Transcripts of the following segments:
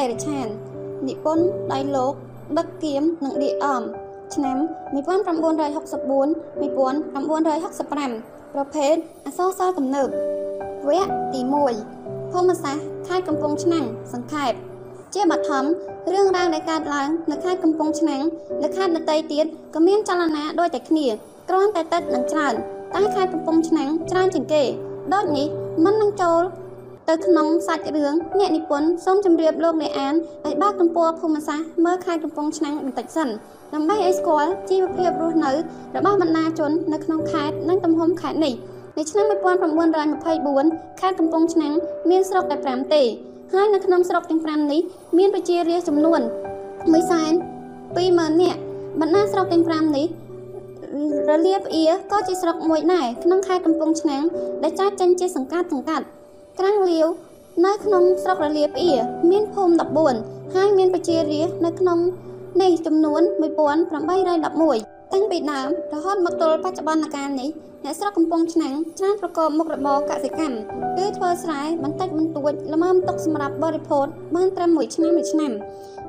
ដេរឆាននិពន្ធដៃលោកដឹកគៀមនិងឌីអំឆ្នាំ1964 1965ប្រភេទអសរសិល្ប៍ទំនើបវគ្គទី1ភូមិសាស្ត្រខេត្តកំពង់ឆ្នាំងសង្ខេបជាបឋមរឿងរ៉ាវដែលកើតឡើងនៅខេត្តកំពង់ឆ្នាំងនៅខេត្តនតីទៀតក៏មានចលនាដូចតែគ្នាគ្រាន់តែទឹកនឹងច្រើនតែខេត្តកំពង់ឆ្នាំងច្រើនជាងគេដូចនេះມັນនឹងចូល ទៅក្នុងសាច់រឿងអ្នកនិពន្ធសូមជម្រាបលោកអ្នកអានឲ្យបើកទំព័រភូមិសាស្ត្រមើលខេត្តកំពង់ឆ្នាំងបន្តិចសិនដើម្បីឲ្យស្គាល់ជីវភាពរស់នៅរបស់បណ្ដាជននៅក្នុងខេត្តនិងទំហំខេត្តនេះនៅឆ្នាំ1924ខេត្តកំពង់ឆ្នាំងមានស្រុកតែ5ទេហើយនៅក្នុងស្រុកទាំង5នេះមានប្រជារាស្ត្រចំនួន120,000នាក់បណ្ដាស្រុកទាំង5នេះរលាផ្អៀក៏ជាស្រុកមួយដែរក្នុងខេត្តកំពង់ឆ្នាំងដែលចែកចេញជាសង្កាត់សង្កាត់ ក្រាំងលាវនៅក្នុងស្រុករលាផ្អៀមានភូមិ14ហើយមានប្រជារាស្ត្រនៅក្នុងនេះចំនួន1811តាំងពីដើមរហូតមកទល់បច្ចុប្បន្នកាលនេះអ្នកស្រុកកំពង់ឆ្នាំងច្រើនប្រកបមុខរបរកសិកម្មគឺធ្វើស្រែបន្តិចបន្តួចល្មមទុកសម្រាប់បរិភោគបានត្រឹមមួយឆ្នាំមួយឆ្នាំ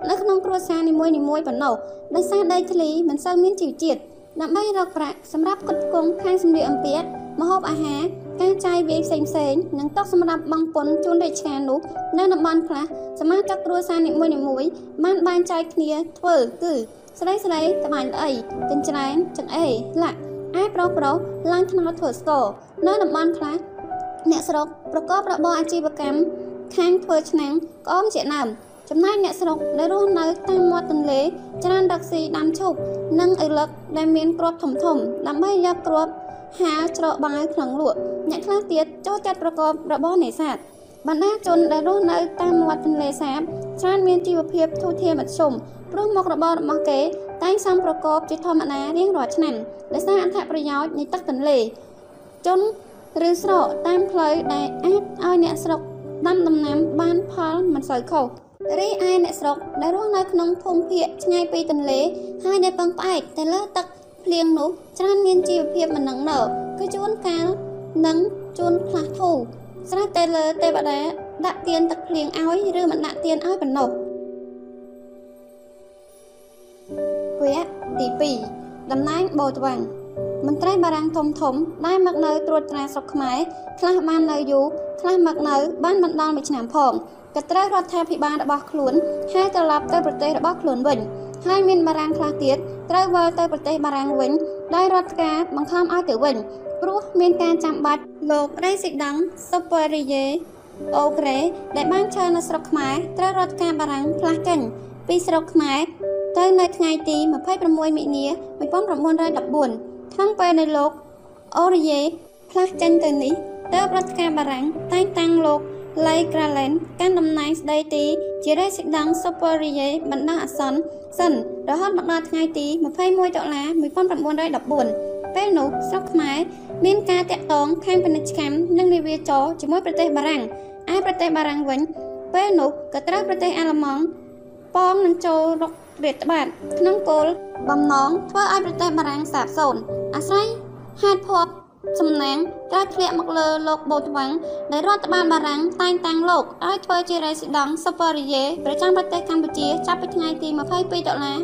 នៅក្នុងគ្រួសារនីមួយៗប៉ុណ្ណោះដោយសារដីធ្លីមិនសូវមានជីវជាតិដើម្បីរកប្រាក់សម្រាប់ផ្គត់ផ្គង់ខាងសម្លៀកបំពាក់ម្ហូបអាហារ ការចាយវាយផ្សេងផ្សេងនិងទុកសម្រាប់បង់ពន្ធជូនរាជការនោះនៅតំបន់ខ្លះសមាជិកគ្រួសារនីមួយៗបានបែងចែកគ្នាធ្វើគឺស្រីស្រីត្បាញល្អីចិញ្ច្រែនចង្អេរលាក់ឯប្រុសប្រុសឡើងថ្នោតធ្វើស្ករនៅតំបន់ខ្លះអ្នកស្រុកប្រកបរបរអាជីវកម្មខាងធ្វើឆ្នាំងក្អមជាដើមចំណែកអ្នកស្រុកដែលរស់នៅតាមមាត់ទន្លេច្រើនរកស៊ីដាំឈូកនិងអឺលឹកដែលមានគ្រាប់ធំធំដើម្បីយកគ្រាប់ ហាលច្រកបាវក្នុងលក់អ្នកខ្លះទៀតចូលចិត្តប្រកបរបរនេសាទបណ្ដាជនដែលរស់នៅតាមមាត់ទន្លេសាបច្រើនមានជីវភាពធូរធារមធ្យមព្រោះមុខរបររបស់គេតែងសំប្រកបជាធម្មតារៀងរាល់ឆ្នាំដោយសារអត្ថប្រយោជន៍នៃទឹកទន្លេជនឬស្រកតាមផ្លូវដែលអាចឲ្យអ្នកស្រុកដាំដំណាំបានផលមិនសូវខុសរីឯអ្នកស្រុកដែលរស់នៅក្នុងភូមិភាគឆ្ងាយពីទន្លេហើយដែលពឹងផ្អែកទៅលើទឹក ភ្លៀងនោះច្រើនមានជីវភាពមិននឹងណគឺជួនកាលនិងជួនផ្លាស់ធូរស្រេចតែលើទេវតាដាក់ទៀនទឹកភ្លៀងឲ្យឬមិនដាក់ទៀនឲ្យប៉ុណ្ណោះវគ្គទី2តំណែងបូតវាំងមន្ត្រីបារាំងធំធំដែលមកនៅត្រួតត្រាស្រុកខ្មែរខ្លះបាននៅយូរខ្លះមកនៅបានមិនដល់មួយឆ្នាំផងក៏ត្រូវរដ្ឋាភិបាលរបស់ខ្លួនហើយត្រឡប់ទៅប្រទេសរបស់ខ្លួនវិញ ហើយមានបារាំងខ្លះទៀតត្រូវវិលទៅប្រទេសបារាំងវិញដោយរដ្ឋការបង្ខំឲ្យទៅវិញព្រោះមានការចាំបាច់លោករេស៊ីដង់ស៊ូពើរីយេអូក្រេដែលបានឈើនៅស្រុកខ្មែរត្រូវរដ្ឋការបារាំងផ្លាស់ចេញពីស្រុកខ្មែរទៅនៅថ្ងៃទី26មិនិនា1914ក្នុងពេលនៅលោកអូរីយេផ្លាស់ចេញទៅនេះទើបរដ្ឋការបារាំងតែងតាំងលោក ឡៃក្រាឡែនកាន់តំណែងស្ដីទីជារេស៊ីដង់ស៊ូពើរីយេបណ្ដោះអាសន្នសិនរហូតមកដល់ថ្ងៃទី21ដុល្លារ1914ពេលនោះស្រុកខ្មែរមានការតាក់ទងខាងពាណិជ្ជកម្មនិងនាវាចរជាមួយប្រទេសបារាំងឯប្រទេសបារាំងវិញពេលនោះក៏ត្រូវប្រទេសអាល្លឺម៉ង់ប៉ងនឹងចូលរករាជត្បាតក្នុងគោលបំណងធ្វើឲ្យប្រទេសបារាំងសាបសូន្យអាស្រ័យហេតុភ័ព្វ សំណាងការធ្លាក់មកលើលោកបូតវាំងដែលរដ្ឋបាលបារាំងតែងតាំងលោកឲ្យធ្វើជារេស៊ីដង់ស៊ូពើរីយេប្រចាំប្រទេសកម្ពុជាចាប់ពីថ្ងៃទី22ដុល្លារ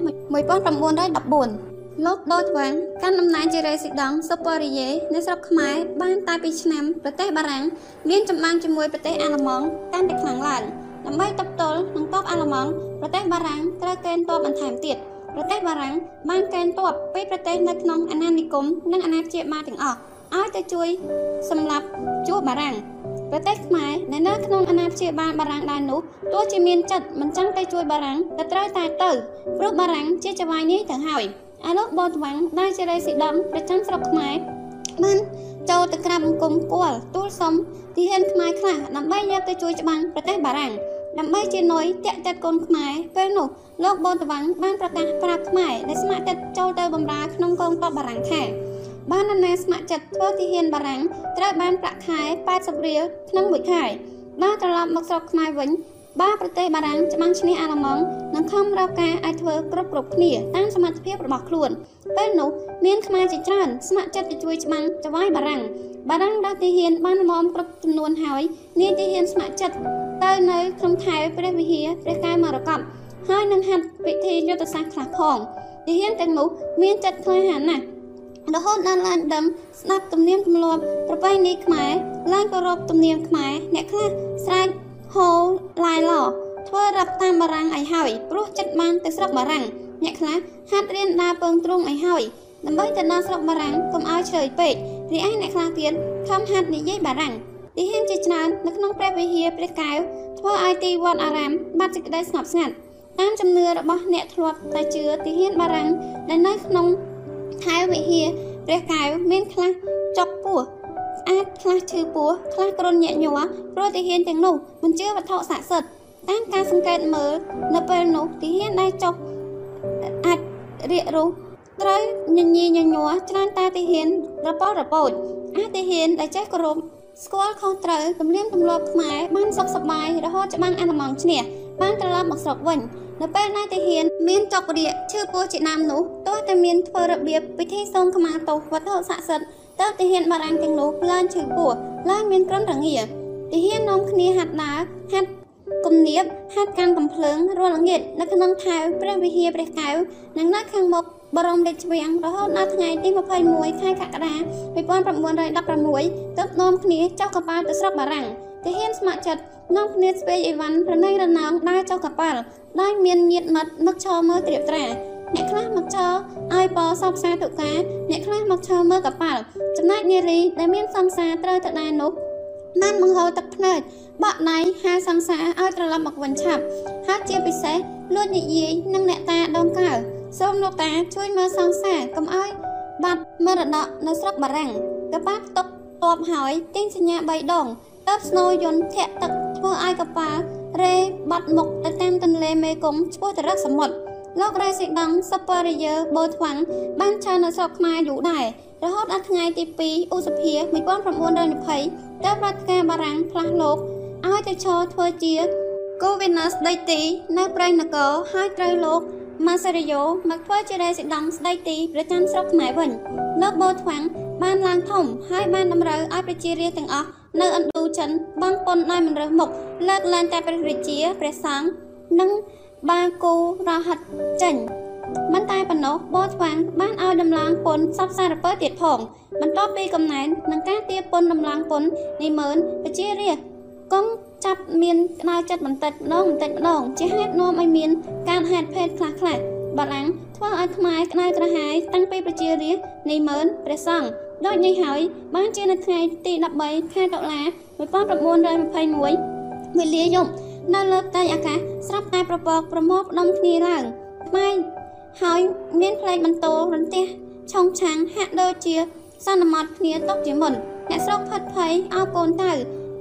1914លោកដូតវាំងកាន់តំណែងជារេស៊ីដង់ស៊ូពើរីយេនៅស្រុកខ្មែរបានតែពីឆ្នាំប្រទេសបារាំងមានចម្បាំងជាមួយប្រទេសអាល្លឺម៉ង់កាន់តែខ្លាំងឡើងដើម្បីតបទល់នឹងទ័ពអាល្លឺម៉ង់ប្រទេសបារាំងត្រូវកេណ្ឌទ័ពបន្ថែមទៀតប្រទេសបារាំងបានកេណ្ឌទ័ពពីប្រទេសនៅក្នុងអាណានិគមនិងអាណាព្យាបាលទាំងអស់ ឲ្យទៅជួយសម្លាប់ជួបារាំងប្រទេសខ្មែរដែលនៅក្នុងអាណាព្យាបាលបារាំងដែរនោះទោះជាមានចិត្តមិនចង់ទៅជួយបារាំងក៏ត្រូវតែទៅព្រោះបារាំងជាចវាយនេះទៅហើយអាលោកបតវាំងដែលជារេស៊ីដង់ប្រចាំស្រុកខ្មែរបានចូលទៅក្រាបបង្គំគួលទូលសុំទីហ៊ានខ្មែរខ្លះដើម្បីយកទៅជួយច្បាំងប្រទេសបារាំងដើម្បីជានុយតាក់ចិត្តកូនខ្មែរពេលនោះលោកបូតវាំងបានប្រកាសប្រាប់ខ្មែរដែលស្ម័គ្រចិត្តចូលទៅបម្រើក្នុងកងទ័ពបារាំងថា បាននរណាស្ម័គ្រចិត្តធ្វើទីហ៊ានបារាំងត្រូវបានប្រាក់ខែ80រៀលក្នុងមួយខែបើត្រឡប់មកស្រុកខ្មែរវិញបើប្រទេសបារាំងច្បាំងឈ្នះអាល្លឺម៉ង់នឹងខំរកការឲ្យធ្វើគ្រប់គ្រប់គ្នាតាមសមត្ថភាពរបស់ខ្លួនពេលនោះមានខ្មែរជាច្រើនស្ម័គ្រចិត្តទៅជួយច្បាំងចវាយបារាំងបារាំងដល់ទីហ៊ានបានល្មមគ្រប់ចំនួនហើយនាយទីហ៊ានស្ម័គ្រចិត្តទៅនៅក្នុងថែវព្រះវិហារព្រះកែវមរកតហើយនឹងហាត់ពិធីយុទ្ធសាស្ត្រខ្លះផងទាហានទាំងនោះមានចិត្តក្លាហានណាស់ រហូតដល់ឡើងដឹងស្ដាប់ទំនៀមទម្លាប់ប្រពៃណីខ្មែរឡើងគោរពទំនៀមខ្មែរអ្នកខ្លះស្រែកហូឡាយឡធ្វើរាប់តាមបារាំងឲ្យហើយព្រោះចិត្តបានទៅស្រុកបារាំងអ្នកខ្លះហាត់រៀនដើរពងទ្រង់ឲ្យហើយដើម្បីទៅដល់ស្រុកបារាំងកុំឲ្យឆ្លើយពេករីឯអ្នកខ្លះទៀតខំហាត់និយាយបារាំងទីហ៊ានជាច្រើននៅក្នុងព្រះវិហារព្រះកែវធ្វើឲ្យទីវត្តអារាមបាត់សេចក្តីស្ងប់ស្ងាត់តាមជំនឿរបស់អ្នកធ្លាប់តែជឿទីហ៊ានបារាំងដែលនៅក្នុង ថែវវិហារព្រះកែវមានខ្លះចុកពោះស្អាតខ្លះឈឺពោះខ្លះគ្រុនញាក់ញ័រព្រោះទីហ៊ានទាំងនោះមិនជឿវត្ថុស័ក្តិសិទ្ធិតាមការសង្កេតមើលនៅពេលនោះទីហ៊ានដែលចុះអាចរៀករុះត្រូវញញីញញ័រច្រើនតែទីហ៊ានរប៉លរពោចអាចទីហ៊ានដែលចេះគោរព ស្គាល់ខុសត្រូវទំនៀមទម្លាប់ខ្មែរបានសុខសប្បាយរហូតច្បាំងអាណមងឈ្នះបានត្រឡប់មកស្រុកវិញនៅពេលណាទាហានមានចុករៀកឈឺពោះជាដើមនោះទោះតែមានធ្វើរបៀបពិធីសូមខមាទោសវត្ថុស័ក្តិសិទ្ធិតើទាហានបារាំងទាំងនោះឡើងឈឺពោះឡើងមានក្រនរងាទាហាននាំគ្នាហាត់ដើរហាត់គំនាបហាត់កាន់កំភ្លើងរាល់ល្ងាចនៅក្នុងថែវព្រះវិហារព្រះកែវនិងនៅខាងមុខ បរមរាជវាំងរហូតដល់ថ្ងៃទី21ខែកក្កដា1916ទើបនាំគ្នាចុះកប៉ាល់ទៅស្រុកបារាំងទាហានស្ម័គ្រចិត្តនាំគ្នាស្ពេកអីវ៉ាន់រណៃរណោងដើរចុះកប៉ាល់ដោយមានញាតមិត្តមកឈរមើលត្រៀបត្រាអ្នកខ្លះមកឈរឲ្យពរសពសាទុកាអ្នកខ្លះមកឈរមើលកប៉ាល់ចំណែកនារីដែលមានសំសាត្រូវទៅដែរនោះបានបង្ហូរទឹកភ្នែកបក់ដៃហៅសំសាឲ្យត្រឡប់មកវិញឆាប់ហើយជាពិសេសលួចនិយាយនឹងអ្នកតាដើមកៅ សូមលោកតាជួយមើលសង្សារកុំឲ្យបាត់មរតកនៅស្រុកបារាំងកប៉ាល់ຕົកតបហើយទាញសញ្ញា3ដងតើបស្នូយន្តធាក់ទឹកធ្វើឲ្យកប៉ាល់រេបាត់មុខទៅតាមទន្លេមេគង្គឆ្ពោះទៅរកសមុទ្រលោករ៉េសេដង់សុប៉ារីយើបូថ្វាំងបានឈរនៅស្រុកខ្មែរយូរដែររហូតដល់ថ្ងៃទី2ឧសភា1920តើរដ្ឋការបារាំងផ្លាស់លោកឲ្យទៅឈរធ្វើជាកូវីណាសដីទីនៅប្រៃនគរហើយត្រូវលោក ម៉ាសេរីយ៉ូមកធ្វើជារ៉េសេដង់ស្ដីទីប្រចាំស្រុកខ្មែរវិញលោកបូថ្វាំងបានឡើងធំហើយបានតម្រូវឲ្យប្រជារាស្ត្រទាំងអស់នៅឥណ្ឌូចិនបងប៉ុនដោយមិនរើសមុខលើកឡើងតែព្រះរាជាព្រះសង្ឃនិងបាគូរហិតចេញមិនតែប៉ុណ្ណោះបោស្វាងបានឲ្យដំឡើងពុនសពសារពើទៀតផង បន្ទាប់ពីកំណែននឹងការទៀពុនដំឡើងពុននេះមើលប្រជារាស្ត្រកុំ ចាប់មានក្តៅចិត្តបន្តិចម្ដងបន្តិចម្ដងជាហេតុនាំឲ្យមានការហេតុភេទខ្លះខ្លះបារាំងធ្វើឲ្យខ្មែរក្តៅក្រហាយតាំងពីប្រជារាស្ត្រនៃមើលព្រះសង្ឃដូចនេះហើយបានជានៅថ្ងៃទី13ខែតុលា1921វេលាយប់នៅលើផ្ទៃអាកាសស្រាប់តែប្រពកប្រមោផ្ដុំគ្នាឡើងខ្មែរហើយមានផ្លេកបន្ទោរន្ទះឆុងឆាំងហាក់ដូចជាសន្មត់គ្នាຕົកជាមុនអ្នកស្រុកផិតភ័យអោបកូនទៅ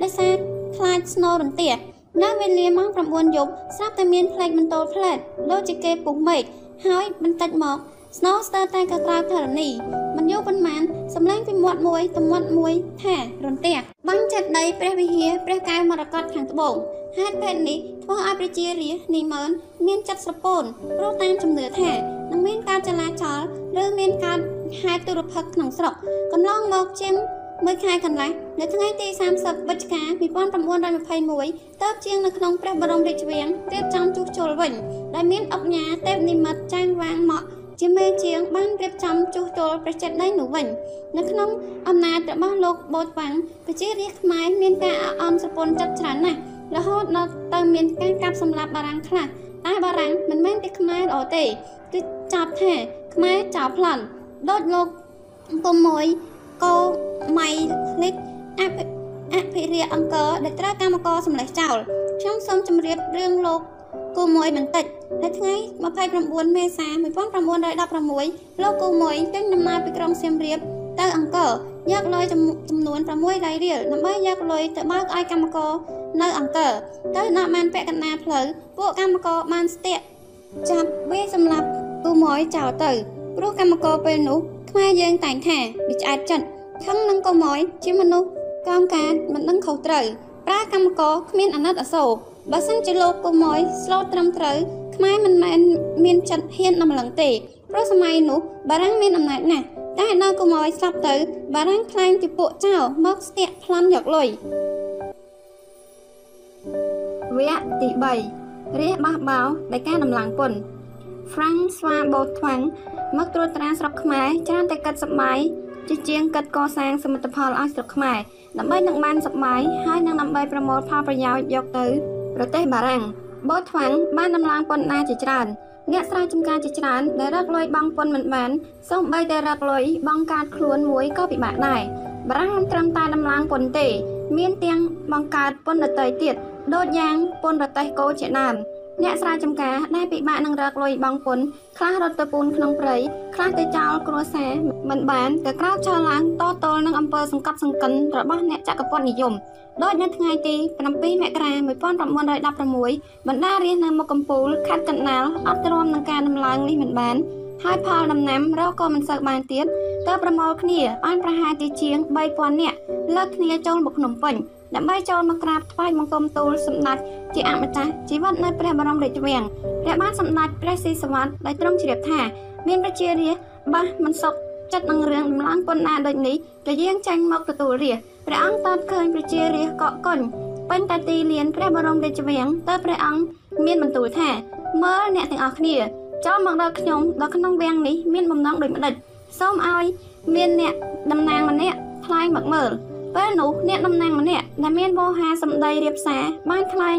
ដោយសារ ខ្លាចស្នូរន្ទះនៅវេលាម៉ោង9យប់ស្រាប់តែមានផ្លេកបន្ទោលផ្លែតដូចជាគេពុះមេឃហើយបន្តិចមក ស្នូស្ទើរតែកក្រៅធរណីមិនយូរប៉ុន្មានសម្លេងពីមាត់មួយទៅមាត់មួយថារន្ទះបាញ់ចិត្តដីព្រះវិហារព្រះកែវមរកតខាងត្បូងហេតុភេទនេះធ្វើឲ្យប្រជារាស្ត្រនីមឺនមានចិត្តស្រពោនព្រោះតាមជំនឿថានឹងមានការចលាចលឬមានការហេតុទុរភិក្សក្នុងស្រុកកន្លងមកជាង មួយខែកន្លះនៅថ្ងៃទី30វិច្ឆិកា1921តើបជាងនៅក្នុងព្រះបរមរាជវាំងរៀបចំជួសជុលវិញ ដែលមានអុកញ៉ាទេពនិមិត្តចាងវាងមកជាមេជាងបានរៀបចំជួសជុលព្រះចេតិយនោះវិញនៅក្នុងអំណាចរបស់លោកបូតវ៉ាំងប្រជារាស្ត្រខ្មែរមានការអអន់ស្រពន់ចិត្តច្រើនណាស់រហូតដល់ទៅមានការកាប់សម្លាប់បារាំងខ្លះតែបារាំងមិនមែនតែខ្មែរល្អទេគឺចាប់ថាខ្មែរចោលប្លន់ដូចលោកពុំមួយ កោម៉ៃលិចអភិអភិរិយអង្គរដែលត្រូវកម្មករសម្លេះចោលខ្ញុំសូមជម្រាបរឿងលោកគូមួយបន្តិចនៅថ្ងៃ29មេសា1916លោកគូមួយចេញដំណើរពីក្រុងសៀមរាបទៅអង្គរយកលុយចំនួន6លាយរៀលដើម្បីយកលុយទៅបើកឲ្យកម្មករនៅអង្គរទៅដល់បានពាក់កណ្ដាលផ្លូវពួកកម្មករបានស្ទាក់ចាប់វាសម្លាប់គូមួយចោលទៅព្រោះកម្មករពេលនោះខ្មែរយើងតែងថាវាឆ្អែតចិត្ត ខឹងនឹងកុំអយជាមនុស្សកំការមិនដឹងខុសត្រូវប្រើកម្មករគ្មានអាណិតអាសូរបើសិនជាលោកកុំអយស្លូតត្រឹមត្រូវខ្មែរមិនមែនមានចិត្តហ៊ានដំឡឹងទេព្រោះសម័យនោះបារាំងមានអំណាចណាស់តែដល់កុំអយស្លាប់ទៅ បារាំងខ្លាញ់ពីពួកចៅមកស្ទាក់ប្លន់យកលុយវគ្គទី3រះបះបោដោយការដំឡើងពន្ធ Frank Swabotwang មកត្រួតត្រាស្រុកខ្មែរច្រើនតែកាត់សម្បាយ ជាជាងកាត់កសាងសមិទ្ធផលឲ្យស្រុកខ្មែរដើម្បីនឹងបានសប្បាយហើយនឹងដើម្បីប្រមូលផលប្រយោជន៍យកទៅប្រទេសបារាំងបូតថ្វាំងបានដំឡើងពន្ធដារជាច្រើនអ្នកស្រែចម្ការជាច្រើនដែលរកលុយបង់ពន្ធមិនបានសូម្បីតែរកលុយបង់កាតខ្លួនមួយក៏ពិបាកដែរបារាំងមិនត្រឹមតែដំឡើងពន្ធទេ មានទាំងបង្កើតពន្ធដតីទៀតដូចយ៉ាងពន្ធរតេះគោជាដើម អ្នកស្រែចម្ការដែលពិបាកនឹងរកលុយបង់ពន្ធខ្លះរត់ទៅពូនក្នុងព្រៃខ្លះទៅចោលគ្រួសារមិនបានក៏ក្រោកឈរឡើងតតល់នឹងអំពើសង្កត់សង្កិនរបស់អ្នកចក្រពត្តិនិយមដោយនៅថ្ងៃទី7មករា1916បណ្ដារាជនៅមុខកំពូលខេត្តកណ្ដាលអត់ទ្រាំនឹងការដំឡើងនេះមិនបានហើយផលដំណាំរកក៏មិនសូវបានទៀតទើបប្រមូលគ្នាបានប្រហែលជាជាង3000នាក់លើកគ្នាចូលមកភ្នំពេញ ដើម្បីចូលមកក្រាបថ្វាយបង្គំទូលសម្ដេចជាអមតៈជីវិតនៅព្រះបរមរាជវាំងព្រះបានសម្ដេចព្រះស៊ីសវត្តដោយទ្រង់ជ្រាបថា មានប្រជារាស្ត្របាសមិនសុខចិត្តនឹងរឿងដំឡើងពន្ធដារដូចនេះក៏យាងចាញ់មកទទួលរាជព្រះអង្គតបឃើញប្រជារាស្ត្រកកកុញពេញតែទីលានព្រះបរមរាជវាំងតើព្រះអង្គមានបន្ទូលថាមើលអ្នកទាំងអស់គ្នាចូលមកដល់ខ្ញុំដល់ក្នុងវាំងនេះមានបំណងដូចម្ដេចសូមឲ្យមានអ្នកតំណាងម្នាក់ថ្លែងមកមើល ពេលនោះអ្នកតំណាងម្នាក់ដែលមានវោហាសម្ដីរៀបសារបានថ្លែង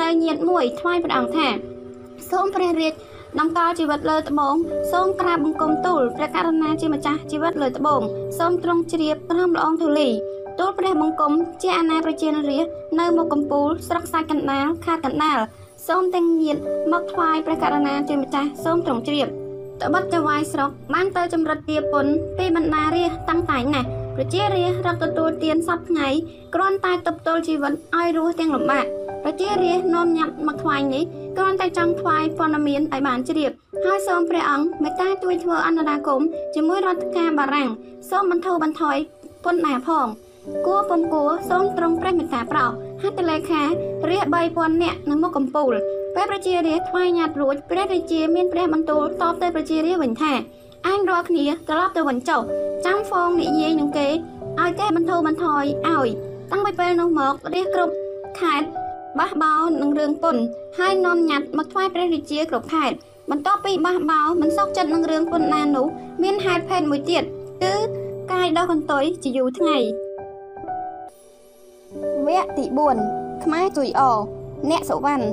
នៅញាតមួយថ្វាយព្រះអង្គថាសូមព្រះរាជដំកល់ជីវិតលើត្បូងសូមក្រាបបង្គំទូលព្រះករុណាជាម្ចាស់ជីវិតលើត្បូងសូមទ្រង់ជ្រាបក្រោមល្អងធូលីទូលព្រះបង្គំជាអាណាប្រជារាស្ត្រនៅមុខកំពូលស្រុកសាច់កណ្ដាលខេត្តកណ្ដាលសូមទាំងញាតមកថ្វាយព្រះករុណាជាម្ចាស់សូមទ្រង់ជ្រាបតបិតចវាយស្រុកបានទៅចម្រិតទាពុនពីបណ្ដារាជតាំងតែងណាស់ ប្រជារាស្ត្ររកទទួលទានសពថ្ងៃគ្រាន់តែទប់ទល់ជីវិតឲ្យរស់ទាំងលំបាកប្រជារាស្ត្រនាំញាត់មកថ្វាយនេះគ្រាន់តែចង់ថ្វាយព័ត៌មានឲ្យបានជ្រាបហើយសូមព្រះអង្គមេត្តាជួយធ្វើអន្តរាគមជាមួយរដ្ឋការបារាំងសូមបន្ធូរបន្ថយពន្ធដារផងគួរពំគួរសូមត្រង់ព្រះមេត្តាប្រោហត្ថលេខារាជ3000នាក់នៅមុខកំពូលពេលប្រជារាស្ត្រថ្វាយញត្តិរួចព្រះរាជាមានព្រះបន្ទូលតបទៅប្រជារាស្ត្រវិញថា អញរាល់គ្នាត្រឡប់ទៅវិញចុះចាំហ្វងនិយាយនឹងគេឲ្យគេបន្ធូរបន្ថយឲ្យតាំងពីពេលនោះមករាជគ្រប់ខេត្តបះបោនឹងរឿងពុនហើយនាំញត្តិមកថ្វាយព្រះរាជាគ្រប់ខេត្តបន្ទាប់ពីបះបោមិនសោកចិត្តនឹងរឿងពុនណានោះមានហេតុភេទមួយទៀតគឺកាយដោះកន្ទុយជាយូរថ្ងៃវគ្គទី4ខ្មែរជួយអអ្នកសុវណ្ណ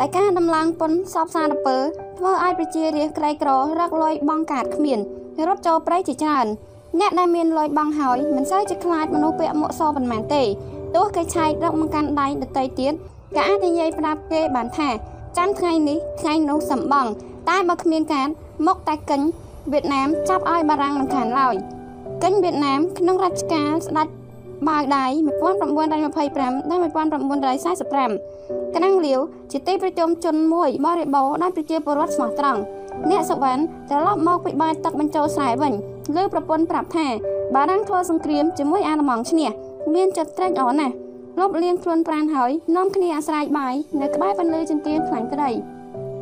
ដែលការដំឡើងពុនសពសារពើ ធ្វើឲ្យប្រជារាស្ត្រក្រីក្ររកលុយបង់កាតគ្មានរត់ចូលព្រៃជាច្រើនអ្នកដែលមានលុយបង់ហើយមិនសូវជាខ្លាចមនុស្សពាក់មួកសប៉ុន្មានទេទោះគេឆែករកមកកាន់ដៃដតីទៀតក៏អាចនិយាយប្រាប់គេបានថាចាំថ្ងៃនេះថ្ងៃនោះសំបងតែបើគ្មានការមកតែកិញវៀតណាមចាប់ឲ្យបារាំងមិនខានឡើយកិញវៀតណាមក្នុងរជ្ជកាលស្ដេច បាវដៃ1925ដល់1945កណាំងលាវជាទីប្រជុំជនមួយបរិបូរដោយប្រជាពលរដ្ឋស្មោះត្រង់អ្នកសុវណ្ណត្រឡប់មកពីបាយទឹកបញ្ចូលស្រែវិញលើប្រពន្ធប្រាប់ថាបារាំងធ្វើសង្គ្រាមជាមួយអាល្លឺម៉ង់ឈ្នះមានចិត្តត្រេកអរណាស់លបលៀងខ្លួនប្រានហើយនាំគ្នាអាស្រ័យបាយនៅក្បែរបន្លឺចង្កៀងខ្លាញ់ក្តី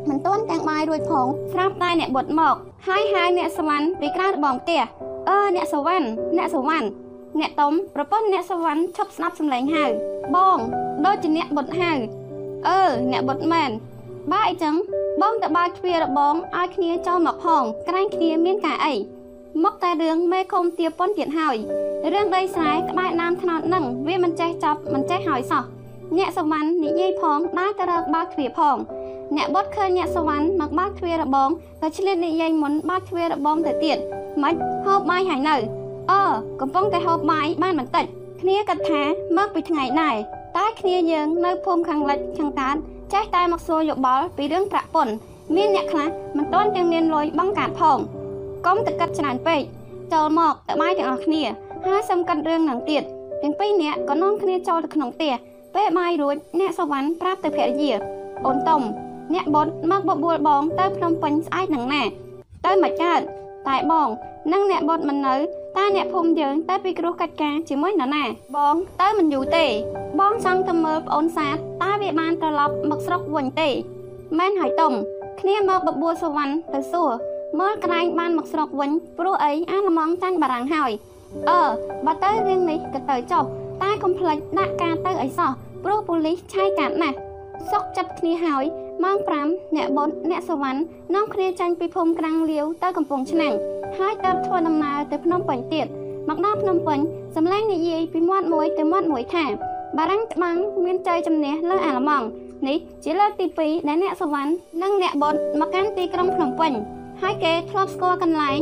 មិនទាន់ទាំងបាយរួចផងស្រាប់តែអ្នកបុតមកហើយហៅអ្នកសវណ្ណពីក្រៅរបងផ្ទះអឺអ្នកសវណ្ណអ្នកសវណ្ណ អ្នកតុំប្រពន្ធអ្នកសវណ្ណឈប់ស្ដាប់សំឡេងហៅបងដូចជាអ្នកបុតហៅអឺអ្នកបុតមែនបើអីចឹងបងទៅបើកទ្វាររបងឲ្យគ្នាចូលមកផងក្រែងគ្នាមានការអីមកតែរឿងមេឃុំទាប៉ុនទៀតហើយរឿងដីស្រែក្បែរដើមថ្នោតនឹងវាមិនចេះចប់មិនចេះហើយសោះអ្នកសវណ្ណនិយាយផងដើរទៅរកបើកទ្វារផងអ្នកបុតឃើញអ្នកសវណ្ណមកបើកទ្វាររបងក៏ឆ្លៀតនិយាយមុនបើកទ្វាររបងទៅទៀតមិនហូបបាយហើយនៅ អឺកំពុងតែហូបបាយបានបន្តិចគ្នាគិតថាមកពីថ្ងៃដែរតែគ្នាយើងនៅភូមិខាងលិចខាងកើតចេះតែមកសួរយោបល់ពីរឿងប្រាក់ពន្ធមានអ្នកខ្លះមិនទាន់ទាំងមានលុយបង់កាតផងកុំតែគិតច្រើនពេកចូលមកទៅបាយទាំងអស់គ្នាហើយសំកិតរឿងនឹងទៀតទាំងពីរនាក់ក៏នាំគ្នាចូលទៅក្នុងផ្ទះពេលបាយរួចអ្នកសវណ្ណប្រាប់ទៅភរិយាអូនតុំអ្នកបុតមកបបួលបងទៅភ្នំពេញស្អែកនឹងណាទៅមិនកើត តែបងនិងអ្នកបុតមិននៅតើអ្នកភូមិយើងទៅពីគ្រោះកាច់ការជាមួយនរណា បងទៅមិនយូរទេ បងចង់ទៅមើលប្អូនសាទតើវាបានត្រឡប់មកស្រុកវិញទេមែនហើយតុំគ្នាមកបបួលសវណ្ណទៅសួរមើលក្រែងបានមកស្រុកវិញព្រោះអីអាល្លឺម៉ង់ចាញ់បារាំងហើយអឺបើទៅរឿងនេះក៏ទៅចុះតែកុំភ្លេចដាក់ការទៅអីសោះព្រោះប៉ូលីសឆាយកាត់ណាស់ សុកចិត្តគ្នាហើយម៉ោង5អ្នកបុតអ្នកសវណ្ណនាំគ្នាចាញ់ពីភូមិក្រាំងលាវទៅកំពង់ឆ្នាំងហើយតើបធ្វើដំណើរទៅភ្នំពេញទៀតមកដល់ភ្នំពេញសម្លេងនិយាយពីមាត់មួយទៅមាត់មួយថាបារាំងច្បាំងមានចៃជំនះលើអាល្លឺម៉ង់នេះជាលើកទី2ដែលអ្នកសវណ្ណនិងអ្នកបុតមកកាន់ទីក្រុងភ្នំពេញហើយគេធ្លាប់ស្គាល់កន្លែង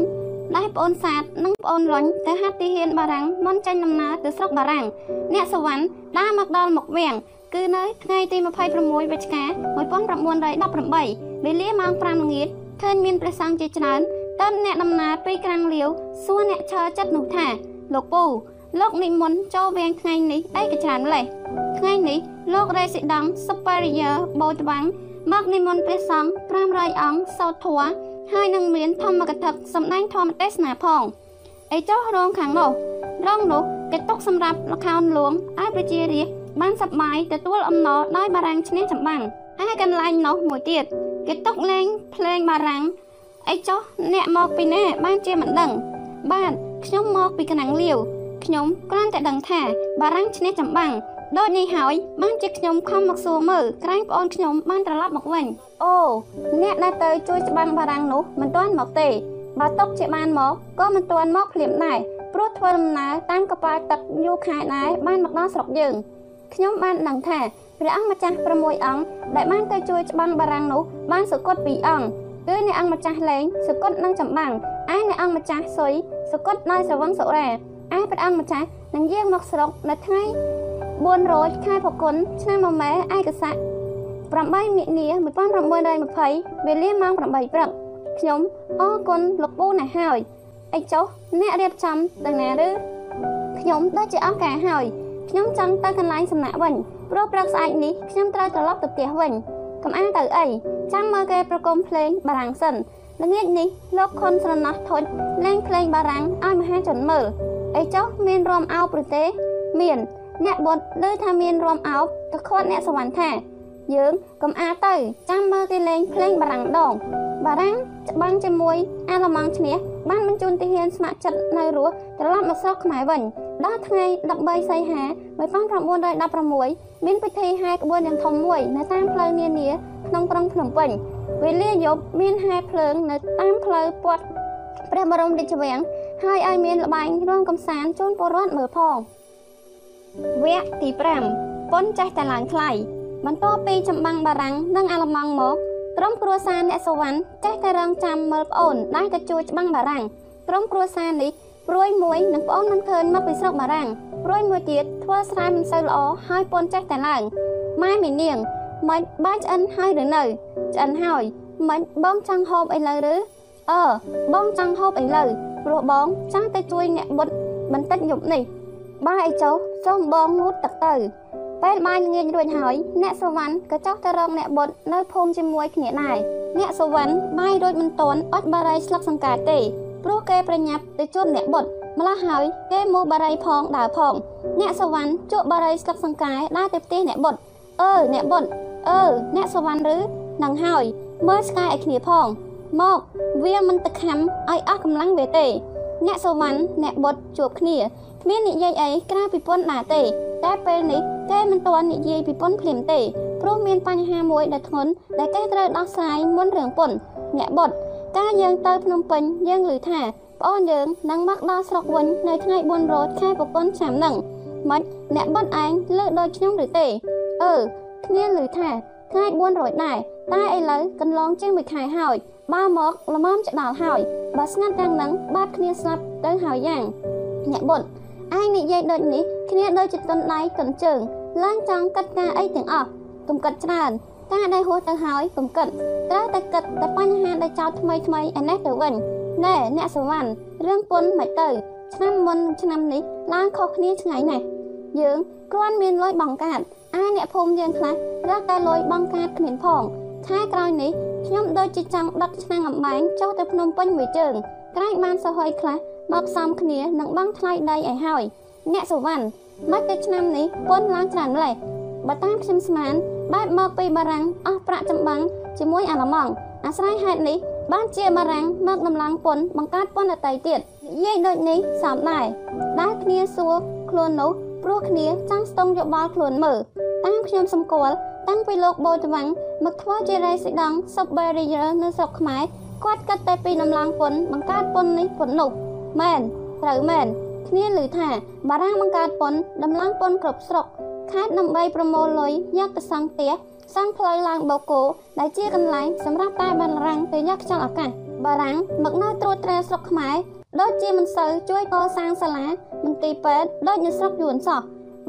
ដែលប្អូនសាទនិងប្អូនរុញទៅហាត់ទីហ៊ានបារាំងមុនចេញដំណើរទៅស្រុកបារាំងអ្នកសវណ្ណដើរមកដល់មុខវាំងគឺនៅថ្ងៃទី26វិច្ឆិកា1918វេលាម៉ោង5ល្ងាចឃើញមានព្រះសង្ឃជាច្រើនតើអ្នកដំណើរពីក្រាំងលាវសួរអ្នកឈើចិត្តនោះថាលោកពូលោកនិមន្តចូលវាំងថ្ងៃនេះអីក៏ច្រើនម្លេះថ្ងៃនេះលោករេស៊ីដង់ Superior បូតវាំងមកនិមន្តព្រះសង្ឃ500អង្គសូត្រធម៌ ហើយនឹងមានធម្មកថាសម្ដែងធម្មទេសនាផងអីចុះរងខាងនោះរងនោះគេទុកសម្រាប់លខោនលួងឲ្យប្រជារាស្ត្របានសប្បាយទទួលអំណរដោយបារាំងឈ្នះចម្បាំងហើយកន្លែងនោះមួយទៀតគេទុកលេងភ្លេងបារាំងអីចុះអ្នកមកពីណាបានជាមិនដឹង បាទខ្ញុំមកពីកណាំងលាវខ្ញុំគ្រាន់តែដឹងថាបារាំងឈ្នះចម្បាំង ដូចនេះហើយបានជាខ្ញុំខំមកសួរមើលក្រែងប្អូនខ្ញុំបានត្រឡប់មកវិញអូអ្នកដែលទៅជួយច្បាំងបារាំងនោះមិនទាន់មកទេបើຕົកជាបានមកក៏មិនទាន់មកភ្លាមដែរព្រោះធ្វើដំណើរតាមកប៉ាល់ទឹកយូរខែដែរបានមកដល់ស្រុកយើងខ្ញុំបានដឹងថាព្រះអង្គម្ចាស់6អង្គដែលបានទៅជួយច្បាំងបារាំងនោះបានសុគត2អង្គគឺអ្នកអង្គម្ចាស់លេងសុគតនឹងចម្បាំងឯអ្នកអង្គម្ចាស់សុយសុគតដោយស្រវឹងសុរាឯព្រះអង្គម្ចាស់នឹងយាងមកស្រុកនៅថ្ងៃ 400ខែផគុនឆ្នាំមមែឯកស័ក8មិនិនា1920វេលាម៉ោង8ព្រឹកខ្ញុំអរគុណលោកពូណាស់ហើយអីចុះអ្នករៀបចំទៅណាឬខ្ញុំដូចជាអស់ការហើយខ្ញុំចង់ទៅកន្លែងសំណាក់វិញព្រោះព្រឹកស្អែកនេះខ្ញុំត្រូវត្រឡប់ទៅផ្ទះវិញកំអាទៅអីចាំមើលគេប្រគំភ្លេងបារាំងសិនល្ងាចនេះលោកខុនស្រណោះធុចលេងភ្លេងបារាំងឲ្យមហាជនមើលអីចុះមានរំអោបឬទេមាន អ្នកបុតឮថាមានរំអោបក៏ខាត់អ្នកសវណ្ណថាយើងកុំអាទៅចាំមើលគេលេងភ្លេងបារាំងដងបារាំងច្បាំងជាមួយអាឡម៉ង់ឈ្នះបានបញ្ជូនទាហានស្ម័គ្រចិត្តនៅរស់ត្រឡប់មកស្រុកខ្មែរវិញដល់ថ្ងៃ13សីហា1916មានពិធីហែក្បួនយ៉ាងធំមួយនៅតាមផ្លូវនានាក្នុងក្រុងភ្នំពេញវេលាយប់មានហែភ្លើងនៅតាមផ្លូវព័ទ្ធព្រះបរមរាជវាំងហើយឲ្យមានលបែងរោងកំសាន្តជូនពលរដ្ឋមើលផង វគ្គទី5ប៉ុនចេះតែឡើងថ្លៃបន្ទាប់ពីចម្បាំងបារាំងនិងអាល្លឺម៉ង់មកក្រុមគ្រួសារអ្នកសវណ្ណចេះតែរងចាំមើលប្អូនដែលទៅជួយច្បាំងបារាំងក្រុមគ្រួសារនេះព្រួយមួយនឹងប្អូនមិនឃើញមកពីស្រុកបារាំងព្រួយមួយទៀតធ្វើស្រែមិនសូវល្អហើយពន់ចេះតែឡើងម៉ែមីនាងមិនបានឆ្អិនហើយឬនៅឆ្អិនហើយមិនបងចង់ហូបអីលើឬអឺបងចង់ហូបអីលើព្រោះបងចង់ទៅជួយអ្នកបុតបន្តិចយប់នេះ បាយអីចុះសូមបងងូតទឹកទៅពេលបាយល្ងាចរួចហើយអ្នកសវណ្ណក៏ចុះទៅរកអ្នកបុតនៅភូមិជាមួយគ្នាដែរអ្នកសវណ្ណបាយរួចមិនទាន់អត់បារីស្លឹកសង្ការទេព្រោះគេប្រញាប់ទៅជួបអ្នកបុតម្ល៉េះហើយគេមកបារីផងដើរផងអ្នកសវណ្ណជួបបារីស្លឹកសង្កែដើរទៅផ្ទះអ្នកបុតអឺអ្នកបុតអឺអ្នកសវណ្ណឬនឹងហើយមើលស្កាយឲ្យគ្នាផងមកវាមិនទៅខំឲ្យអស់កម្លាំងវាទេ អ្នកសវណ្ណអ្នកបុតជួបគ្នា គ្មាននិយាយអីក្រៅពីពន្ធណាទេ តែពេលនេះគេមិនទាន់និយាយពីពន្ធភ្លាមទេព្រោះមានបញ្ហាមួយដែលធ្ងន់ដែលគេត្រូវដោះស្រាយមុនរឿងពន្ធអ្នកបុតកាលយើងទៅភ្នំពេញយើងឮថាប្អូនយើងនឹងមកដល់ស្រុកវិញនៅថ្ងៃ4រោចខែប្រពន្ធឆ្នាំនឹងមិនអ្នកបាត់ឯងលើដូចខ្ញុំឬទេអឺគ្នាឮថាថ្ងៃ4រោចដែរតែឥឡូវកន្លងជាងមួយខែហើយបើមកល្មមច្ដល់ហើយបើស្ងាត់ទាំងនឹងបាត់គ្នាស្លាប់ទៅហើយយ៉ាងអ្នកបុត ឯងនិយាយដូចនេះគ្នាដូចជាតុនដៃតុនជើងឡើងចង់កាត់ការអីទាំងអស់កុំកាត់ច្រើនការដែលហួសទៅហើយកុំគិតត្រូវតែគិតតែបញ្ហាដែលចោតថ្មីថ្មីឯនេះទៅវិញណែអ្នកសវណ្ណរឿងពុនមិនទៅឆ្នាំមុនឆ្នាំនេះឡើងខុសគ្នាឆ្ងាយណាស់យើងគ្រាន់មានលុយបង់កាតអាអ្នកភូមិយើងខ្លះរកតែលុយបង់កាតគ្មានផងខែក្រោយនេះខ្ញុំដូចជាចង់ដឹកឆ្នាំងអំបែងចុះទៅភ្នំពេញមួយជើងក្រែងបានសហយខ្លះ មកផ្សំគ្នានឹងបង់ថ្លៃដីឲ្យហើយអ្នកសវណ្ណមកទៅឆ្នាំនេះពុនឡើងច្រើនម្លេះបើតាមខ្ញុំស្មានបែបមកពីបារាំងអស់ប្រាក់ចម្បាំងជាមួយអាល្លឺម៉ង់អាស្រ័យហេតុនេះបានជាបារាំងមកដំឡើងពន្ធបង្កើតពន្ធអតីតទៀតនិយាយដូចនេះសមដែរដែលគ្នាសួរខ្លួននោះព្រោះគ្នាចង់ស្ទង់យោបល់ខ្លួនមើលតាមខ្ញុំសម្គាល់តាំងពីលោកបូតវាំងមកធ្វើជារេស៊ីដង់ Superior នៅស្រុកខ្មែរគាត់គិតតែពីដំឡើងពន្ធបង្កើតពន្ធនេះពន្ធនោះ មែនត្រូវមែនគ្នាឮថាបារាំងបង្កើតពន្ធដំឡើងពន្ធគ្រប់ស្រុកខេត្តដើម្បីប្រមូលលុយយកទៅសង់ផ្ទះសង់ផ្លូវឡើងបូកូដែលជាកន្លែងសម្រាប់តែបារាំងទៅយកខ្យល់អាកាសបារាំងមកនៅត្រួតត្រាស្រុកខ្មែរដូចជាមិនសូវជួយកសាងសាលាមន្ទីរពេទ្យដូចនៅស្រុកយួនសោះ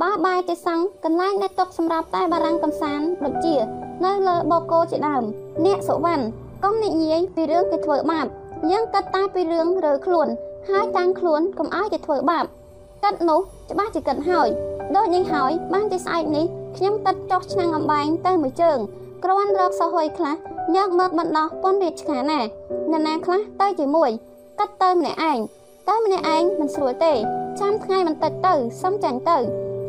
បើបែរទៅសង់កន្លែងដែលទុកសម្រាប់តែបារាំងកំសាន្តដូចជា នៅលើបូកូជាដើម អ្នកសុវណ្ណកុំនិយាយពីរឿងគេធ្វើបាបយើងគិតតែពីរឿងរើខ្លួន ហើយតាំងខ្លួនកុំឲ្យគេធ្វើបាបគិតនោះច្បាស់ជាគិតហើយដូចនេះហើយបានជាស្អែកនេះខ្ញុំទឹកចុះឆ្នាំងអំបែងទៅមួយជើងគ្រាន់រកសហុយខ្លះយកមកបណ្ដោះពន្ធរាជការណានរណាខ្លះទៅជាមួយកាត់ទៅម្នាក់ឯងតែម្នាក់ឯងមិនស្រួលទេចាំថ្ងៃបន្តិចទៅសុំចាញ់ទៅ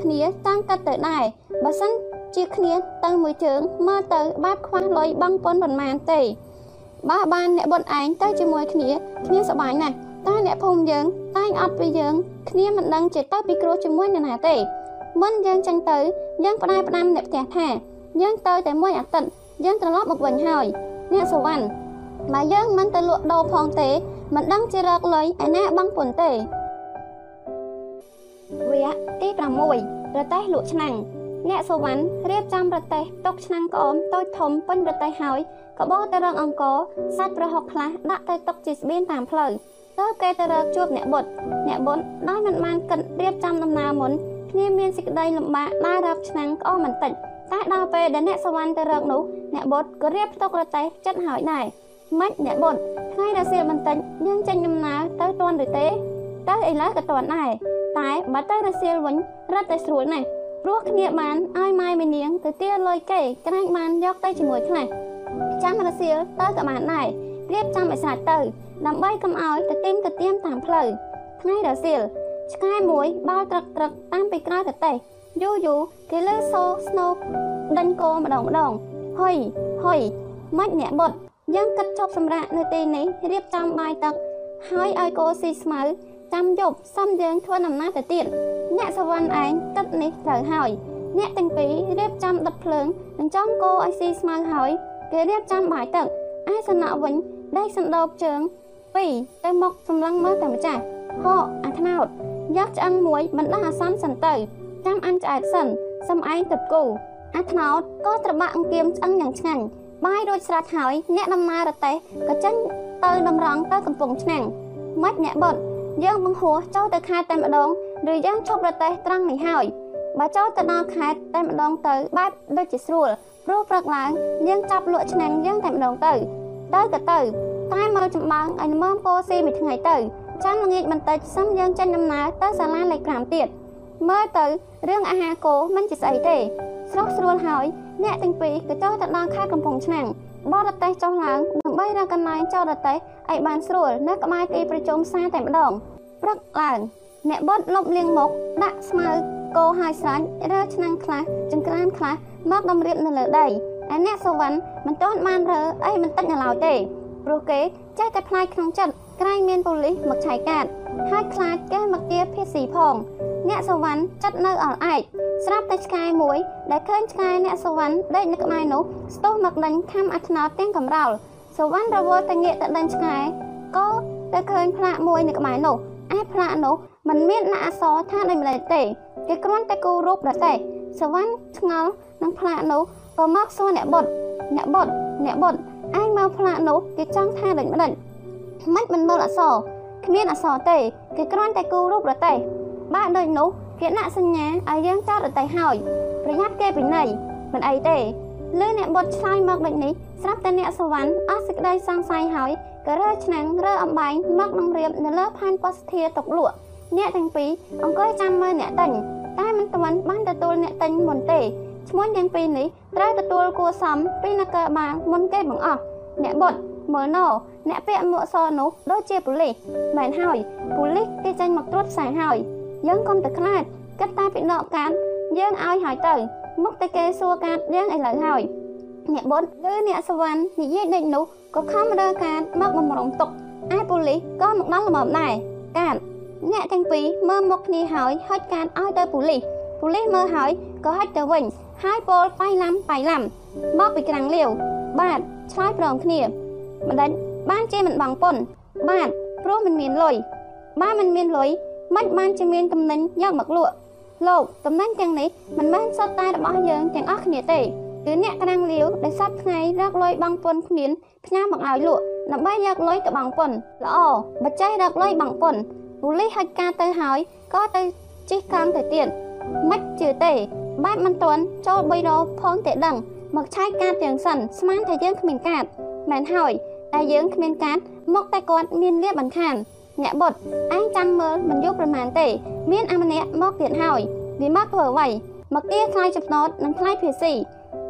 គ្នាតាំងកាត់ទៅដែរបើសិនជាគ្នាទៅមួយជើងមើលទៅបែបខ្វះលុយបង់ពន្ធប៉ុន្មានទេបើបានអ្នកបុនឯងទៅជាមួយគ្នាគ្នាសប្បាយណាស់ តែអ្នកភូមិយើងតែងអត់ពីយើងគ្នាមិនដឹងជាទៅពីគ្រោះជាមួយនរណាទេមុនយើងចឹងទៅយើងផ្ដាយផ្ដាំអ្នកផ្ទះថាយើងទៅតែមួយអាទិត្យយើងត្រឡប់មកវិញហើយអ្នកសវណ្ណបើយើងមិនទៅលក់ដូរផងទេមិនដឹងជារកលុយឯណាបង់ពន្ធទេវគ្គទី6រទេះលក់ឆ្នាំងអ្នកសវណ្ណរៀបចំរទេះຕົកឆ្នាំងក្អមតូចធំពេញរទេះហើយក៏បោទៅរកអង្គសាច់ប្រហុកខ្លះដាក់ទៅຕົកជាស្បៀនតាមផ្លូវ តើគេទៅរកជួបអ្នកបុតអ្នកបុតដោយមិនបានគិតរៀបចំដំណើរមុនគ្នាមានសេចក្តីលំបាកដើររកឆ្នាំងក្អមបន្តិចតែដល់ពេលដែលអ្នកសវណ្ណទៅរកនោះអ្នកបុតក៏រៀបផ្ទុករទេះចិត្តហើយដែរម៉េចអ្នកបុតថ្ងៃរសៀលបន្តិចយើងចេញដំណើរទៅទាន់ឬទេទៅឥឡូវក៏ទាន់ដែរតែបើទៅរសៀលវិញរត់តែស្រួលណាស់ព្រោះគ្នាបានឲ្យម៉ែមីនាងទៅទាលុយគេក្រែងបានយកទៅជាមួយខ្លះចាំរសៀលទៅក៏បានដែររៀបចំឲ្យស្រេចទៅ ដើម្បីកុំឲ្យទៅទីមទៅទៀមតាមផ្លូវថ្ងៃរសៀលឆ្កែមួយបោលត្រឹកត្រឹកតាមពីក្រោយប្រទេសយូយូគេលើសូស្នូកដេញគោម្ដងម្ដងហុយហុយម៉េចអ្នកបុតយើងគិតជប់សម្រាប់នៅទីនេះរៀបចំបាយទឹកហើយឲ្យគោស៊ីស្មៅចាំយប់សំយើងធ្វើដំណើរទៅទៀតអ្នកសវណ្ណឯងគិតនេះត្រូវហើយអ្នកទាំងពីររៀបចំដុតភ្លើងនិងចំគោឲ្យស៊ីស្មៅហើយគេរៀបចំបាយទឹកឯសំណក់វិញដេកសណ្ដោកជើង ពីរទៅមកសម្លឹងមើលតែម្ចាស់ហកអាថ្នោតយកឆ្អឹងមួយបណ្ដោះអាសន្នសិនទៅចាំអានឆ្អែតសិនសំឯងទឹកគូអាថ្នោតក៏ត្របាក់អង្គៀមឆ្អឹងយ៉ាងឆ្ងាញ់បាយរួចស្រេចហើយអ្នកដំណើររទេះក៏ចេញទៅដំរងទៅកំពង់ឆ្នាំងម៉េចអ្នកបុតយើងបង្ហោះចូលទៅខេត្តតែម្ដងឬយើងឈប់រទេះត្រង់នេះហើយបើចូលទៅដល់ខេត្តតែម្ដងទៅបែបដូចជាស្រួលព្រោះព្រឹកឡើងយើងចាប់លក់ឆ្នាំងយើងតែម្ដងទៅទៅក៏ទៅ តែមើលចម្បាំងឲ្យមើមពោស៊ីមួយថ្ងៃទៅចាំល្ងាចបន្តិចសឹមយើងចេញដំណើរទៅសាលាលេខ5ទៀតមើលទៅរឿងអាហារគោមិនជាស្អីទេ ស្រុកស្រួលហើយអ្នកទាំងពីរក៏ចូលទៅដល់ខេត្តកំពង់ឆ្នាំងបរទេសចុះឡើងដើម្បីរកកន្លែងចតរទេសឲ្យបានស្រួលនៅក្បែរទីប្រជុំផ្សារតែម្ដងព្រឹកឡើងអ្នកបត់លុបលាងមុខដាក់ស្មៅគោហើយស្រាច់រើឆ្នាំងខ្លះចង្ក្រានខ្លះមកតម្រៀបនៅលើដីឯអ្នកសវណ្ណមិនទាន់បានរើអីបន្តិចនៅឡើយទេ ព្រោះគេចេះតែផ្លាយក្នុងចិត្តក្រែងមានប៉ូលីសមកឆាយកាតហើយខ្លាចគេមកទាភេស៊ីផង អ្នកសវណ្ណចិត្តនៅអល់ឯកស្រាប់តែឆ្កែមួយដែលឃើញឆ្កែអ្នកសវណ្ណដេកនៅក្បែរនោះស្ទុះមកដេញខំអាថ្នោតទាំងកំរោលសវណ្ណរវល់តែងាកទៅដេញឆ្កែក៏ទៅឃើញផ្លាកមួយនៅក្បែរនោះឯផ្លាកនោះมันមានណាអសរថាដូចម្ដេចទេគេគ្រាន់តែគូរូបរទេសសវណ្ណឆ្ងល់នឹងផ្លាកនោះក៏មកសួរអ្នកបុតអ្នកបុតអ្នកបុត ឯងមកផ្លាកនោះគេចង់ថាដូចម្ដេចមិនមិនមើលអសរគ្មានអសរទេគេគ្រាន់តែគូរូបរទេសបើដូចនោះគេដាក់សញ្ញាឲ្យយើងចោតរទេសហើយប្រយ័ត្នគេពីណីមិនអីទេលើអ្នកបុតឆ្លើយមកដូចនេះស្រាប់តែអ្នកសវណ្ណអស់សេចក្តីសង្ស័យហើយក៏រើឆ្នាំងរើអំបែងមកនឹងរៀបនៅលើផែនពោស្ធាទុកលក់អ្នកទាំងពីរអង្គុយចាំមើលអ្នកទិញតែមិនទាន់បានទទួលអ្នកទិញមុនទេ ឈ្មោះទាំងពីរនេះត្រូវទទួលគួសមពីនគរបាលមុនគេបង្អស់អ្នកបុតមើលណោអ្នកពាក់មួកសនោះដូចជាប៉ូលីសមែនហើយប៉ូលីសគេចេញមកត្រួតផ្សារហើយយើងកុំទៅខ្លាចគិតតែពីដកកាតយើងឲ្យហើយទៅមុខតែគេសួរកាតយើងឥឡូវហើយអ្នកបុតឬអ្នកសវណ្ណនិយាយដូចនោះក៏ខំរើកាតមកបំរុងទុកឯប៉ូលីសក៏មកដល់ល្មមដែរកាតអ្នកទាំងពីរមើលមុខគ្នាហើយហុចកាតឲ្យទៅប៉ូលីសប៉ូលីសមើលហើយក៏ហុចទៅវិញ ហើយពោលបៃឡាំបៃឡាំមកពីក្រាំងលាវបាទឆ្លើយព្រមគ្នាម្ដេចបានជាមិនបងពុនបាទព្រោះមិនមានលុយបើមិនមានលុយមិនបានជាមានតំណែងយកមកលក់លោកតំណែងទាំងនេះមិនមែនសុទ្ធតែរបស់យើងទាំងអស់គ្នាទេគឺអ្នកក្រាំងលាវដែលសប្ថ្ងៃរកលុយបងពុនគ្មានផ្ញើមកឲ្យលក់ដើម្បីយកលុយទៅបងពុនល្អបច្ចេករកលុយបងពុនប៉ូលីសហិចការទៅហើយក៏ទៅជិះកង់ទៅទៀតមិនជឿទេ បែបមិនទាន់ចូល300ផងទេដឹង មកឆែកការទាំងសិនស្មានថាយើងគ្មានកាតមែនហើយតែយើងគ្មានកាតមកតែគាត់មានលៀបបន្ខានអ្នកបុតឯងចាំមើលមិនយកប្រមាណទេ មានអាម្នាក់មកទៀតហើយវាមកធ្វើអ្វីមកទាថ្លៃចំណតនិងថ្លៃភាស៊ី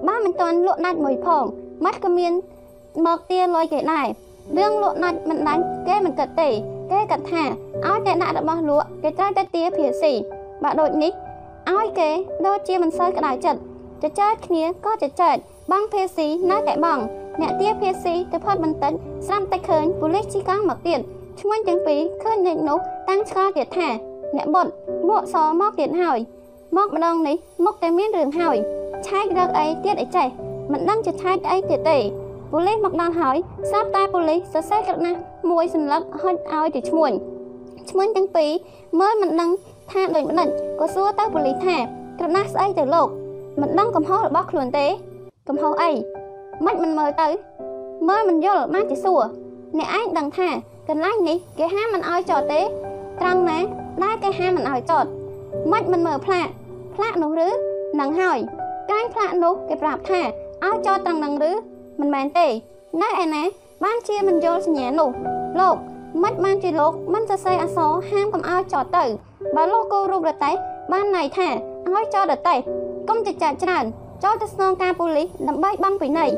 បើមិនទាន់លក់ដាច់មួយផងម៉ាត់ក៏មានមកទាលុយគេដែររឿងលក់ដាច់មិនដាច់គេមិនគិតទេ គេគិតថាឲ្យតែដាក់របស់លក់គេត្រូវតែទាភាស៊ីបើដូចនេះ ឲ្យគេដូចជាមិនសូវក្តៅចិត្តចចែកគ្នាក៏ចចែកបងភាស៊ីនៅតែបង អ្នកទាភាស៊ីទៅផុតបន្តិចស្រាប់តែឃើញប៉ូលីសជីកង់មកទៀតឈ្មោះទាំងពីរឃើញអ្នកនោះតាំងឆ្កល់ទៀតថាអ្នកបុតមួកសមកទៀតហើយមកម្ដងនេះមកតែមានរឿងហើយឆែករកអីទៀតអីចេះមិនដឹងជាឆែកអីទៀតទេប៉ូលីសមកដល់ហើយស្រាប់តែប៉ូលីសសរសេរក្រណាស់មួយសន្លឹកហុចឲ្យទៅឈ្មោះឈ្មោះទាំងពីរមើលមិនដឹង ថាដូចម្ដេចក៏សួរទៅប៉ូលីសថាក្រណាស់ស្អីទៅលោកមិនដឹងកំហុសរបស់ខ្លួនទេ កំហុសអីមិនមិនមើលទៅមើលមិនយល់បានជាសួរអ្នកឯងដឹងថាកន្លែងនេះគេហាមមិនឲ្យចតទេត្រង់ណាដែលគេហាមមិនឲ្យចតមិនមិនមើលផ្លាកផ្លាកនោះឬនឹងហើយកាយផ្លាកនោះគេប្រាប់ថាឲ្យចតត្រង់នឹងឬមិនមែនទេនៅឯណាបានជាមិនយល់សញ្ញានោះលោកមិនបានជាលោកមិនសរសេរអក្សរហាមកុំឲ្យចតទៅ បើលោកគោរូបរតេបានន័យថាឲ្យចតរតេកុំចចាក់ច្រើនចូលទៅស្នងការប៉ូលីសដើម្បីបង់ពិន័យ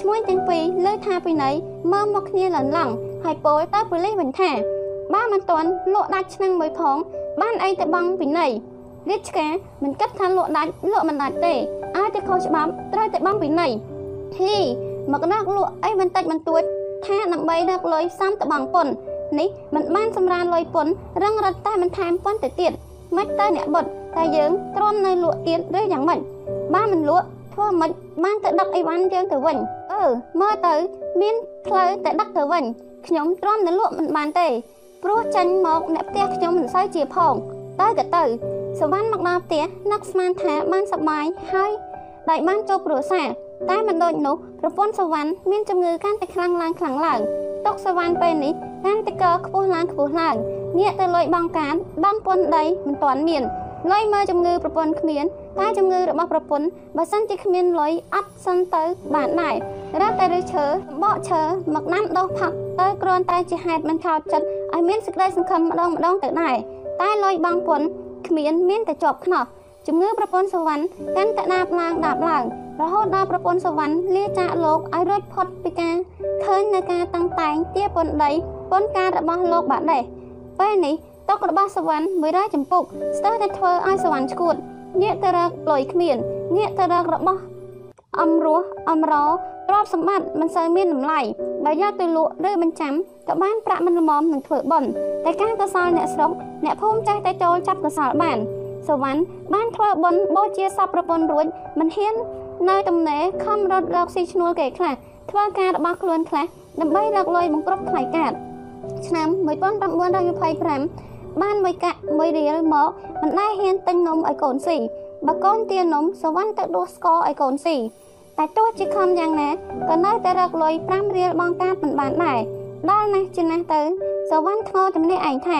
ឈ្មោះទាំងពីរលើថាពិន័យមើលមកគ្នាឡើងឡងហើយពោលទៅប៉ូលីសវិញថាបើមិនទាន់លក់ដាច់ឆ្នាំងមួយផងបានអីទៅបង់ពិន័យរាជការមិនគិតថាលក់ដាច់លក់មិនដាច់ទេឲ្យតែខុសច្បាប់ត្រូវតែបង់ពិន័យហ៊ីមកដាក់លក់អីបន្តិចបន្តួចថាដើម្បីរកលុយសំតបងពុន នេះមិនបានសម្រានលុយពុនរឹងរត់តែមិនថែមពុនទៅទៀតមិនទៅអ្នកបុតតែយើងទ្រាំនៅលក់ទៀតឬយ៉ាងម៉េចបានមិនលក់ធ្វើមិនបានទៅដឹកអីវ៉ាន់យើងទៅវិញអឺមើលទៅមានផ្លូវតែដឹកទៅវិញខ្ញុំទ្រាំនៅលក់មិនបានទេព្រោះចាញ់មកអ្នកផ្ទះខ្ញុំមិនសូវជាផងទៅក៏ទៅសវណ្ណមកដល់ផ្ទះនឹកស្មានថាបានសប្បាយហើយដែលបានចូលគ្រួសារតែមិនដូចនោះប្រពន្ធសវណ្ណមានជំងឺកាន់តែខ្លាំងឡើងខ្លាំងឡើង តុកសវណ្ណពេលនេះកាន់តែកខ្ពស់ឡើងខ្ពស់ឡើងងាកទៅលុយបងកានបងពុនដីមិនទាន់មានលុយមើលជំងឺប្រពន្ធគ្មានតែជំងឺរបស់ប្រពន្ធបើសិនជាគ្មានលុយអត់សិនទៅបានដែររកតែឬឈើបកឈើមកណាំដោះផាក់ទៅគ្រាន់តែជាហេតុមិនខោតចិត្តឲ្យមានសេចក្តីសង្ឃឹមម្ដងម្ដងទៅដែរតែលុយបងពុនគ្មានមានតែជាប់ខ្នោះ ជំងឺប្រពន្ធសវណ្ណកាន់តែដាបឡើងដាបឡើងរហូតដល់ប្រពន្ធសវណ្ណលាចាកលោកឲ្យរួចផុតពីការឃើញនៅការតាំងតែងទាពុនដីពុនការរបស់លោកបាត់ដែរពេលនេះតុករបស់សវណ្ណ100ចម្ពុកស្ទើរតែធ្វើឲ្យសវណ្ណឈួតងាកទៅរកលុយគ្មានងាកទៅរករបស់អំរស់អំរទ្រព្យសម្បត្តិមិនសូវមានតម្លៃបើយកទៅលក់ឬបញ្ចាំក៏បានប្រាក់មិនល្មមនឹងធ្វើបុណ្យតែការកសលអ្នកស្រុកអ្នកភូមិចេះតែចូលចាប់កសលបាន សវណ្ណបានធ្វើបុណ្យបូជាសពប្រពន្ធរួចមិនហ៊ាន នៅទំនេរខំរត់រកស៊ីឈ្នួលគេខ្លះធ្វើការរបស់ខ្លួនខ្លះដើម្បីរកលុយបង្ក្រប់ថ្លៃកាតឆ្នាំ1925បានមួយកាក់មួយរៀលមកមិនដែលហ៊ានទិញនំឲ្យកូនស៊ីបើកូនទានំសវណ្ណទៅដួសស្ករឲ្យកូនស៊ីតែទោះជាខំយ៉ាងណាក៏នៅតែរកលុយ5រៀលបងកាតមិនបានដែរដល់ណាស់ជាណាស់ទៅសវណ្ណធ្ងរជំនះឯងថា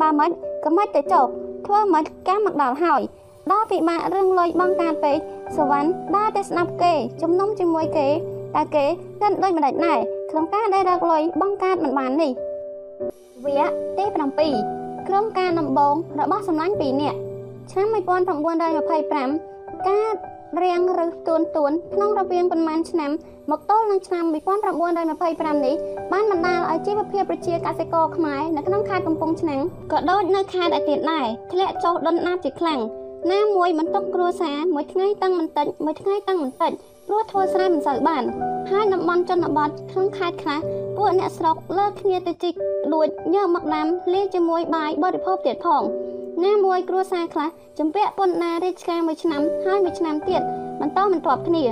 បើមិនក៏មិនទៅចុះ ធ្វើមិនកម្មមកដល់ហើយដល់ពិបាករឿងលុយបងកាតពេកសវណ្ណដើរតែស្ដាប់គេជំនុំជាមួយគេតែគេគិតដូចម្ដេចដែរក្នុងការដែលរកលុយបងកាតមិនបាននេះវគ្គទី7ក្រុមការដំបងរបស់សម្លាញ់2នាក់ឆ្នាំ1925ការ រៀងឬទួនទួនក្នុងរវាងប៉ុន្មានឆ្នាំមកទល់នឹងឆ្នាំ1925នេះបានបណ្ដាលឲ្យជីវភាពប្រជាកសិករខ្មែរនៅក្នុងខេត្តកំពង់ឆ្នាំងក៏ដូចនៅខេត្តឯទៀតដែរធ្លាក់ចុះដុនដាបជាខ្លាំងណាមួយបន្ទុកគ្រួសារមួយថ្ងៃតាំងបន្តិចមួយថ្ងៃតាំងបន្តិចព្រោះធ្វើស្រែមិនសូវបាន ហើយតំបន់ជនបទក្នុងខេត្តខ្លះពួកអ្នកស្រុកលើគ្នាទៅជីកលួចយកមកដាំលាយជាមួយបាយបរិភោគទៀតផង ណាមួយគ្រួសារខ្លះជំពាក់ពន្ធដាររាជការមួយឆ្នាំហើយមួយឆ្នាំទៀតបន្តមិនទាប់គ្នា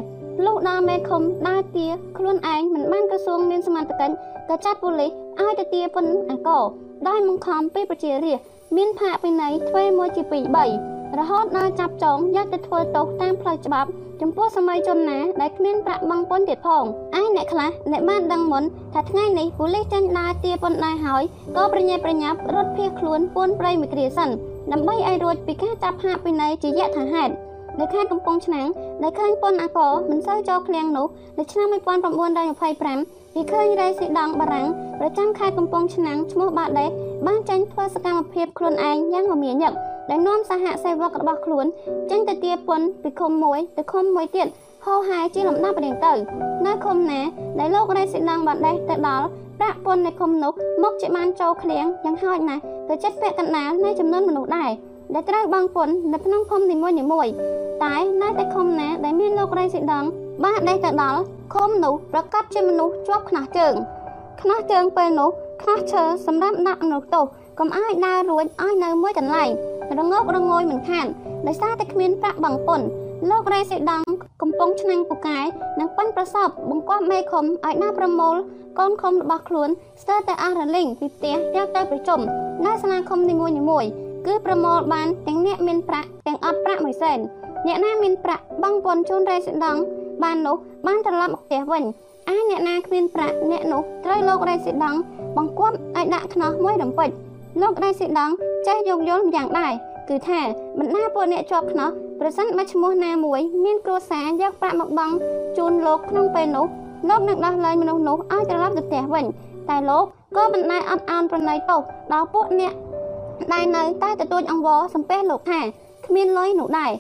លុះដល់មេឃុំដើរទាខ្លួនឯងមិនបានក្រសួងមានសមត្ថកិច្ចក៏ចាត់ប៉ូលីសឲ្យទៅទាពន្ធអង្គរដោយបង្ខំពីប្រជារាស្ត្រមានផាកពិន័យធ្វើមួយជា2 3រហូតដល់ចាប់ចងយកទៅធ្វើទោសតាមផ្លូវច្បាប់ចំពោះសម័យជនណាដែលគ្មានប្រាក់បង់ពន្ធទៀតផងឯអ្នកខ្លះអ្នកបានដឹងមុនថាថ្ងៃនេះប៉ូលីសចេញដើរទាពន្ធដែរហើយក៏ប្រញាប់ប្រញាប់រត់ភៀសខ្លួនពួនព្រៃមួយគ្រាសិន ដើម្បីឲ្យរួចពីការចាប់ហាពិន័យជាយថាហេតុនៅខេត្តកំពង់ឆ្នាំងដែលឃើញពន្ធអាកមិនសូវចូលឃ្លាំងនោះនៅឆ្នាំ1925ពីឃើញរ៉េស៊ីដង់បារាំងប្រចាំខេត្តកំពង់ឆ្នាំងឈ្មោះបាដេសបានចេញធ្វើសកម្មភាពខ្លួនឯងយ៉ាងមមាញឹកដែលនាំសហសេវករបស់ខ្លួនចេញទៅទាពន្ធពីឃុំមួយទៅឃុំមួយទៀត ហោហាយជាលំដាប់រៀងទៅ នៅឃុំណាដែលលោករ៉េស៊ីដង់បាដេសទៅដល់ប្រាក់ពន្ធនៅឃុំនោះមកជាបានចូលឃ្លាំងយ៉ាងហោចណាស់ទៅចិត្តពាក់កណ្ដាលនៃចំនួនមនុស្សដែរដែលត្រូវបង់ពន្ធនៅក្នុងឃុំនីមួយៗតែនៅតែឃុំណាដែលមានលោករ៉េស៊ីដង់បានដេកទៅដល់ឃុំនោះប្រកាសជាមនុស្សជាប់ខ្នោះជើងខ្នោះជើងពេលនោះខ្នោះឈើសម្រាប់ដាក់មនុស្សទោសកុំឲ្យដើររួចឲ្យនៅមួយកន្លែងរងោករងយមិនខានដោយសារតែគ្មានប្រាក់បង់ពន្ធ លោករ៉េស៊ីដង់កំពុងឆ្នាំងពូកែនិងប៉ិនប្រសពបង្គាប់មេឃុំឲ្យដើរប្រមូលកូនឃុំរបស់ខ្លួនស្ទើរតែអស់រលីងពីផ្ទះយកទៅប្រជុំនៅសាលាឃុំនីមួយៗគឺប្រមូលបានទាំងអ្នកមានប្រាក់ទាំងអត់ប្រាក់មួយសែនអ្នកណាមានប្រាក់បង់ពន្ធជូនរ៉េស៊ីដង់បាននោះបានត្រឡប់មកផ្ទះវិញឯអ្នកណាគ្មានប្រាក់អ្នកនោះត្រូវលោករ៉េស៊ីដង់បង្គាប់ឲ្យដាក់ខ្នោះមួយរំពេចលោករ៉េស៊ីដង់ចេះយោគយល់យ៉ាងដែរ គឺថាបណ្ដាពួកអ្នកជាប់ខ្នោះប្រសិនបើឈ្មោះណាមួយ មានគ្រួសារយកប្រាក់មកបង់ជូនលោកក្នុងពេលនោះលោកនឹងដោះលែងមនុស្សនោះឲ្យត្រឡប់ទៅផ្ទះវិញតែលោកក៏មិនដែលអត់អោនប្រណីទោសដល់ពួកអ្នកដែលនៅតែទទួលអង្វរសំពះលោកថាគ្មានលុយនោះដែរ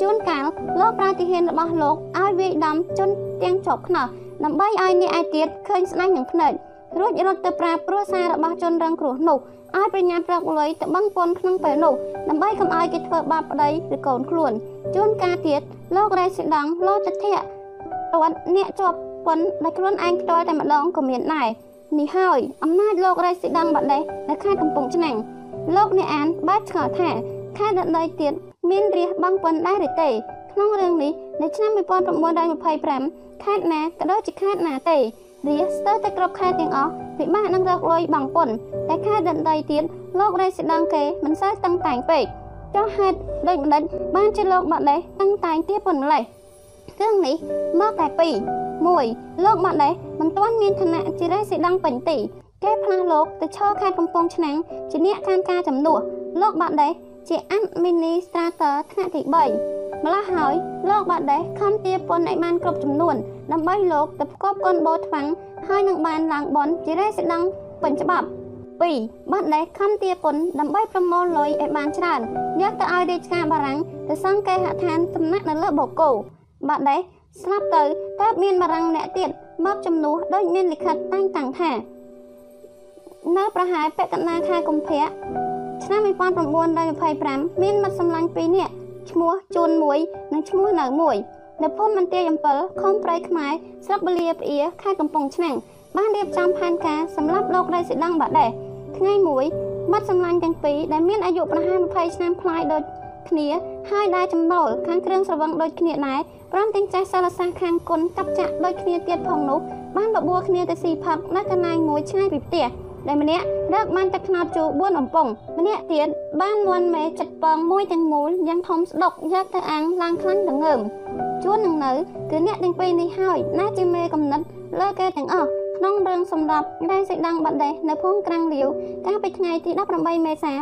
ជួនកាលលោកប្រើទាហានរបស់លោកឲ្យវាយដំជនទាំងជាប់ខ្នោះដើម្បីឲ្យអ្នកឯទៀតឃើញស្ដាយនឹងភ្នែករួចរត់ទៅប្រាប់គ្រួសាររបស់ជនរងគ្រោះនោះ ឲ្យប្រញាប់រកលុយទៅបង់ពន្ធក្នុងពេលនោះដើម្បីកុំឲ្យគេធ្វើបាបប្តីឬកូនខ្លួនជួនកាលទៀតលោករ៉េស៊ីដង់លោចធៈអត់អ្នកជាប់ពន្ធដែលខ្លួនឯងផ្ទាល់តែម្ដងក៏មានដែរនេះហើយអំណាចលោករ៉េស៊ីដង់បាត់ដែរនៅខេត្តកំពង់ឆ្នាំងលោកអ្នកអានបានឆ្ងល់ថាខេត្តដតីទៀតមានរាជបង់ពន្ធដែរឬទេក្នុងរឿងនេះនៅឆ្នាំ1925ខេត្តណាក៏ដូចជាខេត្តណាទេ រាជស្ទើរតែគ្រប់ខេត្តទាំងអស់ពិបាកនឹងរកលុយបង់ពន្ធតែខេត្តដតីទៀតលោករេស៊ីដង់គេមិនសូវតឹងតែងពេកចុះហេតុដូចម្ដេចបានជាលោកបាត់ដេសតឹងតែងទៀតប៉ុណ្ណេះរឿងនេះមកតែពីរមួយលោកបាត់ដេសមិនទាន់មានឋានៈជារេស៊ីដង់ពេញទីគេផ្លាស់លោកទៅឈរខេត្តកំពង់ឆ្នាំងជាអ្នកខានការចំនួនលោកបាត់ដេសជា Administrator ថ្នាក់ទី3 ម្ល៉េះហើយលោកបាត់ដេសខំទាពន្ធឲ្យបានគ្រប់ចំនួនដើម្បីលោកទៅផ្គប់កូនបោថ្វាំងហើយនឹងបានឡើងបនជារេសិដង់ពេញច្បាប់2បាត់ដេសខំទាពន្ធដើម្បីប្រមូលលុយឲ្យបានច្រើនយកទៅឲ្យរាជការបារាំងទៅសង់គេហដ្ឋានសំណាក់នៅលើបូកូបាត់ដេសស្លាប់ទៅតើបមានបារាំងអ្នកទៀតមកជំនួសដោយមានលិខិតតែងតាំងថានៅប្រហែលពាក់កណ្ដាលខែកុម្ភៈឆ្នាំ1925មានមិត្តសម្លាញ់ពីរនាក់ ឈ្មោះជួនមួយនិងឈ្មោះនៅមួយនៅភូមិមន្ទាយអំពិលខុំព្រៃខ្មែរស្រុកបលាផ្អៀខេត្តកំពង់ឆ្នាំងបានរៀបចំផែនការសម្រាប់លោករៃស៊ីដង់បាដេថ្ងៃមួយមិត្តសម្លាញ់ទាំងពីរដែលមានអាយុប្រហែល20ឆ្នាំផ្លាយដូចគ្នាហើយដែលចំណូលខាងគ្រឿងស្រវឹងដូចគ្នាដែរព្រមទាំងចេះសិលសាស្ត្រខាងគុណកັບចាក់ដូចគ្នាទៀតផងនោះបានបបួលគ្នាទៅស៊ីផឹកនៅកន្លែងមួយឆ្ងាយពីផ្ទះ ដែលម្នាក់រកបានទឹកខ្នោតជូរ4អំពង់ម្នាក់ទៀតបានមន់មេចិត្តពងមួយទាំងមូលយ៉ាងធំស្ដុកយកទៅអាំងឡើងខ្លាញ់ល្ងើមជួននឹងនៅគឺអ្នកទាំងពីរនេះហើយណាជាមេកំណត់លើគេទាំងអស់ក្នុងរឿងសម្រាប់ដែលសេចដងបាត់ដេសនៅភូមិក្រាំងលាវកាលពីថ្ងៃទី18មេសា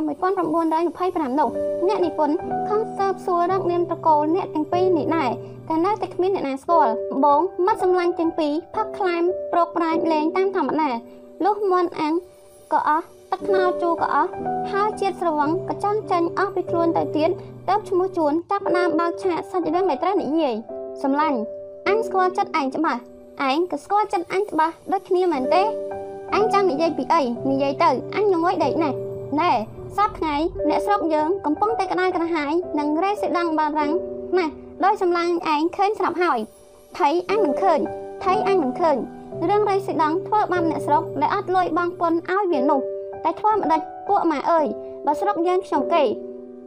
1925នោះអ្នកនិពន្ធខំសើបសួររកនាមត្រកូលអ្នកទាំងពីរនេះដែរតែនៅតែគ្មានអ្នកណាស្គាល់បងមាត់សម្លាញ់ទាំងពីរផឹកខ្លែមប្រោកប្រាជ្ញលេងតាមធម្មតា លុះមន់អាំងក៏អស់ទឹកខ្នោជូរក៏អស់ហើយជាតិស្រវឹងក៏ចង់ចាញ់អស់ពីខ្លួនទៅទៀតទៅឈ្មោះជួនចាប់ផ្ដើមបើកឆាកសាច់រឿងដែលត្រូវនិយាយសម្លាញ់អញស្គាល់ចិត្តឯងច្បាស់ឯងក៏ស្គាល់ចិត្តអញច្បាស់ដូចគ្នាមែនទេអញចង់និយាយពីអីនិយាយទៅអញងងុយដេកណាស់ណែសប្តាហ៍ថ្ងៃអ្នកស្រុកយើងកំពុងតែក្តៅក្រហាយនឹងរេសេដង់បារាំងណាដោយសម្លាញ់ឯងឃើញស្រាប់ហើយថៃអញមិនឃើញថៃអញមិនឃើញ រឿងរៃស៊ីដង់ធ្វើបាបអ្នកស្រុកដែលអត់លួយបងពុនឲ្យវានោះតែធ្វើមិនដាច់ពួកម៉ែអើយបើស្រុកយើងខ្ញុំគេ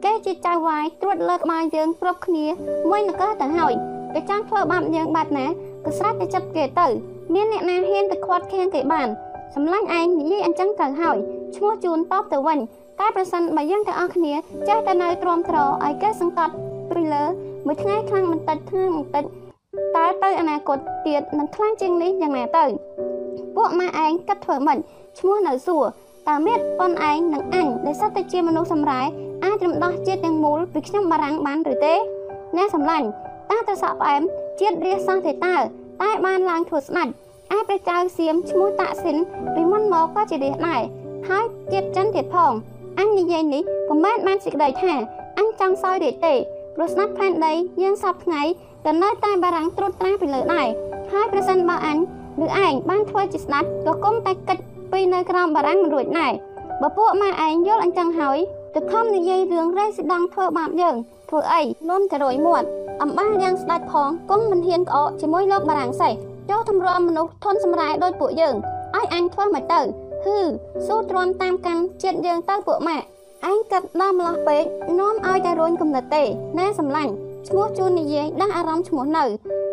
គេជាចៅវាយត្រួតលើក្បាលយើងគ្រប់គ្នាមួយនគរទៅហើយគេចង់ធ្វើបាបយើងបែបណាក៏ស្រេចតែចិត្តគេទៅ មានអ្នកណាហ៊ានទៅខាត់ខៀងគេបានសម្លាញ់ឯងនិយាយអញ្ចឹងត្រូវហើយឈ្មោះជូនតបទៅវិញតែប្រសិនបើយើងទាំងអស់គ្នាចេះតែនៅទ្រាំទ្រឲ្យគេសង្កត់ពីលើមួយថ្ងៃខ្លាំងបន្តិចថ្ងៃបន្តិច តើទៅអនាគតទៀតនឹងខ្លាំងជាងនេះយ៉ាងណាទៅ ពួកម៉ាឯងគិតធ្វើមិនឈ្មោះនៅសួរតើមេតប៉ុនឯងនិងអញដែលសិតតែជាមនុស្សសម្រែអាចរំដោះជាតិទាំងមូលពីខ្ញុំបារាំងបានឬទេអ្នកសម្លាញ់តើទៅសក់ផ្អែមជាតិរាសសោះទេតើតែបានឡើងធ្វើស្ដាច់ឯព្រះចៅសៀមឈ្មោះតាក់ស៊ីនពីមុនមកក៏ជារាសដែរហើយជាតិចិនទៀតផងអញនិយាយនេះក៏មិនបានសេចក្តីថាអញចង់សោយរាជទេ ព្រោះស្នាប់ផែនដីយើងសពថ្ងៃក៏នៅតែបារាំងត្រួតត្រាពីលើដែរហើយប្រសិនបើអញឬឯងបានធ្វើជាស្ដេចក៏គង់តែគិតពីនៅក្រោមបារាំងមិនរួចដែរបើពួកម៉ែឯងយល់អញ្ចឹងហើយទៅខំនិយាយរឿងរេស៊ីដង់ធ្វើបាបយើងធ្វើអីនាំទៅរួយមាត់អំបាយ៉ាងស្ដេចផងគង់មិនហ៊ានក្អកជាមួយលោកបារាំងសេះចូលទម្រាំមនុស្សធន់សម្រាយដោយពួកយើងឲ្យអញធ្វើមកទៅហឺស៊ូទ្រាំតាមកាន់ជាតិយើងទៅពួកម៉ាក់ ឯងកាត់ដល់ម្លោះពេកនាំឲ្យតែរួញគំនិតទេណែសម្លាញ់ឈ្មោះជូននិយាយដាស់អារម្មណ៍ឈ្មោះនៅ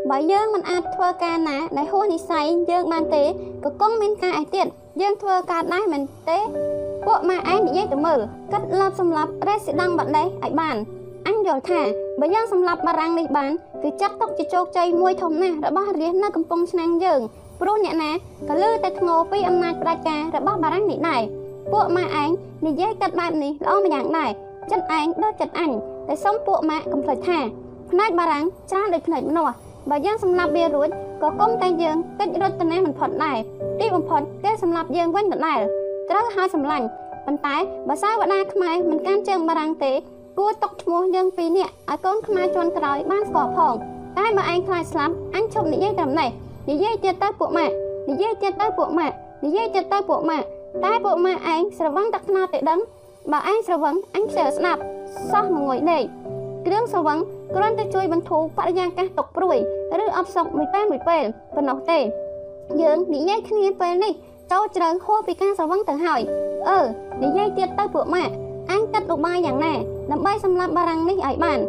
បើយើងមិនអាចធ្វើការណាដែលហួសនិស័យយើងបានទេក៏គង់មានការឯទៀតយើងធ្វើការដែរមិនទេពួកម៉ែឯងនិយាយទៅមើលគិតលបសម្លាប់រេស៊ីដង់បាត់នេះឲ្យបានអញយល់ថាបើយើងសម្លាប់បារាំងនេះបានគឺចាត់ទុកជាជោគជ័យមួយធំណាស់របស់រាជនៅកំពង់ឆ្នាំងយើងព្រោះអ្នកណាក៏លើតែធ្ងោពីអំណាចផ្ដាច់ការរបស់បារាំងនេះដែរ ពួកម៉ាឯងនិយាយកាត់បែបនេះល្អម្យ៉ាងដែរចិត្តឯងដូចចិត្តអញតែសុំពួកម៉ាកុំភ្លេចថាផ្នែកបារាំងច្រើនដូចផ្នែកមនុស្សបើយើងសម្លាប់វារួចក៏គុំតែយើងកិច្ចរត់ទៅណាមិនផុតដែរទីបំផុតគេសម្លាប់យើងវិញដដែលត្រូវហើយសម្លាញ់ប៉ុន្តែបើសាវតាខ្មែរមិនកាន់ជើងបារាំងទេគួរຕົកឈ្មោះយើងពីរនាក់ឲ្យកូនខ្មែរជន់ក្រោយបានស្គាល់ផងតែបើឯងខ្លាចស្លាប់អញឈប់និយាយត្រឹមនេះនិយាយទៀតទៅពួកម៉ាក់និយាយទៀតទៅពួកម៉ាក់និយាយទៀតទៅពួកម៉ាក់ តែពួកម៉ាក់ឯងស្រវឹងទឹកថ្នោតទេដឹងបើឯងស្រវឹងអញខ្ជិលស្ដាប់សោះមួយងុយដេកគ្រឿងស្រវឹងគ្រាន់តែជួយបន្ធូរបរិយាកាសទុកព្រួយឬអបសុកមួយពេលមួយពេលប៉ុណ្ណោះទេ យើងនិយាយគ្នាពេលនេះចូលជ្រៅហួសពីការស្រវឹងទៅហើយអឺនិយាយទៀតទៅពួកម៉ាក់អញគិតឧបាយយ៉ាងណាដើម្បីសម្លាប់បារាំងនេះឲ្យបាន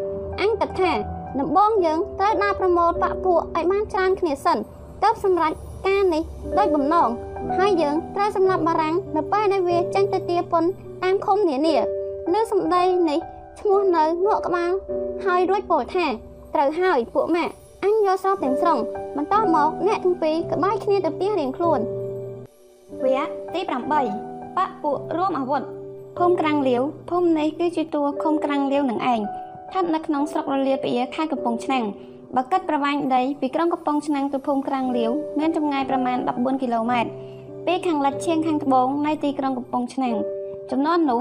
អញគិតថាដំបងយើងត្រូវដើរប្រមូលបាក់ពួកឲ្យបានច្រើនគ្នាសិនទើបសម្រេចការនេះដោយបំណង ហើយយើងត្រូវសម្លាប់បារាំងនៅពេលដែលវាចេញទៅទាពន្ធតាមឃុំនានាលើសម្ដីនេះឈ្មោះនៅងក់ក្បាលហើយរួចពោលថាត្រូវហើយពួកម៉ាក់អញយកស្របទាំងស្រុងបន្តមកអ្នកទាំងពីរក្បាយគ្នាទៅផ្ទះរៀងខ្លួនវគ្គទី8បពពួករួមអាវុធភូមិក្រាំងលាវភូមិនេះគឺជាតួឃុំក្រាំងលាវនឹងឯងស្ថិតនៅក្នុងស្រុករលាពៀខេត្តកំពង់ឆ្នាំង បើគិតប្រវែងដីពីក្រុងកំពង់ឆ្នាំងទៅភូមិក្រាំងលាវមានចម្ងាយប្រមាណ14គីឡូម៉ែត្រពីខាងលិចឈៀងខាងត្បូងនៃទីក្រុងកំពង់ឆ្នាំងចំនួននោះ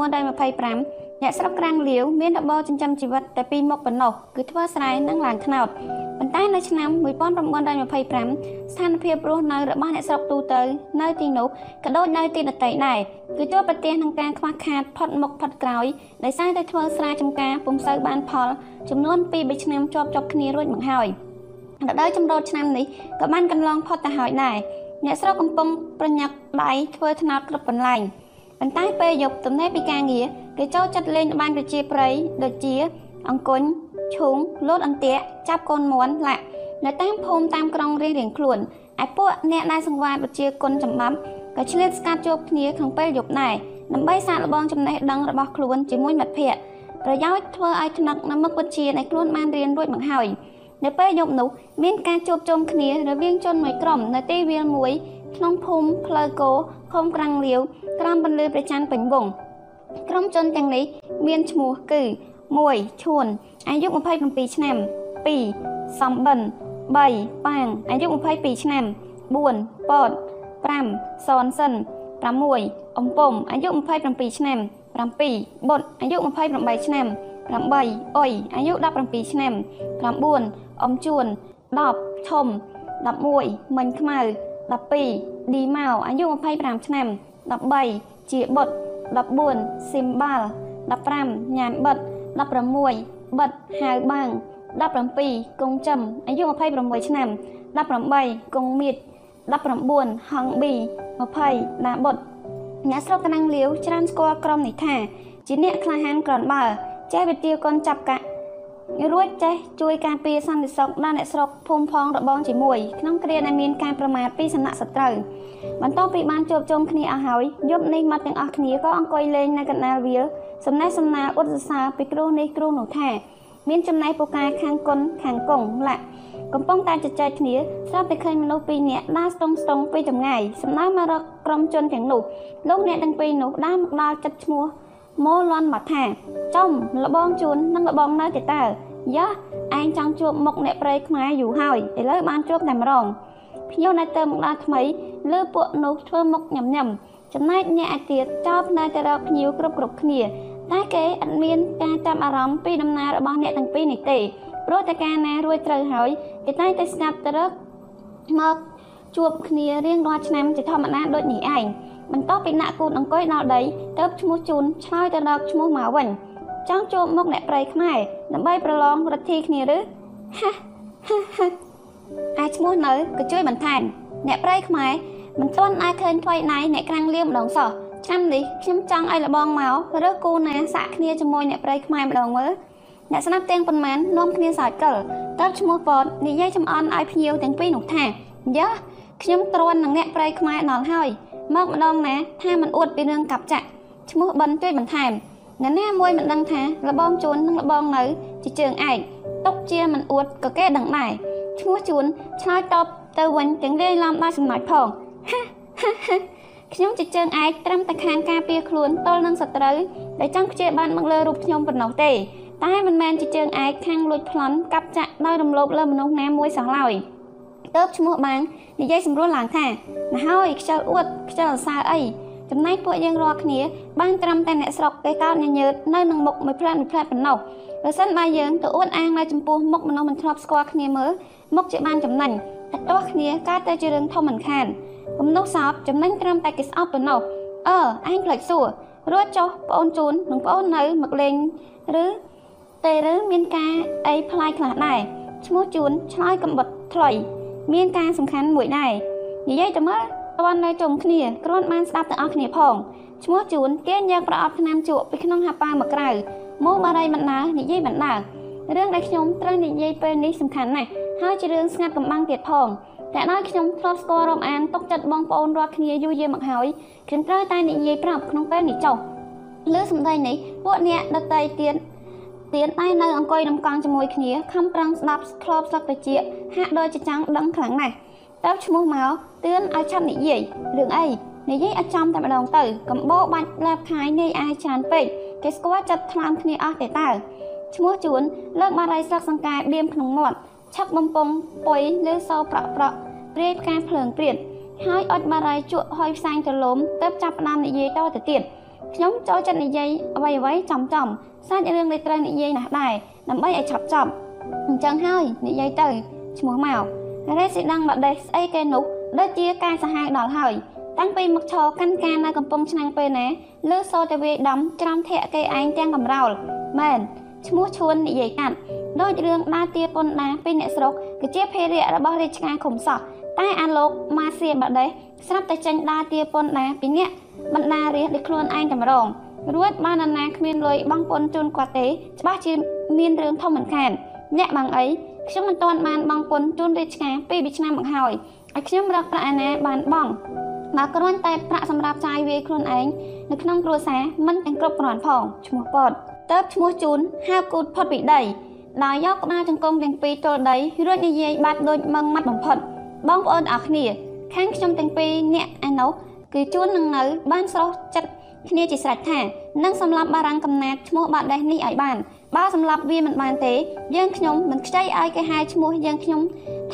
1925 អ្នកស្រុកក្រាំងលាវមានរបរចិញ្ចឹមជីវិតតែពីរមុខប៉ុណ្ណោះគឺធ្វើស្រែនិងឡើងត្នោតប៉ុន្តែនៅឆ្នាំ1925ស្ថានភាពរស់នៅរបស់អ្នកស្រុកទូទៅនៅទីនោះក៏ដូចនៅទីដទៃដែរគឺជួបប្រទះនឹងការខ្វះខាតផុតមុខផុតក្រោយដោយសារតែធ្វើស្រែចម្ការពុំសូវបានផលចំនួន2 3ឆ្នាំជាប់ជាប់គ្នារួចមកហើយរដូវចម្រូតឆ្នាំនេះក៏បានកន្លងផុតទៅហើយដែរអ្នកស្រុកកំពុងប្រញាប់ដៃធ្វើថ្នោតគ្រប់បន្លែង ប៉ុន្តែពេលយប់ទំនេរពីការងារគេចូលចិត្តលេងល្បែងប្រជាប្រិយដូចជា អង្គុញឈូងលោតអន្ទាក់ចាប់កូនមន់លាក់នៅតាមភូមិតាមក្រុងរៀងរៀងខ្លួនឯពួកអ្នកដែលសង្វាតប្រជាគុណចម្បាប់ក៏ឆ្លៀតស្កាត់ជួបគ្នាក្នុងពេលយប់ដែរដើម្បីសាកល្បងចំណេះដឹងរបស់ខ្លួនជាមួយមិត្តភ័ក្តិប្រយោជន៍ធ្វើឲ្យថ្នាក់នៅមុខវិជ្ជាដែលខ្លួនបានរៀនរួចមកហើយនៅពេលយប់នោះមានការជួបជុំគ្នារវាងជនមួយក្រុមនៅទីវាលមួយ ក្នុងភូមិផ្លូវគោឃុំក្រាំងលាវក្រោមពន្លឺព្រះច័ន្ទពេញវងក្រុមជនទាំងនេះមានឈ្មោះគឺ1ឈួនអាយុ27ឆ្នាំ2សំបិន3ប៉ាងអាយុ22ឆ្នាំ4ប៉ត5សនសិន6អំពុំអាយុ27ឆ្នាំ7បុតអាយុ28ឆ្នាំ8អុយអាយុ17ឆ្នាំ9អំជួន10ធំ11មិញខ្មៅ 12ឌីម៉ៅអាយុ25ឆ្នាំ13ជាបុត14ស៊ីមបាល់15ញ៉ានបិទ16បិទហៅបាំង17កុងចំអាយុ26ឆ្នាំ18កុងមៀត19ហងប៊ី20ណាបុតអ្នកស្រុកកណាំងលាវច្រើនស្គាល់ក្រុមនេះថា ជាអ្នកក្លាហានក្រនបើចេះវិទាកូនចាប់កាក់ រួចចេះជួយការពារសន្តិសុខដល់អ្នកស្រុកភូមិផងរបងជាមួយក្នុងគ្រាដែលមានការប្រមាថពីសំណាក់សត្រូវបន្ទាប់ពីបានជួបជុំគ្នាអស់ហើយយប់នេះមាត់ទាំងអស់គ្នាក៏អង្គុយលេងនៅកណ្ដាលវាលសំណេះសំណាលឧត្តសសារពីគ្រូនេះគ្រូនោះថា មានចំណែកពូកែខាងគុនខាងកងឡាក់កំពុងតែជជែកគ្នាស្រាប់តែឃើញមនុស្សពីរនាក់ដើរស្ទង់ស្ទង់ពីចម្ងាយសំដៅមករកក្រុមជនទាំងនោះលោកអ្នកទាំងពីរនោះដើរមកដល់ចិត្តឈ្មោះ ម៉ូលន់មកថាចំលបងជួននិងលបងនៅទេតើយ៉ាឯងចង់ជួបមុខអ្នកប្រៃខ្មែរយូរហើយឥឡូវបានជួបតែម្ដងភ្ញៀវនៅទៅមកដល់ថ្មីលើពួកនោះធ្វើមុខញ៉ាំញ៉ាំចំណែកអ្នកឯទៀតចោលផ្នែកទៅរកភ្ញៀវគ្រប់គ្រប់គ្នា តែគេអត់មានការចាប់អារម្មណ៍ពីដំណើររបស់អ្នកទាំងពីរនេះទេព្រោះតែការណារួចត្រូវហើយគេតែងតែស្ងាត់ទៅរកមកជួបគ្នារៀងរាល់ឆ្នាំជាធម្មតាដូចនេះឯង បន្ទាប់ពីអ្នកគូតអង្គុយដល់ដីទៅឈ្មោះជូនឆ្លើយទៅរកឈ្មោះមកវិញចង់ជួបមុខអ្នកប្រៃខ្មែរដើម្បីប្រឡងរទ្ធីគ្នាឬហាហាហាឯឈ្មោះនៅក៏ជួយបន្ថែមអ្នកប្រៃខ្មែរមិនទាន់អាចឃើញថ្មីណៃអ្នកក្រាំងលៀមម្ដងសោះឆ្នាំនេះខ្ញុំចង់ឲ្យលបងមកឬគូណាសាក់គ្នាជាមួយអ្នកប្រៃខ្មែរម្ដងមើលអ្នកស្នាប់ទាំងប៉ុន្មាននាំគ្នាសើចកិលតើឈ្មោះពតនិយាយចំអន់ឲ្យភ្ញៀវទាំងពីរនោះថាយ៉ាខ្ញុំទ្រាំនឹងអ្នកប្រៃខ្មែរដល់ហើយ មកម្ដងណាថាមិនអួតពីរឿងកាប់ចាក់ឈ្មោះបិនជួយបន្ថែមអ្នកណាមួយមិនដឹងថាលបងជួននិងលបងនៅជាជើងឯកຕົកជាមិនអួតក៏គេដឹងដែរឈ្មោះជួនឆ្លើយតបទៅវិញទាំងលាយឡំដល់ចំណុចផងហាហាហាខ្ញុំជាជើងឯកត្រឹមតែខាងការពារខ្លួនទល់នឹងសត្រូវដែលចង់ខ្ជិលបានមកលើរូបខ្ញុំប៉ុណ្ណោះទេតែមិនមែនជាជើងឯកខាងលួចប្លន់កាប់ចាក់ដោយរំលោភលើមនុស្សណាមួយសោះឡើយ ទៅឈ្មោះបាងនិយាយសម្រួលឡើងថាណាហើយខ្ជិលអួតខ្ជិលអសើអីចំណែកពួកយើងរាល់គ្នាបានត្រឹមតែអ្នកស្រុកគេកោតញញើតនៅនឹងមុខមួយផ្លែមួយផ្លែប៉ុណ្ណោះបើសិនបើយើងទៅអួតអាងនៅចំពោះមុខមនុស្សមិនធ្លាប់ស្គាល់គ្នាមើលមុខជាបានចំណេញតែទាស់គ្នាកើតទៅជារឿងធំមិនខានគំនុះសោតចំណេញត្រឹមតែគេស្អប់ប៉ុណ្ណោះអឺអញផ្លេចសួររួចចុះប្អូនជូននិងប្អូននៅមកលេងឬទេឬមានការអីផ្លាយខ្លះដែរឈ្មោះជូនឆ្លើយកំបិតថ្លៃ មានការសំខាន់មួយដែរនិយាយទៅមើលតន់នៅជុំគ្នាគ្រាន់បានស្ដាប់ទាំងអស់គ្នាផងឈ្មោះជូនគេយកប្រអប់ឆ្នាំជក់ពីក្នុងហាប៉ាមកក្រៅមកបារីបណ្ដានិយាយបណ្ដារឿងដែលខ្ញុំត្រូវនិយាយពេលនេះសំខាន់ណាស់ហើយជារឿងស្ងាត់កំបាំងទៀតផងតែដល់ខ្ញុំធ្លាប់ស្គាល់រំអានទុកចិត្តបងប្អូនរាល់គ្នាយូរយារមកហើយខ្ញុំត្រូវតែនិយាយប្រាប់ក្នុងពេលនេះចុះលើសម្ដីនេះពួកអ្នកដតីទៀត ទៀតតែនៅអង្គុយរំកង់ជាមួយគ្នាខំប្រឹងស្ដាប់ធ្លាប់ស្លឹកតិចហាក់ដូចជាចង់ដឹងខ្លាំងណាស់តើឈ្មោះមកទឿនឲ្យឆាប់និយាយរឿងអីនិយាយឲ្យចំតែម្ដងទៅកំបោបាច់ឡាបខាយនាយអាយច្រើនពេកគេស្គាល់ចិត្តថ្លើមគ្នាអស់ទេតើឈ្មោះជួនលើកបារីស្លឹកសង្កែបៀមក្នុងមាត់ឆាប់បំពង់ពុយលើសោប្រក់ប្រក់ព្រាយផ្កាភ្លើងព្រាតហើយអុចបារីជក់ហុយផ្សែងទលំទៅចាប់ផ្ដើមនិយាយតទៅទៀត ខ្ញុំចូលចិត្តនិយាយអ្វីអ្វីចំចំសាច់រឿងដែលត្រូវនិយាយណាស់ដែរដើម្បីឲ្យឆាប់ចប់អញ្ចឹងហើយនិយាយទៅឈ្មោះមករេស៊ីដងបដេសស្អីគេនោះដូចជាការសាហាវដល់ហើយតាំងពីមកឈរកាន់ការនៅកំពង់ឆ្នាំងពេលណាលើសោទៅវាយដំច្រាំធាក់គេឯងទាំងកំរោលមែនឈ្មោះឈួននិយាយកាត់ដូចរឿងដើរទាប៉ុនដាពីអ្នកស្រុកគឺជាភេរៈរបស់រាជការឃុំសោះតែអាលោកម៉ាសៀបដេស ស្រាប់តែចេញដើរទាប៉ុនដាពីអ្នកបណ្ដារាជដោយខ្លួនឯងតម្រងរួចបានអាណាគ្មានលុយបង់ពន្ធជូនគាត់ទេច្បាស់ជាមានរឿងធំមិនខានអ្នកបងអីខ្ញុំមិនទាន់បានបង់ពន្ធជូនរាជការពីពីឆ្នាំមកហើយឲ្យខ្ញុំរកប្រាក់អាណាបានបង់បើគ្រាន់តែប្រាក់សម្រាប់ចាយវាយខ្លួនឯងនៅក្នុងគ្រួសារមិនទាំងគ្រប់គ្រាន់ផងឈ្មោះពតទៅឈ្មោះជូនហៅគូតផុតពីដីដោយយកក្បាលចង្គង់ទាំងពីរទល់ដីរួចនិយាយបាត់ដូចមឹងម៉ាត់បំផុតបងប្អូនទាំងអស់គ្នា ខាងខ្ញុំទាំងពីរអ្នកឯនោះគឺជួននឹងនៅ បានស្រស់ចិត្តគ្នាជាស្រេចថានឹងសម្លាប់បារាំងកំណាតឈ្មោះបាដេសនេះឲ្យបានបើសម្លាប់វាមិនបានទេ យើងខ្ញុំមិនខ្ចីឲ្យគេហៅឈ្មោះយើងខ្ញុំ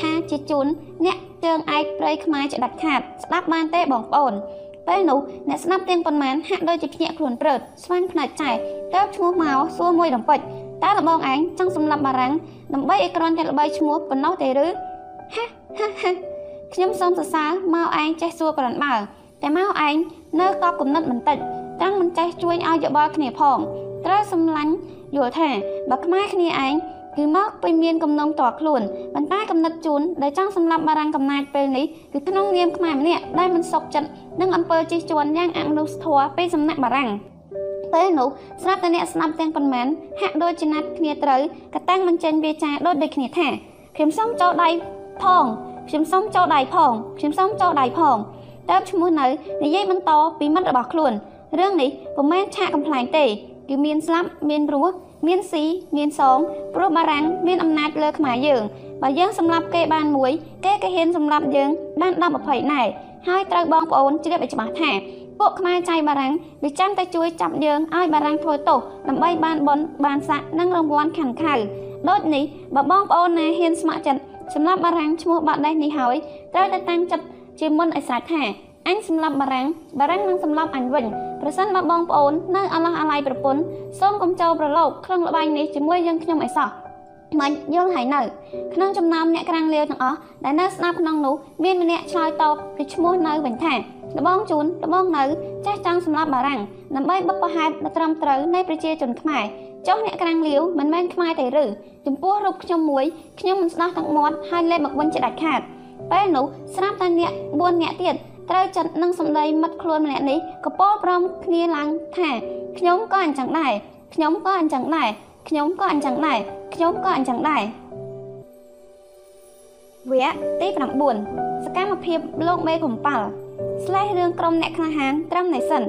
ថាជាជូនអ្នកជើងឯកព្រៃខ្មែរជាដាច់ខាតស្ដាប់បានទេបងប្អូនពេលនោះអ្នកស្ដាប់ទាំងប៉ុន្មានហាក់ដូចជាភ្ញាក់ខ្លួនព្រឺតស្វាញផ្នែកចែទៅឈ្មោះមកសួរមួយរំពេចតើលបងឯងចង់សម្លាប់បារាំងដើម្បីឲ្យគ្រាន់តែល្បីឈ្មោះប៉ុណ្ណោះទេឬហាហាហា ខ្ញុំសូមសរសើរមកឯងចេះសួរក្រាន់បើតែមកឯងនៅកប់គំនិតបន្តិចតាំងមិនចេះជួយឲ្យយោបល់គ្នាផងត្រូវសម្លាញ់យល់ថាបើខ្មែរគ្នាឯងគឺមកពេញមានកំណងតខ្លួនប៉ុន្តែកំណត់ជូនដែលចង់សម្លាប់បារាំងកំណាចពេលនេះគឺក្នុងនាមខ្មែរម្នាក់ដែលមិនសុខចិត្តនឹងអំពើជិះជាន់យ៉ាងអមនុស្សធម៌ពីសំណាក់បារាំងពេលនោះស្រាប់តែអ្នកស្ដាប់ទាំងប៉ុន្មានហាក់ដូចជាណាត់គ្នាត្រូវកតាំងមិនចេញវាចាដូចដូចគ្នាថាខ្ញុំសុំចូលដៃផង ខ្ញុំសុំចូលដៃផងខ្ញុំសុំចូលដៃផងតើបឈ្មោះនៅនិយាយបន្តពីមិត្តរបស់ខ្លួនរឿងនេះពុំមែនឆាកកំ pl ែងទេគឺមានស្លាប់មានរស់មានស៊ីមានសងព្រោះបារាំងមានអំណាចលើខ្មែរយើងបើយើងសម្លាប់គេបានមួយ គេក៏ហ៊ានសម្លាប់យើងបាន10 20ណែហើយត្រូវបងប្អូនជ្រាបឲ្យច្បាស់ថាពួកខ្មែរចៃបារាំងវាចាំតែជួយចាប់យើងឲ្យបារាំងធ្វើទោសដើម្បីបានបនបានស័កនិងរង្វាន់ខាងខៅដូចនេះបើបងប្អូនណាហ៊ានស្ម័គ្រចិត្ត សម្រាប់បារាំងឈ្មោះបាត់ដេសនេះហើយត្រូវតែតាំងចិត្តជាមុនឲ្យស្រេចថាអញសម្លាប់បារាំងបារាំងនឹងសម្លាប់អញវិញប្រសិនបើបងប្អូននៅអឡោះអាល័យប្រពន្ធសូមកុំចូលប្រឡូកក្នុងលបែងនេះជាមួយយើងខ្ញុំឲ្យសោះមិនយល់ហើយនៅក្នុងចំណោមអ្នកក្រាំងលាវទាំងអស់ដែលនៅស្ដាប់ក្នុងនោះមានម្នាក់ឆ្លើយតបពីឈ្មោះនៅវិញថាដបងជូនដបងនៅចេះចង់សម្លាប់បារាំងដើម្បីបិទប្រហែតដ៏ត្រឹមត្រូវនៃប្រជាជនខ្មែរ ចុះអ្នកក្រាំងលាវមិនមែនខ្មែរទេឬចំពោះរូបខ្ញុំមួយខ្ញុំមិនស្ដោះទាំងមាត់ហើយលេបមកវិញជាដាច់ខាតពេលនោះស្រាប់តែអ្នក4អ្នកទៀតត្រូវចិត្តនឹងសម្ដីមិត្តខ្លួនម្នាក់នេះក៏ពោលព្រមគ្នាឡើងថាខ្ញុំក៏អញ្ចឹងដែរខ្ញុំក៏អញ្ចឹងដែរខ្ញុំក៏អញ្ចឹងដែរខ្ញុំក៏អញ្ចឹងដែរវគ្គទី9សកម្មភាពលោកមេកំប៉ាល់ស្លេះរឿងក្រុមអ្នកក្លាហានត្រឹមនេះសិន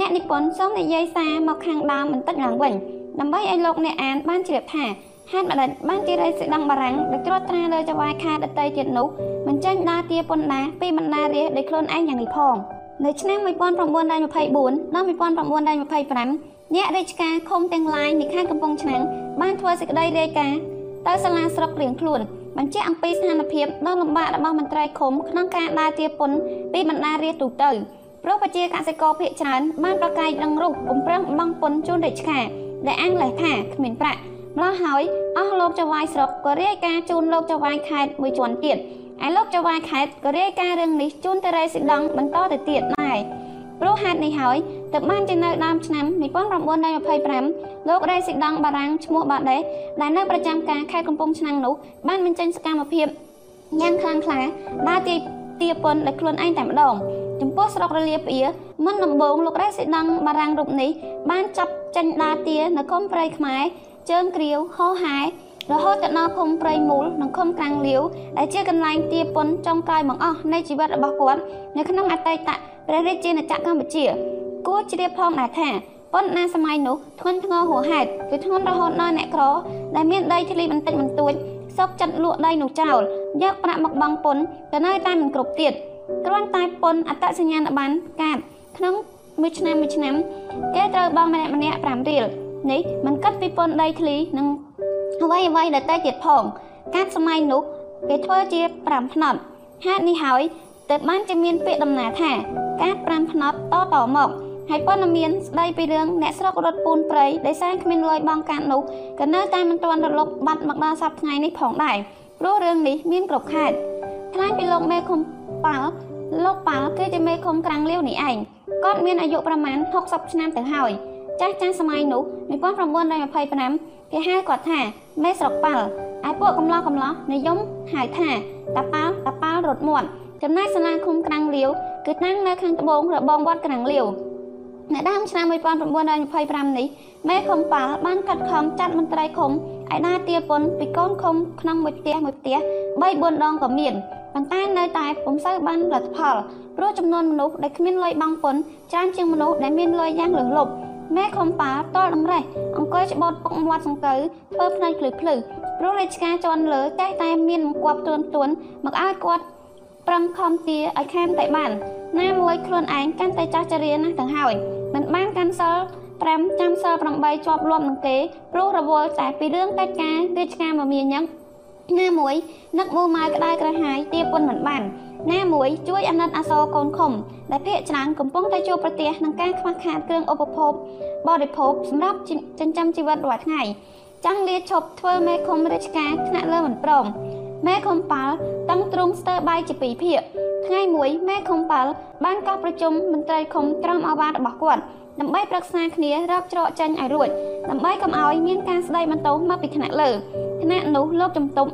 អ្នកនិពន្ធសូមនិយាយសារមកខាងដើមបន្តិចឡើងវិញ ដើម្បីឲ្យលោកអ្នកអានបានជ្រាបថាហេតុម្ដេចបានជារាជសេដងបារាំងដែលត្រួតត្រាលើចវាយខាដតីទៀតនោះមិនចេញដើរទាពន្ធដាពីបណ្ដារាជដោយខ្លួនឯងយ៉ាងនេះផងនៅឆ្នាំ1924ដល់1925អ្នករាជការឃុំទាំងឡាយនៃខេត្តកំពង់ឆ្នាំងបានធ្វើសេចក្តីរាយការណ៍ទៅសាលាស្រុករៀងខ្លួនបញ្ជាក់អំពីស្ថានភាពដ៏លំបាករបស់មន្ត្រីឃុំក្នុងការដើរទាពន្ធពីបណ្ដារាជទូទៅព្រោះប្រជាកសិករភៀកច្រើនបានប្រកែករឹងរូបបំប្រឹងបង់ពន្ធជូនរាជការ ដែលអាំងលេសថាគ្មានប្រាក់ម្ល៉េះហើយអស់លោកចៅវាយស្រុកក៏រាយការណ៍ជូនលោកចៅវាយខេត្តមួយជាន់ទៀតឯលោកចៅវាយខេត្តក៏រាយការណ៍រឿងនេះជូនទៅរេស៊ីដង់បន្តទៅទៀតដែរព្រោះហេតុនេះហើយទើបបានជានៅដើមឆ្នាំ1925លោករេស៊ីដង់បារាំងឈ្មោះបាដេសដែលនៅប្រចាំការខេត្តកំពង់ឆ្នាំងនោះបានបញ្ចេញសកម្មភាពយ៉ាងខ្លាំងក្លាដើរទាយទាពន្ធដោយខ្លួនឯងតែម្ដង ចំពោះស្រុករលាផ្អៀមុនដំបូងលោករេស៊ីដង់បារាំងរូបនេះបានចាប់ចេញដើរទានៅគុំព្រៃខ្មែរជើងគ្រាវហោហែរហូតទៅដល់ភូមិព្រៃមូលនិងឃុំក្រាំងលាវដែលជាកន្លែងទាពន្ធចុងក្រោយបង្អស់នៃជីវិតរបស់គាត់នៅក្នុងអតីតព្រះរាជាណាចក្រកម្ពុជា គួរជ្រាបផងដែរថាប៉ុន្តែសម័យនោះធ្ងន់ធ្ងរហួសហេតុគឺធ្ងន់រហូតដល់អ្នកក្រដែលមានដីធ្លីបន្តិចបន្តួចសោកចិត្តលក់ដីនោះចោលយកប្រាក់មកបង់ពន្ធក៏នៅតែមិនគ្រប់ទៀត គ្រាន់តែពន្ធអត្តសញ្ញាណប័ណ្ណកាតក្នុងមួយឆ្នាំមួយឆ្នាំ គេត្រូវបង់ម្នាក់ម្នាក់5រៀលនេះមិនគិតពីពន្ធដីធ្លីនិងអ្វីអ្វីដែលតែទៀតផងកាតសម័យនោះគេធ្វើជា5ផ្នត់ហេតុនេះហើយទើបបានជាមានពាក្យដំណាថា កាត5ផ្នត់តតមកហើយព័ត៌មានស្ដីពីរឿងអ្នកស្រុករត់ពូនព្រៃដែលសែងគ្មានលុយបងកាត់នោះក៏នៅតែមិនទាន់រលត់បាត់មកដល់សប្តាហ៍ថ្ងៃនេះផងដែរព្រោះរឿងនេះមានគ្រប់ខេត្តថ្លែងពីលោកមេឃុំ ប៉ាល់លោកប៉ាល់គឺជាមេឃុំក្រាំងលាវនេះឯងគាត់មានអាយុប្រមាណ60ឆ្នាំទៅហើយចាស់ចាស់សម័យនោះ1925គេហៅគាត់ថាមេស្រុកប៉ាល់ឯពួកកំឡោះកំឡោះនិយមហៅថាតាប៉ាល់តាប៉ាល់រត់មាត់ចំណែកសាលាឃុំក្រាំងលាវគឺតាំងនៅខាងត្បូងរបងវត្តក្រាំងលាវនៅដើមឆ្នាំ1925នេះមេឃុំប៉ាល់បានកាត់ខំចាត់មន្ត្រីឃុំឲ្យដើរទាពន្ធពីកូនឃុំក្នុងមួយផ្ទះមួយផ្ទះ3 4ដងក៏មាន ប៉ុន្តែនៅតែពុំសូវបានលទ្ធផលព្រោះចំនួនមនុស្សដែលគ្មានលុយបង់ពន្ធច្រើនជាងមនុស្សដែលមានលុយយ៉ាងលើសលប់ម៉ែខំប៉ាតលតម្រេះអង្គុយច្បូតពុកមាត់សង្កូវធ្វើភ្នែកភ្លឺភ្លឺព្រោះរាជការជន់លើតែតែមានបង្គាប់ទួនទួនមកឲ្យគាត់ប្រឹងខំទាឲ្យខេមតែបានណាមួយខ្លួនឯងកាន់តែចាស់ចរាណាស់ទាំងហើយមិនបានកាន់សិល5ចាំសិល8ជាប់លាប់នឹងគេព្រោះរវល់តែពីរឿងកិច្ចការរាជការមមាញឹក ណាមួយនឹកមូម៉ៅក្តៅក្រហាយទាពុនមិនបានណាមួយជួយអាណិតអាសូរកូនខុំដែលភ ieck ច្រើនកំពុងតែជួបប្រទះនឹងការខ្វះខាតគ្រឿងឧបភោគបរិភោគសម្រាប់ចិញ្ចឹមជីវិតរាល់ថ្ងៃចង់លាឈប់ធ្វើមេឃុំរាជការថ្នាក់លើមិនព្រមមេឃុំប៉ាល់តឹងទ្រូងស្ទើបាយជាពីរភាគថ្ងៃមួយមេឃុំប៉ាល់បានកោះប្រជុំមន្ត្រីឃុំក្រមអាវ៉ារបស់គាត់ ដើម្បីប្រឹក្សាគ្នារកច្រកចេញឲ្យរួចដើម្បីកុំឲ្យមានការស្ដីបន្ទោសមកពីថ្នាក់លើថ្នាក់នោះលោកជំទប់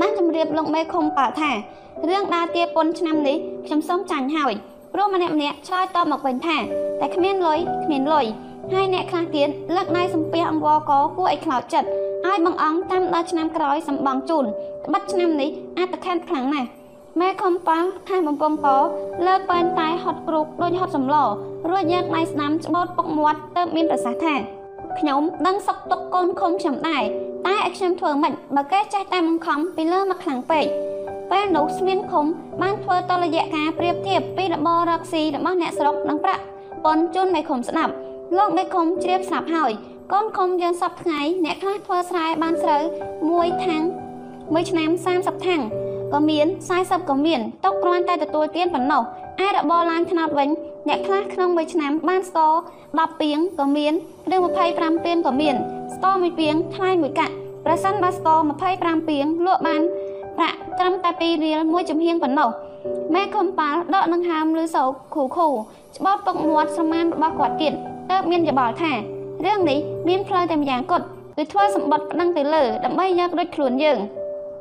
បានជម្រាបលោកមេឃុំប៉ាល់ថារឿងដើរទាពន្ធឆ្នាំនេះខ្ញុំសូមចាញ់ហើយព្រោះម្នាក់ម្នាក់ឆ្លើយតបមកវិញថាតែគ្មានលុយគ្មានលុយហើយអ្នកខ្លះទៀតលើកដៃសំពះអង្វរកគួរឲ្យខ្លោចចិត្តឲ្យបងអង្គតាមដល់ឆ្នាំក្រោយសម្បងជូនត្បិតឆ្នាំនេះអត្តខានខ្លាំងណាស់ ម៉ែខំប៉ាល់ខាងបំពង់កលើកបែនតែហត់គ្រូកដូចហត់សម្លរួចយកដៃស្ដាំច្បូតពុកមាត់ទៅមានប្រសាសន៍ថាខ្ញុំដឹងសុកទុកកូនខំខ្ញុំដែរតែឲ្យខ្ញុំធ្វើមិនបើគេចេះតែបង្ខំពីលើមកខ្លាំងពេកពេលនោះស្មានឃុំបានធ្វើតលយៈការប្រៀបធៀបពីរបររកស៊ីរបស់អ្នកស្រុកនិងប្រាក់ប៉ុនជូនមេឃុំស្ដាប់លោកមេឃុំជ្រាបស្រាប់ហើយកូនឃុំយើងសពថ្ងៃអ្នកខ្លះធ្វើស្រែបានស្រូវមួយ tháng មួយឆ្នាំ 30tháng ក៏មាន40ក៏មានຕົកគ្រាន់តែទទួលទានប៉ុណ្ណោះឯរបរឡើងថ្នោតវិញអ្នកខ្លះក្នុងមួយឆ្នាំបានស្ករ10ពាងក៏មានឬ25ពាងក៏មានស្ករមួយពាងថ្លៃមួយកាក់ប្រសិនបើស្ករ25ពាងលក់បានប្រាក់ត្រឹមតែ2រៀលមួយចំហៀងប៉ុណ្ណោះម៉ែខំប៉ាល់ដកនឹងហើមឬសោកខូខូច្បោតពុកមាត់ស្រមានរបស់គាត់ទៀតទើបមានយល់ថារឿងនេះមានផ្លូវតែម្យ៉ាងគត់គឺធ្វើសម្បត្តិប្តឹងទៅលើដើម្បីយកដូចខ្លួនយើង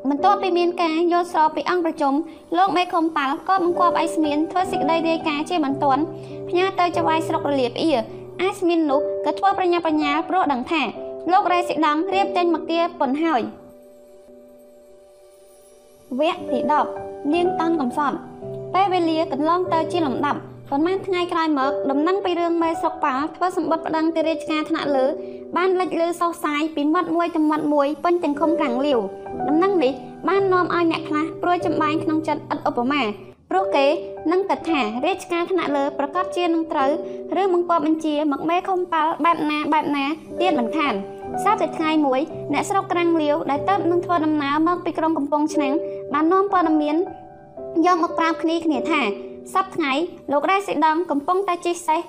បន្ទាប់ពីមានការយល់ស្របពីអង្គប្រជុំលោកមេឃុំប៉ាល់ក៏បង្គាប់ឲ្យស្មានធ្វើសេចក្តីរាយការណ៍ជាបន្ទាន់ផ្ញើទៅចៅហ្វាយស្រុករលៀបអ៊ីឯស្មាននោះក៏ធ្វើប្រញាប់ប្រញាល់ព្រោះដឹងថាលោករ៉េស៊ីដង់រៀបចេញមកទាប៉ុនហើយវគ្គទី10នាងតាន់កំសត់ពេលវេលាកន្លងទៅជាលំដាប់ ប៉ុន្មានថ្ងៃក្រោយមកដំណឹងពីរឿងមេស្រុកប៉ាល់ធ្វើសម្បត្តិប្តឹងទៅរាជការថ្នាក់លើបានលេចលើសោះសាយពីមាត់មួយទៅមាត់មួយពេញទាំងឃុំក្រាំងលាវដំណឹងនេះបាននាំឲ្យអ្នកខ្លះព្រួយចម្បាញ់ក្នុងចិត្តឥតឧបមាព្រោះគេនឹងគិតថារាជការថ្នាក់លើប្រកាសជានឹងត្រូវឬបង្គាប់បញ្ជាមកមេខុំប៉ាល់បែបណាបែបណាទៀតមិនខានស្រាប់តែថ្ងៃមួយអ្នកស្រុកក្រាំងលាវដែលទៅនឹងធ្វើដំណើរមកពីក្រុងកំពង់ឆ្នាំងបាននាំព័ត៌មានយកមកប្រាប់គ្នាគ្នាថា សប្តាហ៍ថ្ងៃលោករ៉េស៊ីដង់កំពុងតែជិះសេះ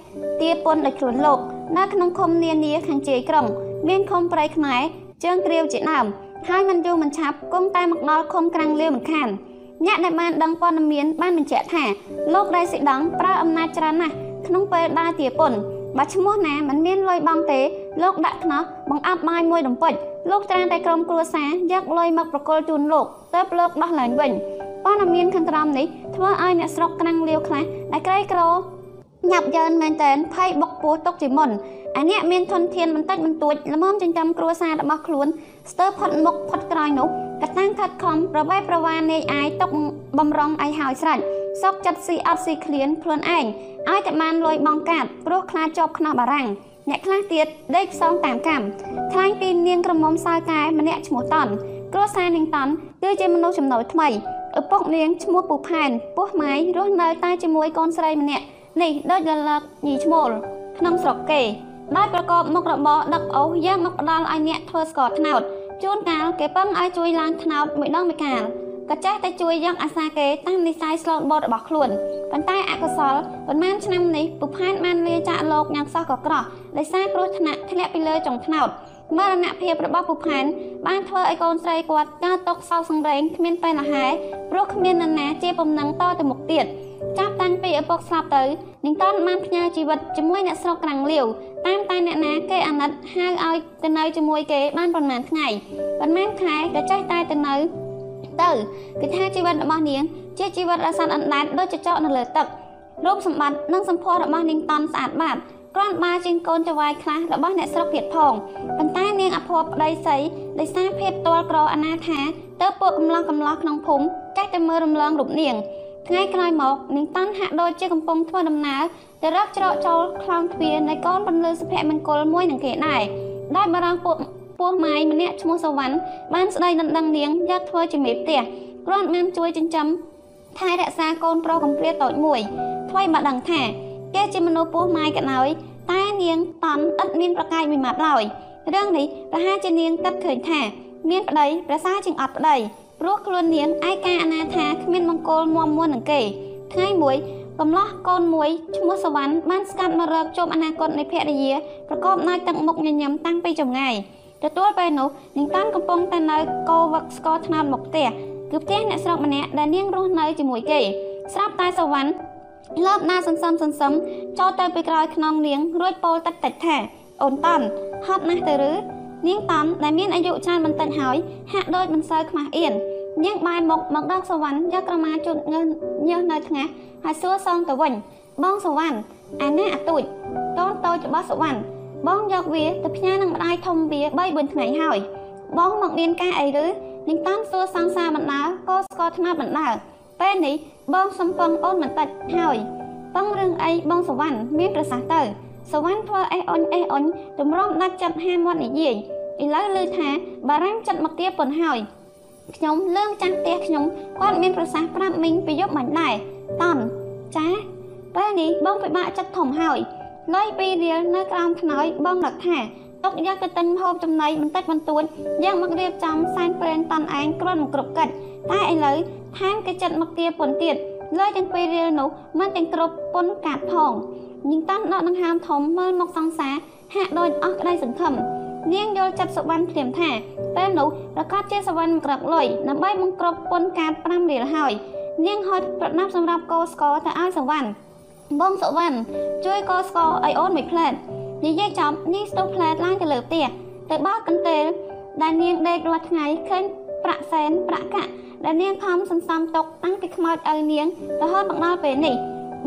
ទាពន្ធដោយខ្លួនលោកនៅក្នុងឃុំនានាខាងជ័យក្រុង មានឃុំប្រៃខ្មែរជើងគ្រាវជាដើមហើយមិនយូរមិនឆាប់គង់តែមកដល់ឃុំក្រាំងលាវមិនខានអ្នកដែលបានដឹងព័ត៌មានបានបញ្ជាក់ថាលោករ៉េស៊ីដង់ប្រើអំណាចច្រើនណាស់ក្នុងពេលដើរទាពន្ធបើឈ្មោះណាមិនមានលុយបង់ទេលោកដាក់ខ្នោះបង្អាប់បាយមួយដំពេចលោកត្រានតែក្រុមគ្រួសារយកលុយមកប្រគល់ជូនលោកទើបលោកដោះឡើងវិញ ព័ត៌មានខាងក្រោមនេះធ្វើឲ្យអ្នកស្រុកក្រាំងលាវខ្លះដែលក្រីក្រញាប់យ៉ឺនមែនតែនភ័យបុកពោះទុកជាមុនអាអ្នកមានធនធានបន្តិចបន្តួចល្មមចិញ្ចឹមគ្រួសាររបស់ខ្លួនស្ទើរផុតមុខផុតក្រោយនោះកតាំងខិតខំប្រវែប្រវានាយអាយຕົកបំរុងឲ្យហើយស្រេចសោកចិត្តស៊ីអត់ស៊ីឃ្លានខ្លួនឯងឲ្យតែបានលុយបងកាត់ព្រោះខ្លាចជាប់ខ្នោះបារាំងអ្នកខ្លះទៀតដេកផ្សងតាមកម្មថ្លែងពីនាងក្រមុំសើកែម្នាក់ឈ្មោះតនគ្រួសារនាងតនគឺជាមនុស្សចំណូលថ្មី ឪពុកនាងឈ្មោះពូផែនពោះម៉ាយរស់នៅតែជាមួយកូនស្រីម្នាក់នេះដូចលលកញីឈ្មោលក្នុងស្រុកគេដោយប្រកបមុខរបរដឹកអូសយ៉ាងមកផ្ដាល់ឲ្យអ្នកធ្វើស្ករត្នោតជួនកាលគេពឹងឲ្យជួយឡើងត្នោតមួយដងមួយកាលក៏ចេះតែជួយយ៉ាងអាសាគេតាមនិស័យស្លូតបត់របស់ខ្លួនប៉ុន្តែអកុសលប៉ុន្មានឆ្នាំនេះពុផានបានលាចាក់លោកយ៉ាងសោះក៏ក្រោះដោយសារគ្រោះថ្នាក់ធ្លាក់ពីលើចុងត្នោត មរណភាពរបស់ពុផានបានធ្វើឲ្យកូនស្រីគាត់កើតຕົកសោកសង្រេងគ្មានពេលលហែព្រោះគ្មាននរណាជាបំណឹងតទៅមុខទៀតចាប់តាំងពីឪពុកស្លាប់ទៅនាងតនបានផ្ញើជីវិតជាមួយអ្នកស្រុកក្រាំងលាវតាមតែអ្នកណាគេអាណិតហៅឲ្យទៅនៅជាមួយគេបានប្រហែលថ្ងៃប៉ុន្មានខែក៏ចេះតែទៅនៅទៅគឺថាជីវិតរបស់នាងជាជីវិតរស័តអណ្ដែតដូចចចកនៅលើទឹករូបសម្បត្តិនិងសម្ផស្សរបស់នាងតនស្អាតបាត គ្រាន់បើជាងកូនចៅវាយខ្លះរបស់អ្នកស្រុកទៀតផងប៉ុន្តែនាងអភ័ព្វប្តីស្រីដោយសារភាពទាល់ក្រអនាថាទៅពួកកំឡោះកំឡោះក្នុងភូមិចេះតែមើលរំលងរូបនាងថ្ងៃក្រោយមកនាងតាន់ហាក់ដូចជាកំពុងធ្វើដំណើរទៅរកច្រកចូលខ្លោងទ្វារនៃកូនបន្លឺសុភមង្គលមួយនឹងគេដែរដោយបារងពួកពោះម៉ាយម្នាក់ឈ្មោះសវណ្ណបានស្ដីដណ្ដឹងនាងយកធ្វើជាមេផ្ទះគ្រាន់បានជួយចិញ្ចឹមថែរក្សាកូនប្រុសកំព្រាតូចមួយថ្មីបើដឹងថា គេជាមនុស្សពោះម៉ាយក៏ដោយតែនាងតន់ឥតមានប្រកាយមួយម៉ាត់ឡើយរឿងនេះប្រហែលជានាងគិតឃើញថា មានប្តីប្រសើរជាងអត់ប្តីព្រោះខ្លួននាងឯកាអនាថាគ្មានមង្គលមមមួននឹងគេថ្ងៃមួយកំឡោះកូនមួយឈ្មោះសវណ្ណបានស្កាត់មករកជុំអនាគតនៃភរិយាប្រកបដោយទឹកមុខញញឹមតាំងពីចម្ងាយទទួលពេលនោះនាងតាន់កំពុងតែនៅកោវឹកស្គរថ្នោតមកផ្ទះគឺផ្ទះអ្នកស្រុកម្នាក់ដែលនាងរស់នៅជាមួយគេស្រាប់តែសវណ្ណ លើបណាសន្សំសន្សំចូលទៅពីក្រោយខ្នងនាងរួចពោលតិចតិចថាអូនតាន់ហត់ណាស់ទៅឬនាងតាន់ដែលមានអាយុច្រើនបន្តិចហើយហាក់ដូចមិនសូវខ្មាស់អៀននាងបាយមុខមកដល់សវណ្ណយកក្រមាជូតញើសញើសនៅថ្ងាសហើយសួរសងទៅវិញបងសវណ្ណអាណាអាទូចកូនតូចរបស់សវណ្ណបងយកវាទៅផ្ញើនឹងម្ដាយធំវា3 4ថ្ងៃហើយបងមកមានការអីឬនាងតាន់សួរសង្សារបណ្ដាក៏ស្គាល់ថ្នាក់បណ្ដា ពេលនេះបងសំពងអូនបន្តិចហើយបងរឿងអីបងសវណ្ណមានប្រសាសន៍ទៅសវណ្ណធ្វើអេះអុញអេះអុញទម្រាំដាច់ចិត្តហាមាត់និយាយឥឡូវឮថាបារាំងចិត្តមកទាប៉ុនហើយខ្ញុំលើងចាស់ផ្ទះខ្ញុំគាត់មានប្រសាសន៍ប្រាប់មីងពីយប់មិញដែរតន់ចាពេលនេះបងពិបាកចិត្តធំហើយលុយពីរៀលនៅក្រោមខ្នើយបងនឹកថាទុកយកទៅទិញហូបចំណីបន្តិចបន្តួចយ៉ាងមករៀបចំសែនព្រេនតន់ឯងគ្រាន់មិនគ្រប់កិច្ចតែឥឡូវថែមគេចិត្តមកទាពុនទៀតលើទាំងពីររៀលនោះមិនទាំងគ្រប់ពុនកាត់ផងនាងតាន់ដកដង្ហើមធំមើលមកសង្សារហាក់ដូចអស់ក្តីសង្ឃឹមនាងយល់ចិត្តសុវណ្ណភ្លាមថាពេលនោះប្រកាសជាសុវណ្ណក្របលុយដើម្បីបង្ក្រប់ពុនកាត5រៀលហើយនាងហត់ប្រដាប់សម្រាប់កោស្កទៅឲ្យសុវណ្ណបងសុវណ្ណជួយកោស្កឲ្យអូនមួយផ្លែតនិយាយចប់នាងស្ទុះផ្លែតឡើងទៅលើផ្ទះទៅបើកកន្ទេលដែលនាងដេករាល់ថ្ងៃឃើញប្រាក់សែនប្រាក់កាក់ ដែលនាងខំសន្សំទុកតាំងពីខ្មោចឲ្យនាងរហូតមកដល់ពេលនេះ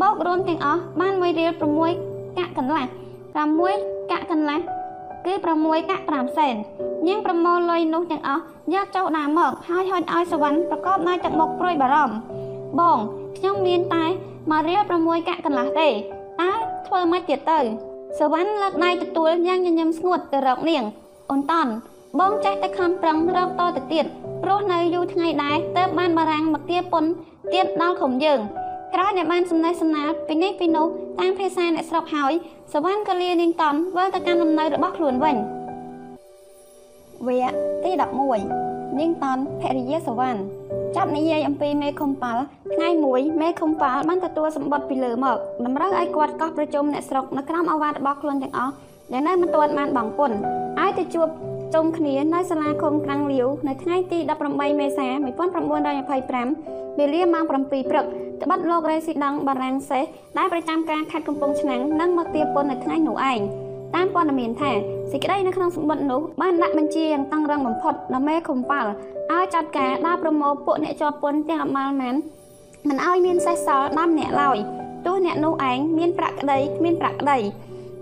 បោករួមទាំងអស់បាន1រៀល6កាក់កន្លះ6កាក់កន្លះគឺ6កាក់5សែននាងប្រមូលលុយនោះទាំងអស់យកចុះដើមមកហើយហុចឲ្យសវណ្ណប្រកបដោយទឹកមុខព្រួយបារម្ភបងខ្ញុំមានតែ1រៀល6កាក់កន្លះទេតើធ្វើម៉េចទៀតទៅសវណ្ណលើកដៃទទួលយ៉ាងញញឹមស្ងួតទៅរកនាងអូនតន់ បងចេះតែខំប្រឹងរកតទៅទៀតព្រោះនៅយូរថ្ងៃដែរទើបបានបារាំងមកទាពុនទៀតដល់ក្រុមយើងក្រោយដែលបានសំណេះសំណាលពីនេះពីនោះតាមភាសាអ្នកស្រុកហើយសវណ្ណក៏លានាងតន់វិលទៅកាន់លំនៅរបស់ខ្លួនវិញវគ្គទី11នាងតន់ភរិយាសវណ្ណចាប់និយាយអំពីមេខុំប៉ាល់ថ្ងៃមួយមេខុំប៉ាល់បានទទួលសម្បត្តិពីលើមកតម្រូវឲ្យគាត់កោះប្រជុំអ្នកស្រុកនៅក្រោមអាវ៉ាតរបស់ខ្លួនទាំងអស់ដែលនៅមិនទាន់បានបង់ពន្ធឲ្យទៅជួប ជុំគ្នានៅសាលាឃុំក្រាំងលាវនៅថ្ងៃទី18មេសា1925វេលាម៉ោង7ព្រឹកត្បិតលោករេស៊ីដង់បារាំងសេះដែលប្រចាំការខេត្តកំពង់ឆ្នាំងនឹងមកទាពន្ធនៅថ្ងៃនោះឯងតាមព័ត៌មានថាសេចក្តីនៅក្នុងសម្បត្តិនោះបានដាក់បញ្ជាយ៉ាងតឹងរឹងបំផុតដល់មេខុំប៉ាល់ឲ្យចាត់ការដល់ប្រមូលពួកអ្នកជាប់ពន្ធទាំងអមាល់ម៉ានមិនឲ្យមានសេះសល់10អ្នកឡើយទោះអ្នកនោះឯងមានប្រាក់ក្តីគ្មានប្រាក់ក្តី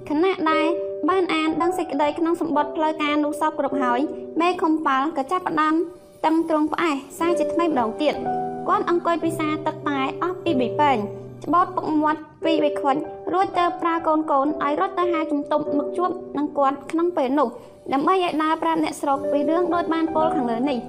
ខណៈដែរបានអានដឹងសេចក្តីក្នុងសម្បត្តិផ្លូវការនោះសពគ្រប់ហើយមេខុំប៉ាល់ក៏ចាប់ផ្ដើមតឹងទ្រង់ផ្អែសារជាថ្មីម្ដងទៀតគាត់អង្គុយពិសាទឹកតែអស់ពីប៊ីពេងច្បោតពុកមាត់ពីប៊ីខ្វិចរួចទៅប្រើកូនកូនឲ្យរត់ទៅហៅជំទប់មកជួបនឹងគាត់ក្នុងពេលនោះដើម្បីឲ្យដើរប្រាប់អ្នកស្រុកពីរឿងដូចបានពលខាងលើនេះ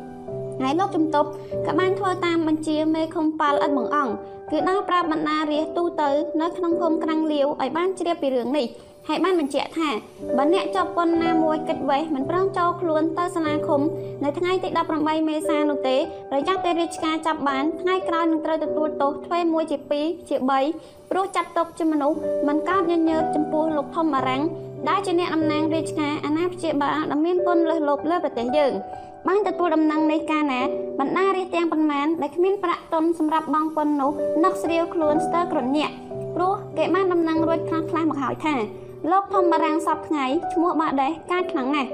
ហើយលោកជំទប់ក៏បានធ្វើតាមបញ្ជាមេខុំប៉ាល់ឥតបង្អង់ គឺដើរប្រាប់បណ្ដារាជទូទៅ នៅក្នុងភូមិក្រាំងលាវឲ្យបានជ្រាបពីរឿងនេះហើយបានបញ្ជាក់ថាបើអ្នកជាប់ពន្ធណាមួយគិតវេះមិនប្រឹងចូលខ្លួនទៅសាលាឃុំនៅថ្ងៃទី18មេសានោះទេប្រយ័ត្នតែរាជការចាប់បានថ្ងៃក្រោយនឹងត្រូវទទួលទោសទ្វេមួយជា2ជា3ព្រោះចាត់ទុកជាមនុស្សមិនកោតញញើតចំពោះលោកធំបារាំង ដែលជាអ្នកតំណាងរាជការអាណាព្យាបាលដែលមានគុណលើសលប់លើប្រទេសយើងបានទទួលដំណឹងនៃការណាបណ្ដារាជទាំងប៉ុន្មានដែលគ្មានប្រាក់ទុនសម្រាប់បង់ពន្ធនោះនឹកស្រាវខ្លួនស្ទើរក្រញាក់ព្រោះគេបានដំណឹងរួចខ្លះខ្លះមកហើយថាលោកធំបារាំងសពថ្ងៃឈ្មោះបាដេសកាចខ្លាំងណាស់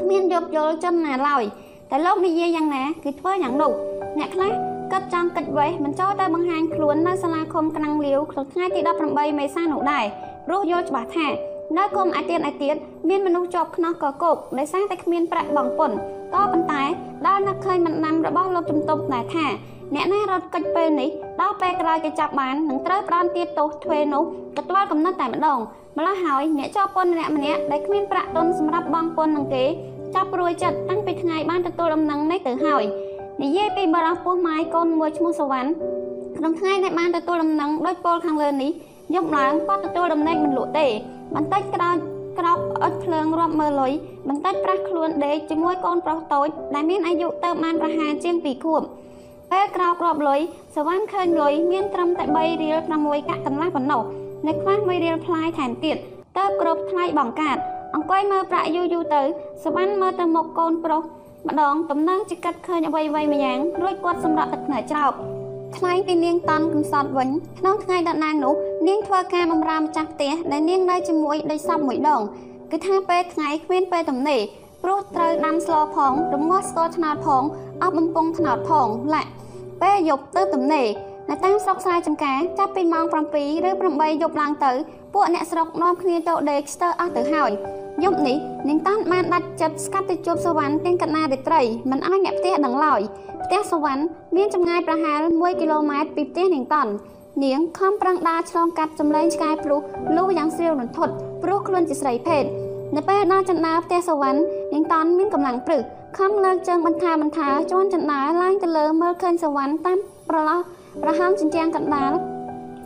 គ្មានយកយល់ចំណាឡើយតែលោកនិយាយយ៉ាងណាគឺធ្វើយ៉ាងនោះអ្នកខ្លះគិតចង់គិតវេះមិនចូលទៅបង្ហាញខ្លួននៅសាលាឃុំក្រាំងលាវក្នុងថ្ងៃទី18មេសានោះដែរព្រោះយល់ច្បាស់ថា នៅគុំអាទៀនអាទៀតមានមនុស្សជាប់ខ្នោះកកោកដោយសារតែគ្មានប្រាក់បង់ពន្ធក៏ប៉ុន្តែដល់នឹកឃើញមិនណាំរបស់លោកជំទប់ដែរថាអ្នកណារត់កិច្ចពេលនេះដល់ពេលក្រោយគេចាប់បាននឹងត្រូវផ្ដន់ទៀតទោសទ្វេនោះក៏ទាល់កំណត់តែម្ដងម្ល៉េះហើយអ្នកជាប់ពន្ធម្នាក់ម្នាក់ដែលគ្មានប្រាក់ទុនសម្រាប់បង់ពន្ធនឹងទេចាប់ព្រួយចិត្តតាំងពីថ្ងៃបានទទួលដំណឹងនេះទៅហើយនិយាយពីបរិះពោះម៉ាយកូនមួយឈ្មោះសវណ្ណក្នុងថ្ងៃដែលបានទទួលដំណឹងដោយពលខាងលើនេះ យប់ឡើងគាត់ទទួលដំណេកមិនលក់ទេបន្តិចក្រោយក្រោកអត់ភ្លើងរាប់មើលលុយបន្តិចប្រាស់ខ្លួនដេកជាមួយកូនប្រុសតូចដែលមានអាយុទៅបានប្រហែលជាង2ខួបពេលក្រោករាប់លុយសវណ្ណឃើញលុយមានត្រឹមតែ3រៀល6កាក់កន្លះប៉ុណ្ណោះនៅខ្វះមួយរៀលផ្លាយថែមទៀតតើគ្រប់ថ្លៃបង្កាត់អង្គុយមើលប្រាក់យូរយូរទៅសវណ្ណមើលទៅមុខកូនប្រុសម្ដងតំណឹងជាកាត់ឃើញអ្វីអ្វីម្យ៉ាងរួចគាត់សម្រក់ទឹកភ្នែកច្រោក ថ្លែងពីនាងតន់កំសត់វិញក្នុងថ្ងៃដដែលនោះនាងធ្វើការបម្រើម្ចាស់ផ្ទះដែលនាងនៅជាមួយដេកសពមួយដងគឺថាពេលថ្ងៃគ្មានពេលទំនេរព្រោះត្រូវដាំស្លផងរងាស់ស្ករត្នោតផងអស់បំពង់ត្នោតផងឡាក់ពេលយប់ទៅទំនេរនៅតាមស្រុកស្រែចម្ការចាប់ពីម៉ោង7ឬ8យប់ឡើងទៅពួកអ្នកស្រុកនាំគ្នាទៅដេកស្ទើរអស់ទៅហើយយប់នេះនាងតាន់បានដាច់ចិត្តស្កាត់ទៅជួបសវណ្ណទាំងកណារាត្រីមិនឲ្យអ្នកផ្ទះដឹងឡើយផ្ទះសវណ្ណមានចម្ងាយប្រហែល1គីឡូម៉ែត្រពីផ្ទះនាងតាន់នាងខំប្រឹងដើរឆ្លងកាត់ចម្លែងឆ្កែព្រុសលូយ៉ាងស្រាលរន្ធត់ព្រោះខ្លួនជាស្រីភេទនៅពេលដល់ចន្ទាផ្ទះសវណ្ណនាងតាន់មានកម្លាំងព្រឹសខំលើកជើងបន្ថាបន្ថាជន់ចន្ទាឡើងទៅលើមើលឃើញសវណ្ណតាមប្រឡោះប្រហើមជញ្ជាំងកណ្ដាល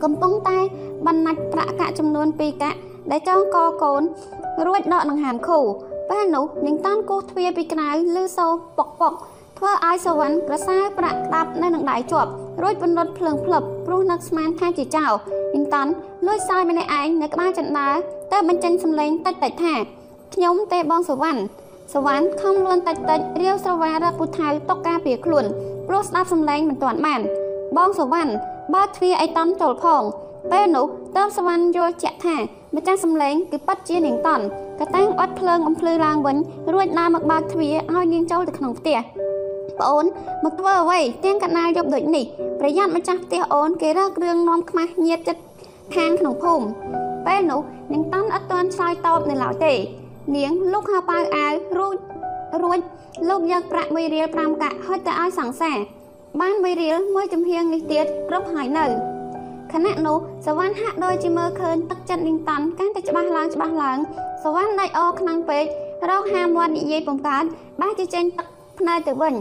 កំពុងតែបណ្ណាច់ប្រាក់កាក់ចំនួន2កាក់ដែលចងកកូន រួចដកដង្ហើមខូពេលនោះនាងតាន់គោះទ្វារពីក្រៅលឺសូរប៉ុកប៉ុក ធ្វើឲ្យសវណ្ណប្រសើរប្រាក់ដាប់នៅនឹងដៃជាប់រួចបណ្ដុតភ្លើងភ្លឹបព្រោះនឹកស្មានថាជាចៅនាងតាន់លួចសោយម្នាក់ឯងនៅក្បាលចន្ទាទៅបញ្ចេញសម្លេងតិចតិចថាខ្ញុំទេបងសវណ្ណសវណ្ណខំលួនតិចតិចរាវស្រវារកពូថៅຕົកការពារខ្លួនព្រោះស្ដាប់សម្លេងមិនទាន់បានបងសវណ្ណបើទ្វារអីតន់ចូលផងពេលនោះតើសវណ្ណយល់ជាក់ថាម្ចាស់សំឡេងគឺប៉ັດជានាងតន់ក៏តាំងអត់ភ្លើងអំភ្លឺឡើងវិញរួចដើរមកបើកទ្វារឲ្យនាងចូលទៅក្នុងផ្ទះ ប្អូនមកធ្វើអ្វីទាំងកណាលយប់ដូចនេះប្រយ័ត្នម្ចាស់ផ្ទះអូនគេរករឿងនាំខ្មាស់ញាតចិត្តខាងក្នុងភូមិពេលនោះនាងតន់អត់ទាន់ឆ្លើយតបនៅឡើយទេ នាងលុកហៅប៉ៅអាវរួចរួចលោកយកប្រាក់1រៀល5កាក់ហុចទៅឲ្យសង្សារបាន1រៀលមួយចំហៀងនេះទៀតគ្រប់ហើយនៅខណៈនោះសវណ្ណហាក់ដូចជាមើលឃើញទឹកចិត្តនាងតាន់កាន់តែច្បាស់ឡើងច្បាស់ឡើងសវណ្ណដៃអខ្លាំងពេករកហាមាត់និយាយបង្កើតបែរជាចេញទឹកភ្នែកទៅវិញ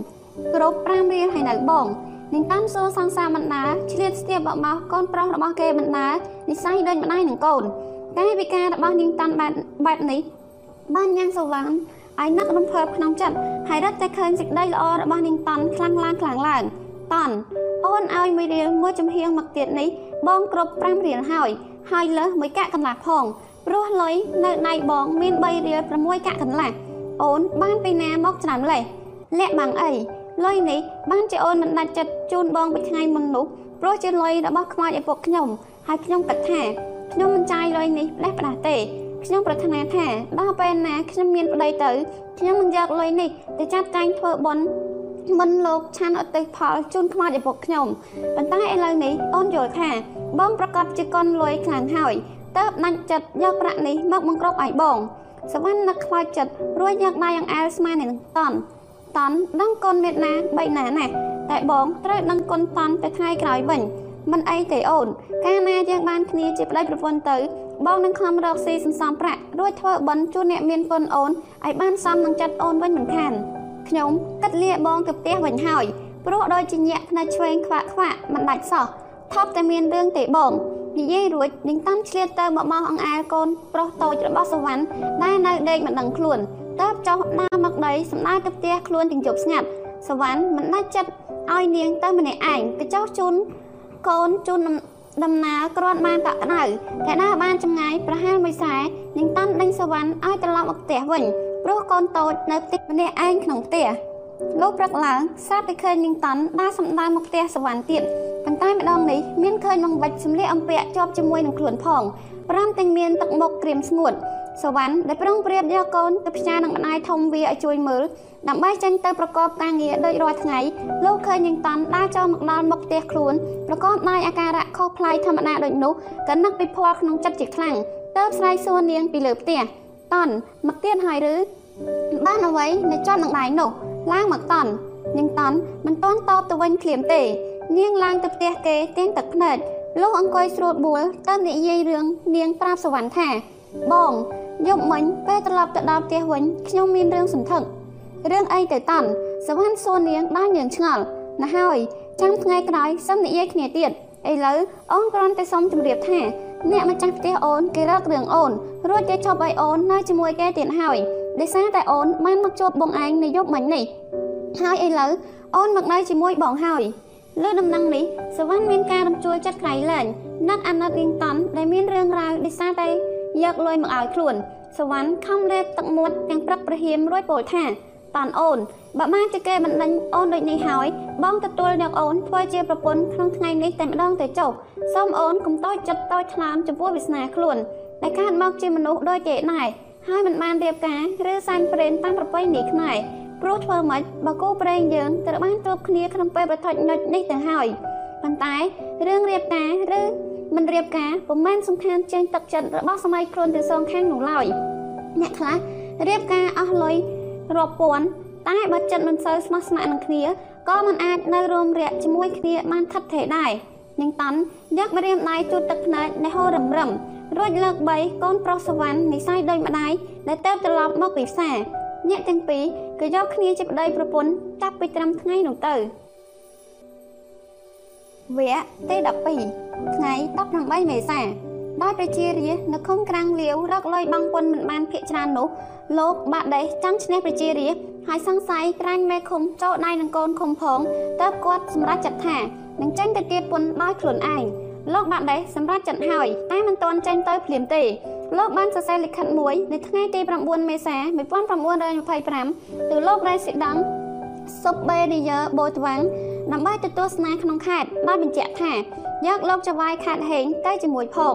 គ្រប់5រៀលហើយនៅបងនាងតាន់សួរសង្សារបណ្ដាឆ្លៀតស្ទាបបបោះកូនប្រុសរបស់គេបណ្ដានិស័យដូចម្ដាយនឹងកូនកាយវិការរបស់នាងតាន់បែបបែបនេះបានញ៉ាំងសវណ្ណឲ្យនឹករំភើបក្នុងចិត្តហើយរត់តែឃើញសេចក្តីល្អរបស់នាងតាន់ខ្លាំងឡើងខ្លាំងឡើងតន់អូនឲ្យមួយរៀលមួយចំហៀងមកទៀតនេះបងគ្រប់5រៀលហើយហើយលើសមួយកាក់កន្លះផងព្រោះលុយនៅដៃបងមាន3រៀល6កាក់កន្លះអូនបានពីណាមកច្រើនលេះលាក់បាំងអី លុយនេះបានជាអូនមិនដាច់ចិត្តជូនបងពីថ្ងៃមុននោះព្រោះជាលុយរបស់ខ្មោចឪពុកខ្ញុំហើយខ្ញុំគិតថាខ្ញុំមិនចាយលុយនេះផ្ដេសផ្ដាស់ទេខ្ញុំប្រាថ្នាថាដល់ពេលណាខ្ញុំមានប្តីទៅខ្ញុំនឹងយកលុយនេះទៅចាត់ចែងធ្វើបុណ្យមិនលោកឆានអតិផលជូនខ្មោចឪពុកខ្ញុំប៉ុន្តែឥឡូវនេះអូនយល់ថាបងប្រកាសជាកុនលុយខ្លាំងហើយតើបដាច់ចិត្តយកប្រាក់នេះមកបង្ក្រប់ឲ្យបងសវណ្ណនឹកខ្លោចចិត្តរួចយកដៃអង្អែលស្មើនឹងតន់ តន់ដឹងកូនមេត្តាបីណាណាស់តែបងត្រូវដឹងគុណតន់ទៅថ្ងៃក្រោយវិញមិនអីទេអូន កាលណាយើងបានគ្នាជាប្តីប្រពន្ធទៅបងនឹងខំរកស៊ីសន្សំប្រាក់រួចធ្វើបន់ជូនអ្នកមានគុណអូនឲ្យបានសមនឹងចិត្តអូនវិញមិនខានខ្ញុំគិតលាបងទៅផ្ទះវិញហើយព្រោះដោយជាញាក់ផ្នែកឆ្វេងខ្វាក់ខ្វាក់មិនដាច់សោះថប់តែមានរឿងទេបងនិយាយរួចនាងតាន់ឆ្លៀតទៅមកបោះអង្អែលកូនប្រុសតូចរបស់សវណ្ណដែលនៅដេកមិនដឹងខ្លួន តើបចុះដើរមកដីសម្ដៅទៅផ្ទះខ្លួនទាំងជប់ស្ងាត់សវណ្ណមិនដាច់ចិត្តឲ្យនាងទៅម្នាក់ឯងក៏ចុះជូនកូនជូនដំណើរគ្រាន់បានតក្តៅតែដើរបានចម្ងាយប្រហែលមួយខ្សែនាងតាន់ដេញសវណ្ណឲ្យត្រឡប់មកផ្ទះវិញព្រោះកូនតូចនៅផ្ទះម្នាក់ឯងក្នុងផ្ទះលោកព្រឹកឡើងស្រាប់តែឃើញនាងតាន់ដើរសម្ដៅមកផ្ទះសវណ្ណទៀតប៉ុន្តែម្ដងនេះមានឃើញនឹងវិចសម្លៀកអំពាក់ជាប់ជាមួយនឹងខ្លួនផងប្រាំទាំងមានទឹកមុខក្រៀមស្ងួត សវណ្ណដែលប្រុងប្រៀបយកកូនទៅផ្ញើនឹងម្ដាយធំវាឲ្យជួយមើលដើម្បីចេញទៅប្រកបការងារដូចរាល់ថ្ងៃលោកឃើញនាងតាន់ដើរចូលមកដល់មុខផ្ទះខ្លួនប្រកបដោយអាការៈខុសប្លែកធម្មតាដូចនោះក៏នឹកពិភ័យក្នុងចិត្តជាខ្លាំងទើបស្រែកសួរនាងពីលើផ្ទះតន់មកទៀតហើយឬបានអ្វីនៅជាប់នឹងដៃនោះឡើងមកតន់នាងតន់មិនតន់តបទៅវិញភ្លាមទេ នាងឡើងទៅផ្ទះគេទាំងទឹកភ្នែកលោកអង្គុយស្រួលបួលទៅនិយាយរឿងនាងប្រាប់សវណ្ណថាបង យប់មិញពេលត្រឡប់ទៅដល់ផ្ទះវិញខ្ញុំមានរឿងសន្ធឹករឿងអីទៅតន់សវណ្ណសួរនាងដល់ញើងឆ្ងល់ណាស់ហើយចាំថ្ងៃក្រោយសុំនិយាយគ្នាទៀតឥឡូវអូនគ្រាន់តែសុំជម្រាបថាអ្នកម្ចាស់ផ្ទះអូនគេរករឿងអូនរួចគេឈប់ឲ្យអូននៅជាមួយគេទៀតហើយដោយសារតែអូនបានមកជួបបងឯងនៅយប់មិញនេះហើយឥឡូវអូនមកនៅជាមួយបងហើយលើដំណឹងនេះសវណ្ណមានការរំជួយចិត្តក្រៃលែងនឹកអាណិតរៀងតន់ដែលមានរឿងរ៉ាវដោយសារតែ យកលុយមកឲ្យខ្លួន សវណ្ណខំរេបទឹកមាត់ទាំងព្រឹកប្រហៀមរួចពោលថាតាន់អូនបើបានជាគេបណ្ដេញអូនដូចនេះហើយបងទទួលយកអូនធ្វើជាប្រពន្ធក្នុងថ្ងៃនេះតែម្ដងទៅចុះសូមអូនកុំតូចចិត្តតូចថ្លើមចំពោះវាសនាខ្លួនដែលកើតមកជាមនុស្សដូចគេដែរហើយមិនបានរៀបការឬសែនព្រេនតាមប្រពៃណីខ្មែរព្រោះធ្វើម៉េចបើគូប្រេងយើងត្រូវបានជួបគ្នាក្នុងពេលប្រថុចនុចនេះទៅហើយប៉ុន្តែរឿងរៀបការឬ មិនរៀបការពុំមែនសំខាន់ចេញទឹកចិត្តរបស់សម័យខ្លួនទាំងសងខាងនោះឡើយអ្នកខ្លះរៀបការអស់លុយរាប់ពាន់តែបើចិត្តមិនសូវស្មោះស្ម័គ្រនឹងគ្នាក៏មិនអាចនៅរួមរយៈជាមួយគ្នាបានថិតថេរដែរនាងតាន់យកម្រាមដៃជូតទឹកភ្នែកនៃហូររំរំរួចលើក3កូនប្រុសសវណ្ណនិស័យដូចម្ដាយដែលទៅត្រឡប់មកពីផ្សារអ្នកទាំងពីរក៏យកគ្នាជាប្តីប្រពន្ធចាប់ពីត្រឹមថ្ងៃនោះទៅវគ្គទី12 ថ្ងៃ18មេសាដោយប្រជារាស្ត្រនៅឃុំក្រាំងលាវរកលុយបង់ពន្ធមិនបានភាកច្រើននោះលោកបាក់ដេសចង់ឈ្នះប្រជារាស្ត្រហើយសង្ស័យក្រាញ់មេឃុំចូលដៃនឹងកូនឃុំផងតើគាត់សម្រេចចិត្តថានឹងចេញទៅទារពន្ធដោយខ្លួនឯងលោកបាក់ដេសសម្រេចចិត្តហើយតែមិនទាន់ចេញទៅភ្លាមទេលោកបានសរសេរលិខិតមួយនៅថ្ងៃទី9មេសា1925ទៅលោករ៉េស៊ីដង់សុបបេរីយើបូតវ៉ាំងដើម្បីទទួលស្នេហ៍ក្នុងខេត្តដោយបញ្ជាក់ថា យកលោកចវាយខេត្តហេងទៅជាមួយផង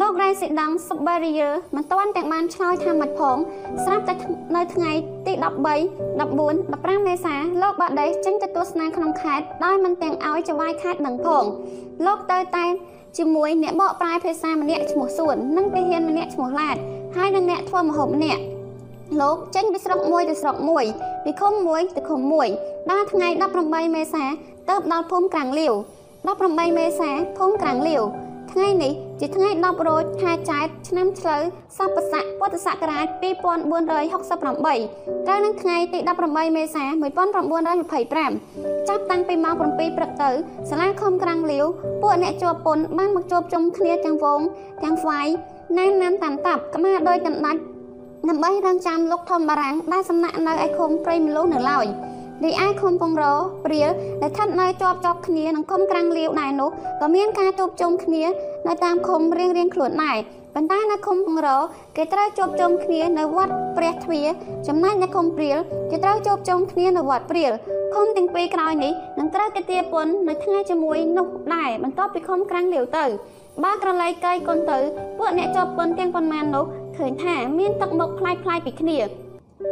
លោករ៉េស៊ីដង់សុបបេរីយើមិនទាន់ទាំងបានឆ្លើយថាមិនផងស្រាប់តែនៅថ្ងៃទី13 14 15មេសាលោកបាដេសចេញទៅទស្សនាក្នុងខេត្តដោយមិនទាំងឲ្យចវាយខេត្តនឹងផងលោកទៅតែជាមួយអ្នកបកប្រែភាសាម្នាក់ឈ្មោះសួននិងទាហានម្នាក់ឈ្មោះឡាតហើយនិងអ្នកធ្វើម្ហូបម្នាក់លោកចេញពីស្រុកមួយទៅស្រុកមួយពីឃុំមួយទៅឃុំមួយដល់ថ្ងៃ18មេសាទៅដល់ភូមិក្រាំងលាវ 18មេសាភូមិក្រាំងលាវថ្ងៃនេះជាថ្ងៃ10រោចខែចែកឆ្នាំឆ្លូវស័ព្ទស័កពុទ្ធសករាជ2468ត្រូវនឹងថ្ងៃទី18មេសា1925ចាប់តាំងពីម៉ោង7ព្រឹកទៅសាលាខំក្រាំងលាវពួកអ្នកជាប់ពន្ធបានមកជួបជុំគ្នាទាំងវងទាំងស្វាយណានណានតាន់តាប់ក្មាដោយកណ្ដាច់ដើម្បីរងចាំលោកធំបារាំងដែលសំណាក់នៅឯឃុំព្រៃមលូនៅឡើយ រីឯឃុំពងរព្រាលដែលស្ថិតនៅជាប់ជាប់គ្នានឹងឃុំក្រាំងលាវដែរនោះក៏មានការជួបជុំគ្នានៅតាមឃុំរៀងរៀងខ្លួនដែរប៉ុន្តែនៅឃុំពងរគេត្រូវជួបជុំគ្នានៅវត្តព្រះទ្វារចំណែកនៅឃុំព្រាលគេត្រូវជួបជុំគ្នានៅវត្តព្រាលឃុំទាំងពីរក្រោយនេះនឹងត្រូវគេទាពន្ធនៅថ្ងៃជាមួយនោះដែរបន្ទាប់ពីឃុំក្រាំងលាវទៅបើក្រឡៃកៃកុនទៅពួកអ្នកជាប់ពន្ធទាំងប៉ុន្មាននោះឃើញថាមានទឹកមុខคล้ายៗពីគ្នា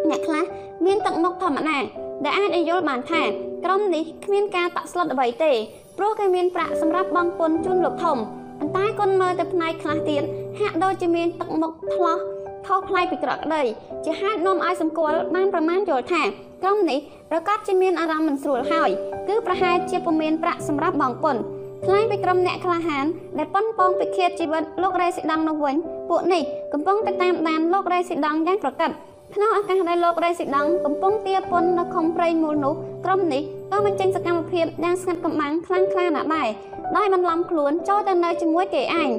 អ្នកខ្លះមានទឹកមុខធម្មតាដែលអាចឲ្យយល់បានថាក្រុមនេះគ្មានការតាក់ស្លុតអ្វីទេព្រោះគេមានប្រាក់សម្រាប់បង់ពន្ធជូនលោកធំប៉ុន្តែគុនមើលទៅផ្នែកខ្លះទៀតហាក់ដូចជាមានទឹកមុខថ្លោះខុសប្លែកពីក្រកដីជាហេតុនាំឲ្យសម្គាល់បានប្រមាណយល់ថាក្រុមនេះប្រកាសជាមានអារម្មណ៍មិនស្រួលហើយគឺប្រហែលជាពុំមានប្រាក់សម្រាប់បង់ពន្ធថ្លែងពីក្រុមអ្នកក្លាហានដែលប៉ុនប៉ងពិឃាតជីវិតលោករ៉េស៊ីដង់នោះវិញពួកនេះកំពុងតែតាមដានលោករ៉េស៊ីដង់យ៉ាងប្រកប ក្នុងឱកាសដែលលោករ៉េស៊ីដង់កំពុងទាពន្ធនៅខុំព្រៃមូលនោះក្រុមនេះក៏បញ្ចេញសកម្មភាពយ៉ាងស្ងាត់កំបាំងខ្លាំងក្លាណាស់ដែរដោយបន្លំខ្លួនចូលទៅនៅជាមួយគេឯង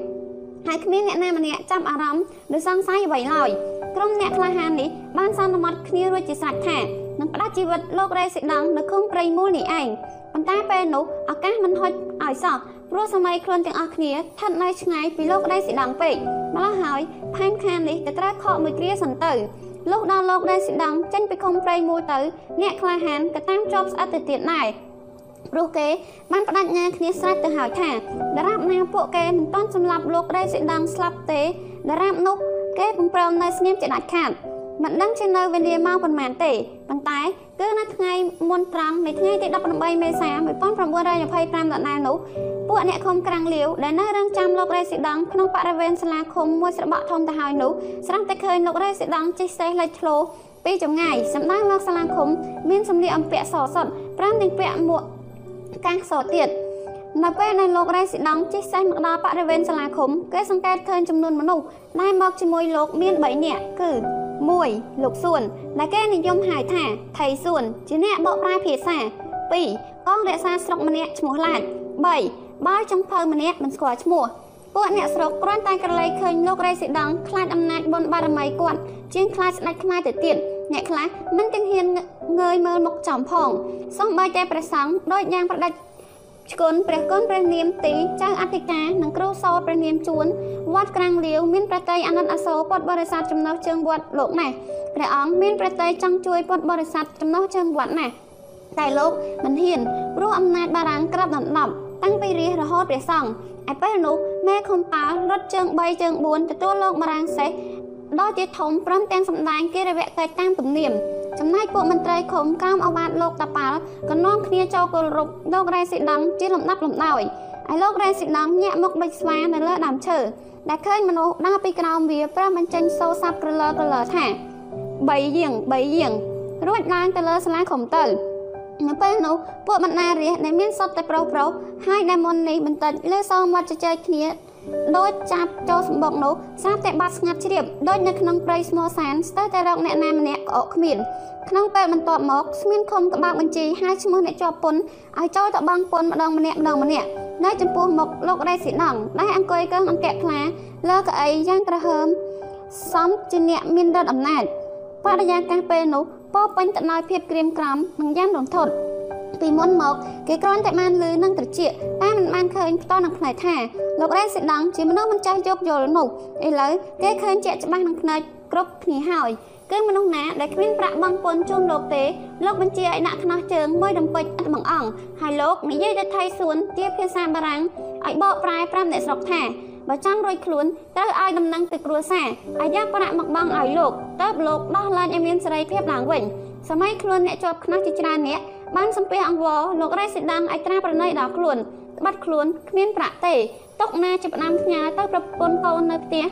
ហើយគ្មានអ្នកណាម្នាក់ចាប់អារម្មណ៍ឬសង្ស័យអ្វីឡើយក្រុមអ្នកក្លាហាននេះបានសន្មត់គ្នារួចជាស្រេចថានឹងផ្ដាច់ជីវិតលោករ៉េស៊ីដង់នៅខុំព្រៃមូលនេះឯងប៉ុន្តែពេលនោះឱកាសមិនហុចឲ្យសោះព្រោះសម័យខ្លួនទាំងអស់គ្នាស្ថិតនៅឆ្ងាយពីលោករ៉េស៊ីដង់ពេកម្ល៉េះហើយផែនខាននេះទៅត្រូវខកមួយគ្រាសិនទៅ លុះដល់លោករ៉េស៊ីដង់ចេញពីខុំព្រៃមូលទៅ អ្នកក្លាហានក៏តាមជាប់ស្អិតទៅទៀតដែរព្រោះគេបានបដិញ្ញាគ្នាស្រេចទៅហើយថាដរាបណាពួកគេមិនទាន់សម្លាប់លោករ៉េស៊ីដង់ស្លាប់ទេដរាបនោះគេពំប្រមនៅស្ងៀមជាដាច់ខាត មិនដឹងជានៅវេលាម៉ោងប៉ុន្មានទេប៉ុន្តែគឺនៅថ្ងៃមុនត្រង់នៃថ្ងៃទី18មេសា1925ដដែលនោះពួកអ្នកឃុំក្រាំងលាវដែលនៅរងចាំលោករ៉េស៊ីដង់ក្នុងបរិវេណសាលាឃុំមួយស្របក់ធំទៅហើយនោះស្រស់តែឃើញលោករ៉េស៊ីដង់ជិះសេះលេចធ្លោពីចម្ងាយសម្ដៅមកសាលាឃុំ មានសម្លៀកអំពាក់សសុទ្ធប្រាំទាំងពាក់មួកកាសសទៀតនៅពេលដែលលោករ៉េស៊ីដង់ជិះសេះមកដល់បរិវេណសាលាឃុំគេសង្កេតឃើញចំនួនមនុស្សដែលមកជាមួយលោកមាន3នាក់គឺ 1លោកសួនដែលគេនិយមហៅថាថៃសួនជាអ្នកបកប្រែភាសា2កងរក្សាស្រុកម្នាក់ឈ្មោះឡាត3បើចុងភៅម្នាក់មិនស្គាល់ឈ្មោះពួកអ្នកស្រុកគ្រាន់តែក្រឡេកឃើញលោករ៉េស៊ីដង់ខ្លាចអំណាចបុណ្យបារមីគាត់ជាងខ្លាចស្ដេចខ្មែរទៅទៀតអ្នកខ្លះមិនទាំងហ៊ានងើយមើលមុខចំផងសូម្បីតែព្រះសង្ឃដូចយ៉ាងប្រដេច ឈគុណព្រះគុណព្រះនាមទីចៅអធិការនិងគ្រូសោតព្រះនាមជួនវត្តក្រាំងលាវមានប្រតិយអាណិតអាសូរពុទ្ធបរិស័ទចំណុះជើងវត្តលោកណាស់ព្រះអង្គមានប្រតិយចង់ជួយពុទ្ធបរិស័ទចំណុះជើងវត្តណាស់តែលោកមិនហ៊ានព្រោះអំណាចបារាំងក្របដណ្ដប់តាំងពីរាជរហូតព្រះសង្ឃឯពេលនោះមេខុំប៉ាល់រត់ជើង3ជើង4ទទួលលោកបារាំងសេះ ដ៏ជាធំព្រមទាំងសម្ដែងកិរិយកិច្ចតាមទំនៀមចំណែកពួកមន្ត្រីឃុំក្រោមអវាទលោកតាប៉ាល់ក៏នាំគ្នាចូលគោរពលោករ៉េស៊ីដង់ជាលំដាប់លំដោយហើយលោករ៉េស៊ីដង់ញាក់មុខដូចស្វានៅលើដើមឈើដែលឃើញមនុស្សដើរពីក្រោមវាប្រះបញ្ចេញសូរសាប់ក្រឡក្រឡថាបីយាងបីយាងរួចឡើងទៅលើសាលាឃុំទៅនៅពេលនោះពួកបណ្ណារាជដែលមានសុទ្ធតែប្រុសប្រុសហើយដែលមុននេះបន្តិចលើសងមាត់ជជែកគ្នា ដូចចាប់ចូលសម្បុកនោះស្រាប់តែបាត់ស្ងាត់ជ្រាបដូចនៅក្នុងព្រៃស្មោសានស្ទើរតែរកអ្នកណាម្នាក់ក្អកគ្មានក្នុងពេលបន្ទាប់មកស្មានខុំក្បាលបញ្ជីហើយឈ្មោះអ្នកជាប់ពន្ធឲ្យចូលទៅបង់ពន្ធម្ដងម្នាក់ម្ដងម្នាក់នៅចំពោះមុខលោករ៉េស៊ីដង់ដែលអង្គុយកឹងអង្កែខ្លាលើកៅអីយ៉ាងក្រហើមសំជាអ្នកមានរដ្ឋអំណាចបរិយាកាសពេលនោះពោពេញទៅដោយភាពក្រៀមក្រំនិងយ៉ាងរន្ធត់ ពីមុនមកគេគ្រាន់តែបានលឺនឹងត្រចៀកតែមិនបានឃើញផ្ទាល់នឹងផ្នែកថាលោករ៉េសេដង់ជាមនុស្សមិនចេះយកយល់នោះឥឡូវគេឃើញជាក់ច្បាស់នឹងផ្នែកគ្រប់គ្នាហើយគឺមនុស្សណាដែលគ្មានប្រាក់បង់ពន្ធជូនលោកទេលោកបញ្ជាឲ្យដាក់ខ្នោះជើងមួយដំពេចឥតបង្អង់ហើយលោកនិយាយទៅថៃសួនជាភាសាបារាំងឲ្យបកប្រែប្រាប់អ្នកស្រុកថាបើចង់រួចខ្លួនត្រូវឲ្យដំណឹងទៅគ្រួសារឲ្យយកប្រាក់មកបង់ឲ្យលោកតើបលោកដោះលែងឲ្យមានសេរីភាពឡើងវិញសម័យខ្លួនអ្នកជាប់ខ្នោះជាច្រើនអ្នក បានសំពះអង្វរលោករ៉េសេដាំងឲ្យត្រាប្រណីដល់ខ្លួនក្បាត់ខ្លួនគ្មានប្រាក់ទេຕົកណាចាប់ផ្ដើមផ្ញើទៅប្រពន្ធកូននៅផ្ទះ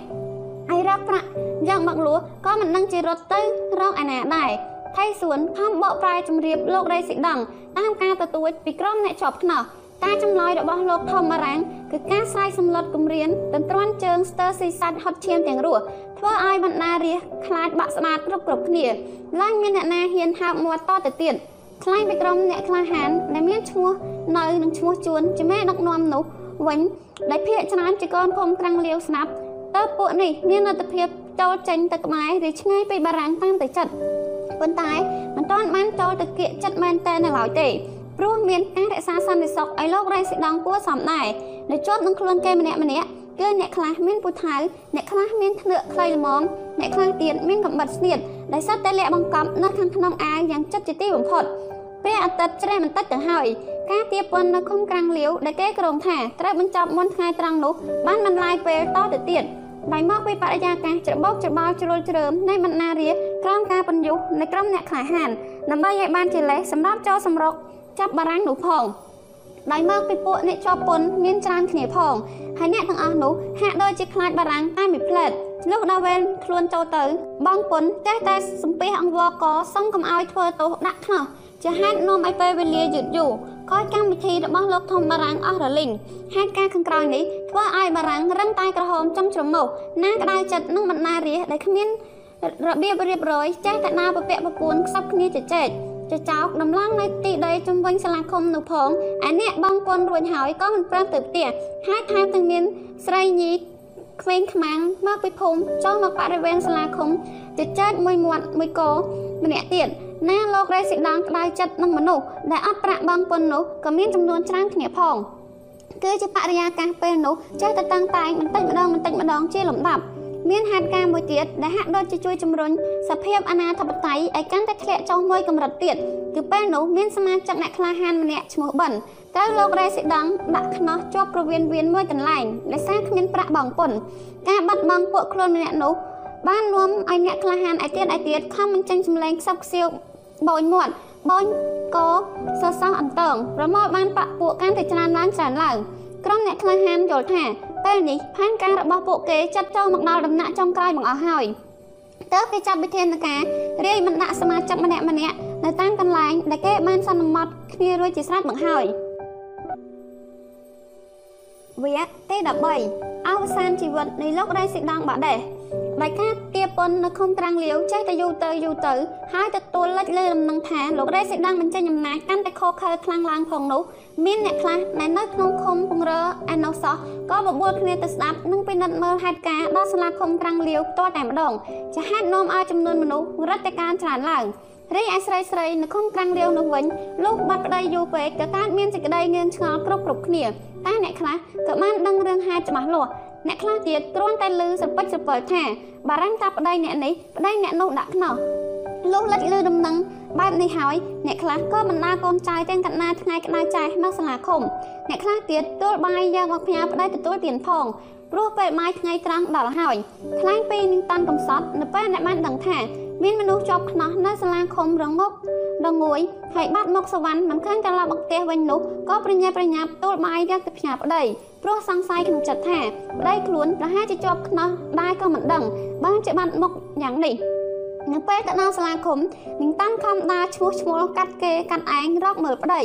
ហើយរកប្រាក់យ៉ាងមកលួក៏មិននឹងជារត់ទៅរកឯណាដែរថៃសួនខំបកប្រែជំរាបលោករ៉េស៊ីដង់តាមការទទួចពីក្រុមអ្នកជាប់ខ្នោះការចម្លើយរបស់លោកថមរាំងគឺការស្រ័យសម្លុតគម្រានទន្ទ្រាន់ជើងស្ទើរស៊ីសាច់ហត់ឈាមទាំងរស់ធ្វើឲ្យបណ្ដារាជខ្លាចបាក់ស្បាតគ្រប់គ្រប់គ្នាឡើងមានអ្នកណាហ៊ានហើបមាត់តទៅទៀត ខ្លាញ់ពីក្រុមអ្នកក្លាហានដែលមានឈ្មោះនៅនឹងឈ្មោះជួនជាមេដឹកនាំនោះវិញដែលភាកច្រើនជាកូនគុំក្រាំងលាវស្នាប់តើពួកនេះមានលទ្ធភាពចូលចេញទៅក្បែរឬឆ្ងាយពីបារាំងតាមតែចិត្តប៉ុន្តែមិនទាន់បានចូលទៅគៀកចិត្តមែនតើនៅឡើយទេព្រោះមានការរក្សាសន្តិសុខឲ្យលោករ៉ៃស៊ីដងគួរសមដែរនៅជាប់នឹងខ្លួនគេម្នាក់ម្នាក់គឺអ្នកខ្លះមានពូថៅអ្នកខ្លះមានធ្នើកខ្លីល្មមអ្នកខ្លះទៀតមានកំបិតស្នៀតដែលសុទ្ធតែលាក់បង្កប់នៅខាងក្នុងអាវយ៉ាងចិត្តជាទីបំផុត ព្រះអាទិត្យជ្រះបន្តិចទៅហើយការទៀបពន្ធនៅឃុំក្រាំងលាវដែលគេក្រុងថាត្រូវបញ្ចប់មុនថ្ងៃត្រង់នោះបានបន្លាយពេលតទៅទៀតដោយមកពីបរិយាកាសច្របោកច្របល់ជ្រុលជ្រើមនៃបណ្ណារាក្រោមការបញ្យុះនៃក្រុមអ្នកក្លាហានដើម្បីឲ្យបានជាលេសសម្រាប់ចូលសម្រុកចាប់បារាំងនោះផងដោយមកពីពួកអ្នកជាប់ពន្ធមានច្រើនគ្នាផងហើយអ្នកទាំងអស់នោះហាក់ដូចជាខ្លាចបារាំងតែមួយផ្លែតលុះដល់វេនខ្លួនចូលទៅ បងពុនចេះតែសំពះអង្វរកសុំកុំឲ្យធ្វើទោសដាក់ខ្នោះ ជាហេតុនាំឲ្យពេលវេលាយឺតយូរក៏កម្មវិធីរបស់លោកធំបារាំងអស់រលីងហេតុការខាងក្រោយនេះធ្វើឲ្យបារាំងរឹងតែក្រហមចំជ្រមុះណាក្តៅចិត្តនឹងបណ្ណារាដែលគ្មានរបៀបរៀបរយចេះតែដើរពពាក់ពពួនខ្សឹបគ្នាជជែកចចោកដំឡងនៅទីដីជំវិញសាលាឃុំនោះផងឯអ្នកបងពន្ធរួចហើយក៏មិនព្រមទៅផ្ទះហើយថែមទាំងមានស្រីញីក្វេងខ្មាំងមកពីភូមិចូលមកបរិវេណសាលាឃុំ ជជែកមួយមាត់មួយកោម្នាក់ទៀតណាលោករេស៊ីដងក្តៅចិត្តនឹងមនុស្សដែលអត់ប្រាក់បងពុននោះក៏មានចំនួនច្រើនគ្នាផងគឺជាបរិយាកាសពេលនោះចេះតែតាំងតែងបន្តិចម្ដងបន្តិចម្ដងជាលំដាប់មានហេតុការណ៍មួយទៀតដែលហាក់ដូចជាជួយជំរុញសភាពអាណាធិបតេយ្យឲ្យកាន់តែធ្លាក់ចុះមួយកម្រិតទៀតគឺពេលនោះមានសមាជិកអ្នកក្លាហានម្នាក់ឈ្មោះបិនត្រូវលោករេស៊ីដង់ដាក់ខ្នោះជាប់ប្រវៀនវៀនមួយកន្លែងដោយសារគ្មានប្រាក់បងពុនការបាត់បង់ពួកខ្លួនម្នាក់នោះ បាននាំឲ្យអ្នកក្លាហានឯទៀតឯទៀតខំបញ្ចេញសម្លេងខ្សឹបខ្សៀវបូនមាត់បូនកសសោះអន្តងប្រមូលបានបាក់ពួកកាន់តែច្រើនឡើងច្រើនឡើងក្រុមអ្នកក្លាហានយល់ថាពេលនេះផែនការរបស់ពួកគេចាត់ចូលមកដល់ដំណាក់ចុងក្រោយបង្អស់ហើយតើគេចាត់វិធានការរាយបណ្ដាក់សមាជិកម្នាក់ម្នាក់នៅតាមកន្លែងដែលគេបានសន្មត់គ្នារួចជាស្រេចមកហើយវគ្គទី13អវសានជីវិតនៃលោករ៉េស៊ីដងបាដេស ដោយការទាពន្ធនៅឃុំត្រាំងលាវចេះតែយូរទៅយូរទៅហើយទទួលលេចលើដំណឹងថាលោករ៉េសេដាំបញ្ចេញអំណាចកាន់តែខកខើខ្លាំងឡើងផងនោះមានអ្នកខ្លះដែលនៅក្នុងឃុំពងរឯណោះសោះក៏បបួលគ្នាទៅស្ដាប់និងពិនិត្យមើលហេតុការណ៍ដល់សាលាឃុំត្រាំងលាវផ្ទាល់តែម្ដងជាហេតុនាំឲ្យចំនួនមនុស្សរត់តែកើនច្រើនឡើងរីឯស្រីស្រីនៅឃុំក្រាំងរាវនោះវិញលុះបាត់ប្តីយូរពេកក៏កើតមានសេចក្តីងឿនឆ្ងល់គ្រប់គ្រប់គ្នាតែអ្នកខ្លះក៏បានដឹងរឿងហេតុច្បាស់លាស់ អ្នកខ្លះទៀតគ្រាន់តែឮសពិចសពិលថាបារាំងចាប់ប្តីអ្នកនេះប្តីអ្នកនោះដាក់ខ្នោះលុះលិចលឺដំណឹងបែបនេះហើយអ្នកខ្លះក៏បណ្ដាកូនចៅទាំងកណ្ដាលថ្ងៃក្តៅចាស់មកសាលាឃុំអ្នកខ្លះទៀតទួលបាយយកមកផ្ញើប្តីទទួលទានផងព្រោះពេលបាយថ្ងៃត្រង់ដល់ហើយខ្លាំងពីនឹងតាន់កំសត់នៅពេលអ្នកបានដឹងថា មានមនុស្សជាប់ខ្នោះនៅសាលាឃុំរងមុខដងួយហើយបាត់មកសវណ្ណមិនឃើញត្រឡប់មកផ្ទះវិញនោះក៏ប្រញាប់ប្រញាប់ទួលបាយយកទៅផ្ញើប្តីព្រោះសង្ស័យក្នុងចិត្តថាប្តីខ្លួនប្រហែលជាជាប់ខ្នោះដែរក៏មិនដឹងបានជាបាត់មុខយ៉ាងនេះនៅពេលទៅដល់សាលាឃុំនឹងតាន់ខំដាឈ្មោះឈ្មោះកាត់គេកាត់ឯងរកមើលប្តី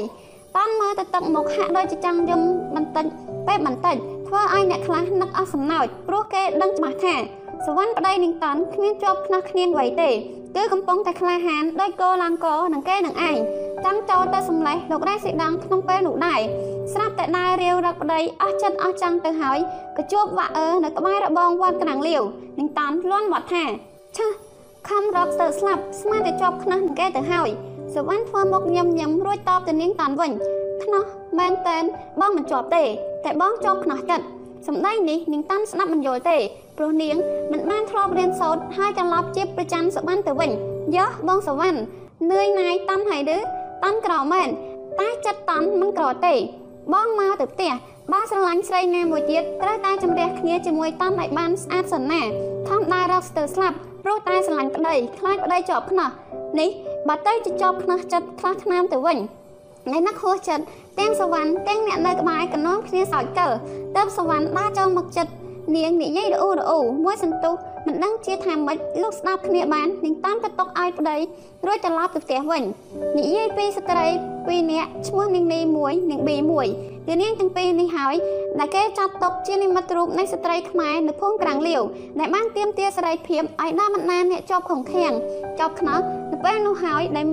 តាន់មើលទៅទឹកមុខហាក់ដូចជាចង់យំបន្តិចពេលបន្តិចធ្វើឲ្យអ្នកខ្លះនឹកអស់សំណោចព្រោះគេដឹងច្បាស់ថា សវណ្ណប្តីនឹងតាន់គ្មានជាប់ខ្នោះគ្នាអ្វីទេគឺកំពុងតែក្លាហានដោយកោឡើងកនឹងគេនឹងឯងចាំចូលទៅសម្លេះលោករ៉េស៊ីដងក្នុងពេលនោះដែរស្រាប់តែដើររាវរកប្តីអស់ចិត្តអស់ចង់ទៅហើយក៏ជួបវ៉ាអឺនៅក្បែររបងវត្តក្រាំងលាវនឹងតាន់លន់វត្តថាឆើខំរកស្ទើស្លាប់ស្មានតែជាប់ខ្នោះនឹងគេទៅហើយសវណ្ណធ្វើមុខញឹមញឹមរួចតបទៅនាងតាន់វិញខ្នោះមែនតែនបងមិនជាប់ទេ តែបងជាប់ខ្នោះចិត្ត សម្ដីនេះនាងតាន់ស្ដាប់មិនយល់ទេព្រោះនាងមិនបានធ្លាប់រៀនសូត្រហើយត្រឡប់ជាប្រចាំសវណ្ណទៅវិញយោបងសវណ្ណនឿយណាយតាន់ហើយឬតាន់ក្រមែនតែចិត្តតាន់មិនក្រទេ បងមកទៅផ្ទះបើស្រឡាញ់ស្រីណាមួយទៀតត្រូវតែជំរះគ្នាជាមួយតាន់ឲ្យបានស្អាតសិនណាធម្មតារកស្ទើស្លាប់ព្រោះតែស្រឡាញ់ប្តីខ្លាចប្តីជាប់ខ្នោះនេះបើទៅជាជាប់ខ្នោះចិត្តខ្លះថ្នាំទៅវិញ ថ្ងៃណាខួសចិត្តទាំងសវណ្ណទាំងអ្នកនៅក្បែរកណងគ្នាសោចកិលទៅសវណ្ណដើរចូលមកចិត្តនាងនិយាយរអ៊ូរអ៊ូមួយសន្ទុះមិនដឹងជាថាម៉េចលោកស្ដាប់គ្នាបាននាងតាមទៅຕົកឲ្យប្តីរួចត្រឡប់ទៅផ្ទះវិញនិយាយពីស្ត្រីពីរនាក់ឈ្មោះនាងនីមួយនាងប៊ីមួយគឺនាងទាំងពីរនេះហើយដែលគេចាត់ទុកជានិមិត្តរូបនៃស្ត្រីខ្មែរនៅភូមិក្រាំងលាវដែលបានទៀមទាសេរីភាពឲ្យដល់បណ្ដាអ្នកជាប់ខំខាំងជាប់ខ្នោះនៅពេលនោះហើយដែល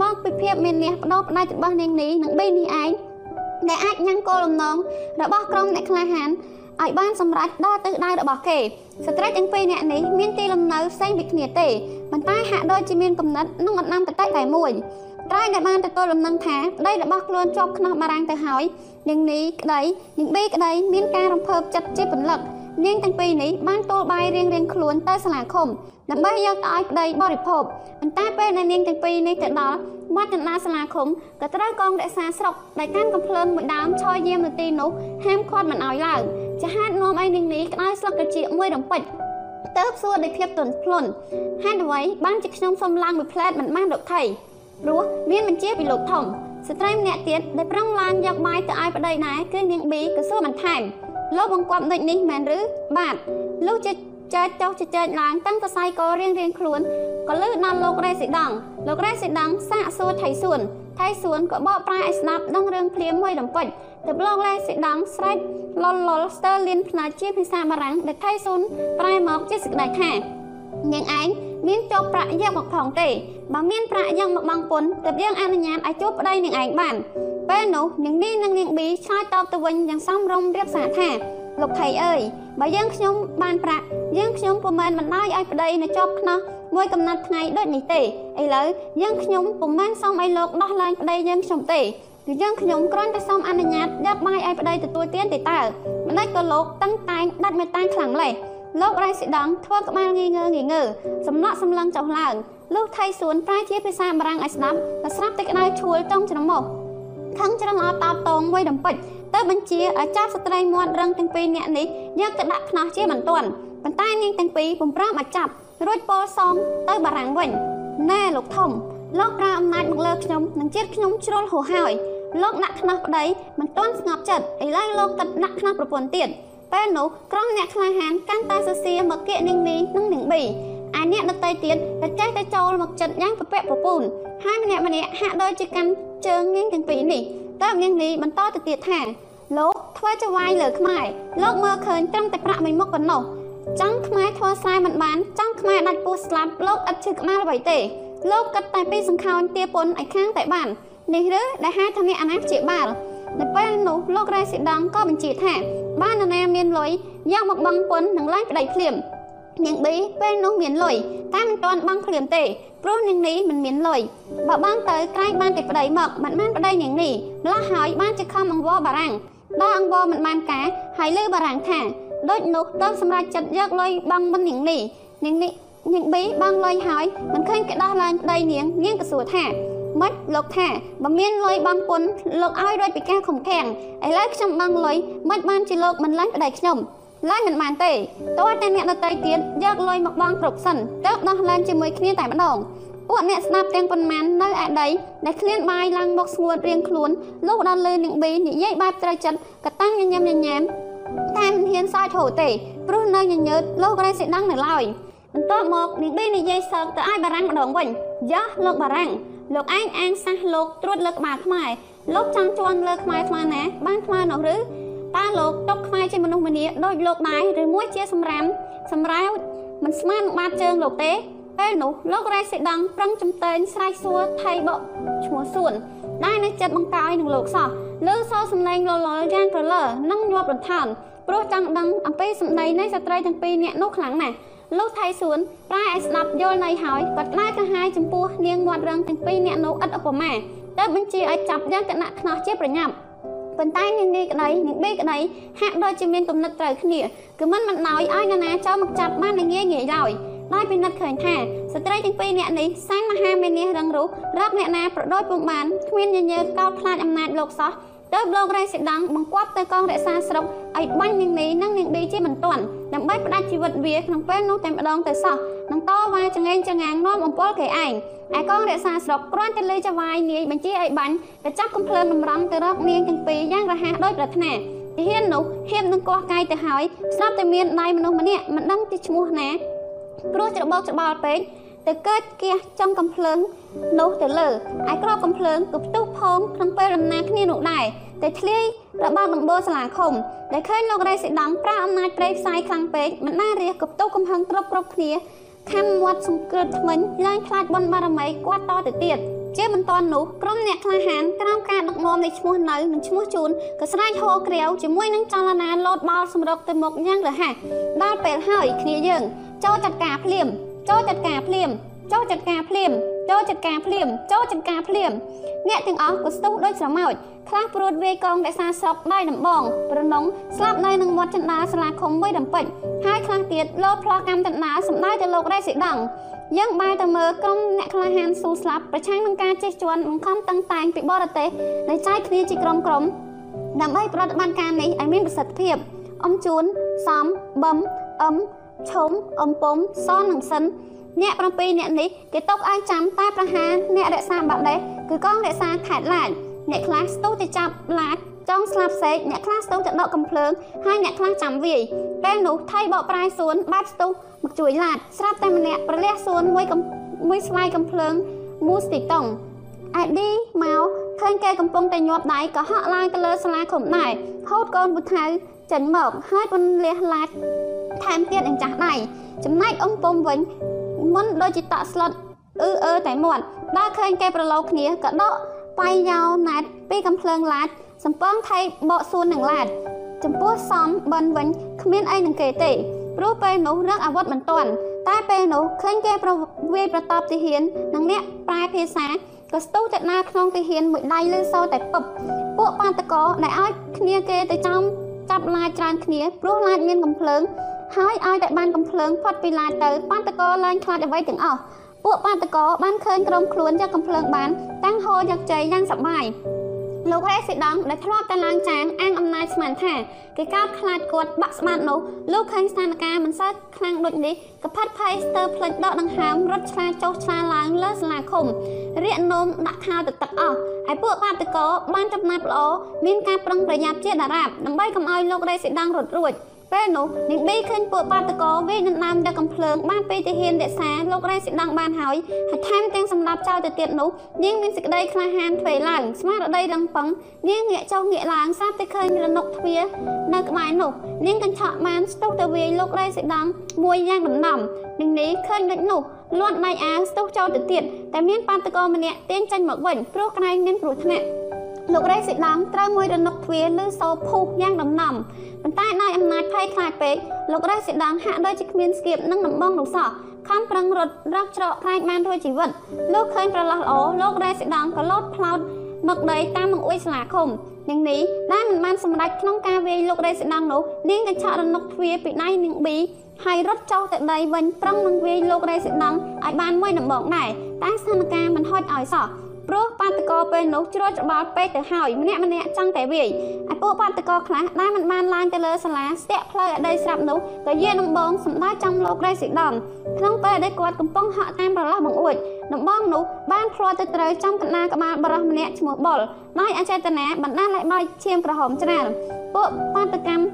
មកពីភាពមានអ្នកបដោផ្ដាច់របស់នាងនេះនិងប៊ីនេះឯងដែលអាចញ៉ាំងគោលលំណងរបស់ក្រុមអ្នកក្លាហានឲ្យបានសម្រេចដល់ទិសដៅរបស់គេស្ត្រីទាំងពីរនាក់នេះមានទីលំនៅផ្សេងពីគ្នាទេប៉ុន្តែហាក់ដូចជាមានគំនិតនិងអណ្ដាំតតិតែមួយត្រៃដែលបានទទួលលំនឹងថាប្តីរបស់ខ្លួនជាប់ខ្នោះបារាំងទៅហើយនាងនេះក្តីនាងប៊ីក្តីមានការរំភើបចិត្តជាពលឹក នាងទាំងពីរនេះបានទូលបាយរៀងរៀងខ្លួនទៅសាលាឃុំដើម្បីយកទៅឲ្យប្តីបរិភោគប៉ុន្តែពេលដែលនាងទាំងពីរនេះទៅដល់វត្តកណ្ដាលសាលាឃុំក៏ត្រូវកងរក្សាស្រុកដែលកាន់កំភ្លើងមួយដើមឆយយាមនៅទីនោះហាមឃាត់មិនឲ្យឡើងចាហេតុនាំឲ្យនាងនេះក្តៅស្លឹកត្រចៀកមួយរំពេចទៅសួរដោយភាពទន់ភ្លន់ហេតុអ្វីបានជាខ្ញុំសុំឡើងមួយផ្លែតមិនបានលោកថៃព្រោះមានបញ្ជាពីលោកធំស្ត្រីម្នាក់ទៀតដែលប្រឹងឡើងយកបាយទៅឲ្យប្តីដែរគឺនាងប៊ីក៏សួរបន្ថែម លោកបង្គាប់ដូចនេះមែនឬបាទលោកជាចែកចុះជជែកឡើងតាំងសរសៃករៀងរៀងខ្លួនក៏លឺដល់លោករ៉េស៊ីដង់លោករ៉េស៊ីដង់សាកសួរថៃសួនថៃសួនក៏បកប្រែឲ្យស្ដាប់ដឹងរឿងភ្លាមមួយរំពេចទៅលោករ៉េស៊ីដង់ស្រែកលលលស្ទើលៀនផ្នែកជាភាសាបារាំងដែលថៃសួនប្រែមកជាសេចក្តីថានាងឯងមានចុះប្រាក់យកមកផងទេបើមានប្រាក់យកមកបង់ពន្ធទើបយើងអនុញ្ញាតឲ្យជួបប្តីនាងឯងបាន ពេលនោះនាងនេះនិងនាងប៊ីឆ្លើយតបទៅវិញយ៉ាងសមរម្យរៀបសារថាលោកថៃអើយបើយើងខ្ញុំបានប្រាក់យើងខ្ញុំពុំមែនបណ្ដោយឲ្យប្តីនៅជាប់ខ្នោះមួយកំណត់ថ្ងៃដូចនេះទេឥឡូវយើងខ្ញុំពុំមែនសុំឲ្យលោកដោះលែងប្តីយើងខ្ញុំទេគឺយើងខ្ញុំគ្រាន់តែសុំអនុញ្ញាតយកបាយឲ្យប្តីទទួលទានទេតើមិនដេចក៏លោកតឹងតែងដាច់មេតាំងខ្លាំងលេះលោករ៉ៃស៊ីដង់ធ្វើក្បាលងីងើងីងើសំណក់សម្លឹងចុះឡើងលោកថៃសួនប្រែជាភាសាបារាំងឲ្យស្ដាប់តែស្រាប់តែក្តៅឈួលចង់ច្រមុះ ខឹងច្រំអត់តោតតងមួយដំពេចទៅបញ្ជាឲ្យចាប់ស្ត្រីមាត់រឹងទាំងពីរនាក់នេះយកទៅដាក់ខ្នោះជាបន្ទាន់ប៉ុន្តែនាងទាំងពីរពុំប្រាំឲ្យចាប់រួចពោលសងទៅបារាំងវិញណែលោកធំលោកប្រើអំណាចមកលើខ្ញុំនិងជាតិខ្ញុំជ្រុលហួហើយលោកដាក់ខ្នោះប្តីមិនទាន់ស្ងប់ចិត្តឥឡូវលោកគិតដាក់ខ្នោះប្រពន្ធទៀតពេលនោះក្រុមអ្នកក្លាហានកាន់តែសរសៀមកគៀកនាងនីនិងនាងប៊ីឯអ្នកដតីទៀតក៏ចេះតែចូលមកចិត្តយ៉ាងប្រពាក់ប្រពូនហើយម្នាក់ម្នាក់ហាក់ដូចជាកាន់ ជើងនាងទាំងពីរនេះតើនាងនេះបន្តទៅទៀតថាលោកធ្វើចវាយលើខ្មែរលោកមើលឃើញត្រឹមតែប្រាក់មួយមុខប៉ុណ្ណោះចង់ខ្មែរធ្វើស្រែមិនបានចង់ខ្មែរដាច់ពោះស្លាប់លោកឥតឈឺក្បាលអ្វីទេលោកគិតតែពីសង្ខោនទាពុនឲ្យខាងតែបាននេះឬដែលហៅថាអ្នកអាណាព្យាបាលនៅពេលនោះលោករ៉េស៊ីដង់ក៏បញ្ជាថាបាននរណាមានលុយយកមកបង់ពន្ធនឹងឡើងប្តីភ្លាម នាងប៊ីពេលនោះមានលុយតែមិនទាន់បង់ភ្លាមទេព្រោះនាងនេះមិនមានលុយបើបង់ទៅក្រែងបានតែប្តីមកមិនបានប្តីនាងនេះម្ល៉េះហើយបានជាខំអង្វរបារាំងដល់អង្វរមិនបានការហើយលើបារាំងថាដូចនោះទៅសម្រាប់ចិត្តយកលុយបង់មិននាងនេះនាងនេះនាងប៊ីបងលុយហើយមិនឃើញគេដោះឡើងប្តីនាងនាងក៏សួរថាម៉េចលោកថាបើមានលុយបងពុនលោកឲ្យរួចពីការខំខាំងឥឡូវខ្ញុំបងលុយមិនបានជាលោកមិនឡើងប្តីខ្ញុំ ឡើងមិនបានទេតើតែអ្នកដតីទៀតយកលុយមកបងគ្រប់សិនទើបដោះឡើងជាមួយគ្នាតែម្ដងពួកអ្នកស្ដាប់ទាំងប៉ុន្មាននៅឯដីដែលឃ្លានបាយឡើងមកស្ងួតរៀងខ្លួនលោកដល់លើនាងប៊ីនិយាយបែបត្រូវចិត្តកតាំងញញឹមញញែមតែមិនហ៊ានសើចហូរទេព្រោះនៅញញើតលោករ៉េសេដាំងនៅឡើយបន្ទាប់មកនាងប៊ីនិយាយសើកទៅឲ្យបារាំងម្ដងវិញយ៉ាលោកបារាំងលោកឯងអាងសះលោកត្រួតលើក្បាលខ្មែរលោកចង់ជន់លើខ្មែរខ្មែរណាបានខ្មែរនោះឬ តើលោកຕົកខ្មែរជាមនុស្សម្នាដូចលោកដែរឬមួយជាសម្រាមសម្រៅមិនស្មានបាតជើងលោកទេពេលនោះលោករ៉េសេដង់ប្រឹងចំតែងស្រែកសួរថៃបកឈ្មោះសួនដែលនៅចិត្តបង្កយនឹងលោកសោះលើសសំឡេងលលយ៉ាងក្រលើនិងញាប់រន្ថនព្រោះចង់ដឹងអំពីសម្ដីនៃស្ត្រីទាំងពីរនាក់នោះខ្លាំងណាស់លោកថៃសួនប្រែឲ្យស្ដាប់យល់ន័យហើយក៏ខ្លាចកាហាយចំពោះនាងមាត់រឹងទាំងពីរនាក់នោះឥតឧបមាតែបញ្ជាឲ្យចាប់យ៉ាងគណៈខ្នោះជាប្រញាប់ ប៉ុន្តែនាងនេះក្តីនាងបេក្តីហាក់ដូចជាមានគំនិតត្រូវគ្នាគឺមិនមិនដោយឲ្យនរណាចូលមកចាប់បានងាយងាយឡើយដោយពិនិត្យឃើញថាស្ត្រីទាំងពីរនាក់នេះសែនមហាមេនាសរឹងរូសរកអ្នកណាប្រដូចពុំបានគ្មានញញើកោតខ្លាចអំណាចលោកសោះ ទើបលោករ៉េសេដង់បង្គាប់ទៅកងរក្សាស្រុកឲ្យបាញ់នាងនេះនិងនាងឌីជាបន្ទាន់ដើម្បីផ្ដាច់ជីវិតវាក្នុងពេលនោះតែម្ដងទៅសោះនឹងតវ៉ាចងេងចងាងនាំអំពលគេឯងឯកងរក្សាស្រុកគ្រាន់តែលេចវាយនាយបញ្ជាឲ្យបាញ់ទៅចាប់កំភ្លើងតម្រង់ទៅរកនាងទាំងពីរយ៉ាងរហ័សដោយប្រាថ្នាទាហាននោះហៀបនឹងកោះកាយទៅហើយស្រាប់តែមានដៃមនុស្សម្នាក់មិនដឹងទីឈ្មោះណាព្រោះច្របោកច្បល់ពេក ទៅកើតគះចុងកំភ្លើងនោះទៅលើឯក្របកំភ្លើងក៏ផ្ទុះផងក្នុងពេលដំណើរគ្នានោះដែរតែធ្លាយរបស់ដំបូលសាលាឃុំដែលឃើញលោករ៉េសេដង់ប្រើអំណាចព្រៃផ្សាយខ្លាំងពេកមិនណារះក៏ផ្ទុះកំហឹងទ្រពគ្រប់គ្នាខំមាត់សង្គ្រឹតថ្មិញឡើងខ្លាចបនបារមីគាត់តទៅទៀតជាមិនតាន់នោះក្រុមអ្នកក្លាហានក្រោមការដឹកនាំនៃឈ្មោះនៅនិងឈ្មោះជូនក៏ស្រែកហោក្រាវជាមួយនឹងចលនាលោតបោលសម្រុកទៅមុខយ៉ាងរហ័សដល់ពេលហើយគ្នាយើងចូលចាត់ការភ្លាម ចូលចាត់ការភ្លាមចូលចាត់ការភ្លាមចូលចាត់ការភ្លាមចូលចាត់ការភ្លាមអ្នកទាំងអស់ក៏ស្ទុះដូចស្រមោចខ្លះព្រួតវាយកងរក្សាស្រុកដោយដំបងប្រណងស្លាប់នៅនឹងមាត់ចន្ទាសាលាឃុំមួយដំពេចហើយខ្លះទៀតលោផ្លោះកម្មតណ្ដាសម្ដៅទៅលោករ៉េស៊ីដង់យើងបែរទៅមើលក្រុមអ្នកក្លាហានស៊ូស្លាប់ប្រឆាំងនឹងការជិះជាន់បង្ខំតឹងតែងពីបរទេសដែលចែកគ្នាជាក្រុមក្រុមដើម្បីប្រតិបត្តិការនេះឲ្យមានប្រសិទ្ធភាពអ៊ំជួនសំបឹមអឹម ឈុំអ៊ំពុំសននិងសិនអ្នក7អ្នកនេះគេຕົកឲ្យចាំតែប្រហារអ្នករក្សាបាក់ដេសគឺកងរក្សាខេត្តឡាចអ្នកខ្លះស្ទុះទៅចាប់ឡាចចង់ស្លាប់សេកអ្នកខ្លះស្ទុះទៅដកកំភ្លើងហើយអ្នកខ្លះចាំវាយពេលនោះថៃបកប្រែសួនបាត់ស្ទុះមកជួយឡាចស្រាប់តែម្នាក់ប្រលះសួនមួយមួយស្វាយកំភ្លើងមូស្ទីតុងអេឌីមកឃើញគេកំពុងតែញាប់ដៃក៏ហក់ឡើងទៅលើសាលាឃុំដែរហូតកូនពូថៅ ចេញមកហើយពន្លះឡាចថែមទៀតអញ្ចាស់ដៃចំណែកអ៊ំពុំវិញមុនដូចជាតក់ស្លុតអឺអឺតែមាត់ដល់ឃើញគេប្រឡូកគ្នាក៏ដកបាយយ៉ោណាត់ពីកំភ្លើងឡាតសំពងថៃបកសួននឹងឡាតចំពោះសំបិនវិញគ្មានអីនឹងគេទេព្រោះពេលនោះរឹកអាវុធមិនទាន់តែពេលនោះឃើញគេប្រវាយប្រតបទាហាននិងអ្នកប្រែភាសាក៏ស្ទុះចិត្តណាក្នុងទាហានមួយដៃលើសោតែពឹបពួកបាតកោដែលឲ្យគ្នាគេទៅចំ ចាប់ឡាច្រើនគ្នាព្រោះឡាចមានកំភ្លើងហើយឲ្យតែបានកំភ្លើងផុតពីឡានទៅបាតកោឡើងខ្លាចអ្វីទាំងអស់ពួកបាតកោបានឃើញក្រុមខ្លួនយកកំភ្លើងបានតាំងហោយកជ័យយ៉ាងសប្បាយ លោករ៉េស៊ីដង់ដែលធ្លាប់តែឡើងចាងអាងអំណាចស្មានថាគេកោតខ្លាចគាត់បាក់ស្បាតនោះលោកឃើញស្ថានភាពមិនសូវខ្លាំងដូចនេះក៏ផាត់ផៃស្ទើរផ្លេចដកដង្ហើមរត់ឆ្លាចុះឆ្លាឡើងលើសាលាឃុំរៀកនោមដាក់ខោទៅទឹកអស់ហើយពួកបាតកោបានចំណាប់ល្អមានការប្រុងប្រយ័ត្នជាដារាបដើម្បីកុំឲ្យលោករ៉េស៊ីដង់រត់រួច ពេលនោះនាងប៊ីឃើញពួកបាតកោវាយដណ្ដើមយកកំភ្លើងបានពេលទាហានរក្សាលោករ៉េស៊ីដង់បានហើយហើយថែមទាំងសម្លាប់ចោលទៅទៀតនោះនាងមានសេចក្តីក្លាហានទ្វេឡើងស្មារតីរឹងប៉ឹងនាងងាកចុះងាកឡើងសាប់តែឃើញរនុកទ្វារនៅក្បែរនោះនាងកញ្ឆក់បានស្ទុះទៅវាយលោករ៉េស៊ីដង់មួយយ៉ាងដំណំនាងនេះឃើញដូចនោះលាត់ដៃអាវស្ទុះចោលទៅទៀតតែមានបាតកោម្នាក់ទាញចេញមកវិញព្រោះក្រែងមានគ្រោះថ្នាក់ លោករ៉េស៊ីដង់ត្រូវមួយរនុកទ្វារឬសោភុះយ៉ាងដំណំប៉ុន្តែដោយអំណាចភ័យខ្លាចពេកលោករ៉េស៊ីដង់ហាក់ដូចជាគ្មានស្គៀបនិងដំបងនោះសោះខំប្រឹងរត់រកច្រកខ្លាចបានរួចជីវិតលោកឃើញប្រឡោះល្អលោករ៉េស៊ីដង់ក៏លោតផ្លោតមកដីតាមបង្អួយសាលាឃុំនាងនេះដែលមិនបានសម្រេចក្នុងការវាយលោករេសិដង់នោះនាងកញ្ឆក់រនុកទ្វារពីដៃនាងប៊ីហើយរត់ចុះទៅដីវិញប្រឹងនឹងវាយលោករេសិដង់ឲ្យបានមួយដំបងដែរតែស្ថានភាពមិនហុចឲ្យសោះ ព្រោះបាតកោពេលនោះជ្រួតច្បល់ពេកទៅហើយម្នាក់ម្នាក់ចង់តែវាយឯពួកបាតកោខ្លះដែលមិនបានឡើងទៅលើសាលាស្ទាក់ផ្លូវអដីស្រាប់នោះក៏យាដំបងសម្ដៅចំលោករេស៊ីដនក្នុងពេលដែលគាត់កំពុងហក់តាមប្រឡោះបង្អួចដំបងនោះបានផ្លាត់ទៅត្រូវចំកណ្ដាលក្បាលបរោះម្នាក់ឈ្មោះបុលដោយអចេតនាបណ្ដាលឲ្យដោយឈាមក្រហមច្រើនពួកបាតកម្ម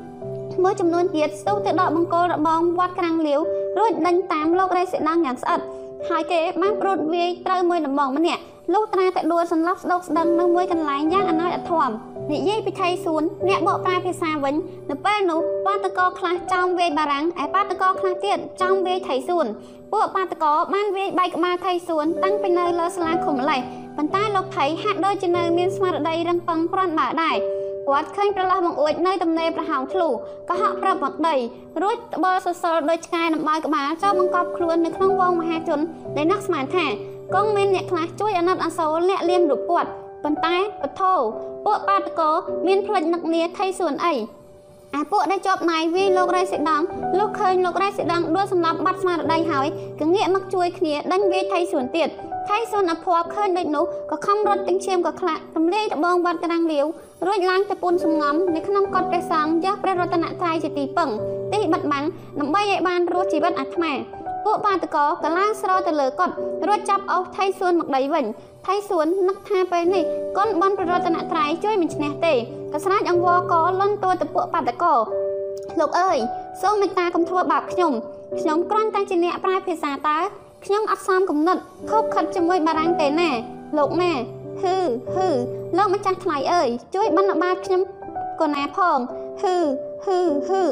មួយចំនួនទៀតស្ទុះទៅដកបង្គោលរបងវត្តក្រាំងលាវរួចដេញតាមលោករេស៊ីដនយ៉ាងស្អិតហើយគេបានប្រូតវាយត្រូវមួយដំបងម្នាក់ លុះត្រាតែដួលសន្លប់ស្ដុកស្ដឹងនៅមួយកន្លែងយ៉ាងអណោចអធមនិយាយពីថៃសួនអ្នកបកប្រែភាសាវិញនៅពេលនោះបាតកោខ្លះចោមវាយបារាំងឯបាតកោខ្លះទៀតចោមវាយថៃសួនពួកបាតកោបានវាយបែកក្បាលថៃសួនតាំងពីនៅលើសាលាឃុំម្លេះប៉ុន្តែលោកថៃហាក់ដូចជានៅមានស្មារតីរឹងប៉ឹងព្រាន់បើដែរ គាត់ឃើញប្រឡោះបង្អួចនៅទំនេរប្រហោងធ្លូក៏ហក់ប្រាប់មកដីរួចត្បល់សសល់ដោយឆ្កែដំបៅក្បាលចូលបង្កប់ខ្លួននៅក្នុងវងមហាជនដែលនឹកស្មានថាគង់មានអ្នកខ្លះជួយអាណិតអាសូរលាក់លៀមរូបគាត់ប៉ុន្តែពធពួកបាតកោមានផ្លិចនឹកនាថៃសួនអី អាពួកដែលជាប់ណៃវាលោករ៉េសេដងលោកឃើញលោករ៉េសេដងដួលសម្លាប់បាត់ស្មារតីហើយក៏ងាកមកជួយគ្នាដេញវាថៃសួនទៀតថៃសួនអភ័ព្វឃើញដូចនោះក៏ខំរត់ទាំងឈាមក៏ខ្លាក់រំលែងដបងវត្តក្រាំងលាវរួចឡើងទៅពុនសំងំនៅក្នុងកត់ព្រះសង្ឃយកព្រះរតនត្រ័យជាទីពឹងទីបិទបាំងដើម្បីឲ្យបានរស់ជីវិតអាត្មា ពួកបាតកោក៏ឡើងស្រោទៅលើគាត់រួចចាប់អោសថៃសួនមកដីវិញថៃសួននឹកថាពេលនេះកូនបនប្ររតនត្រ័យជួយមិនឈ្នះទេក៏ស្រាចអង្វរកលន់តួទៅពួកបាតកោលោកអើយសូមមេត្តាកុំធ្វើបាបខ្ញុំខ្ញុំគ្រាន់តែជាអ្នកប្រាយភាសាតើខ្ញុំអត់សមគំនិតខុសខិតជាមួយបារាំងទេណាលោកណាហឺហឺលោកម្ចាស់ថ្លៃអើយជួយបណ្ឌបាតខ្ញុំកូនណាផងហឺហឺហឺ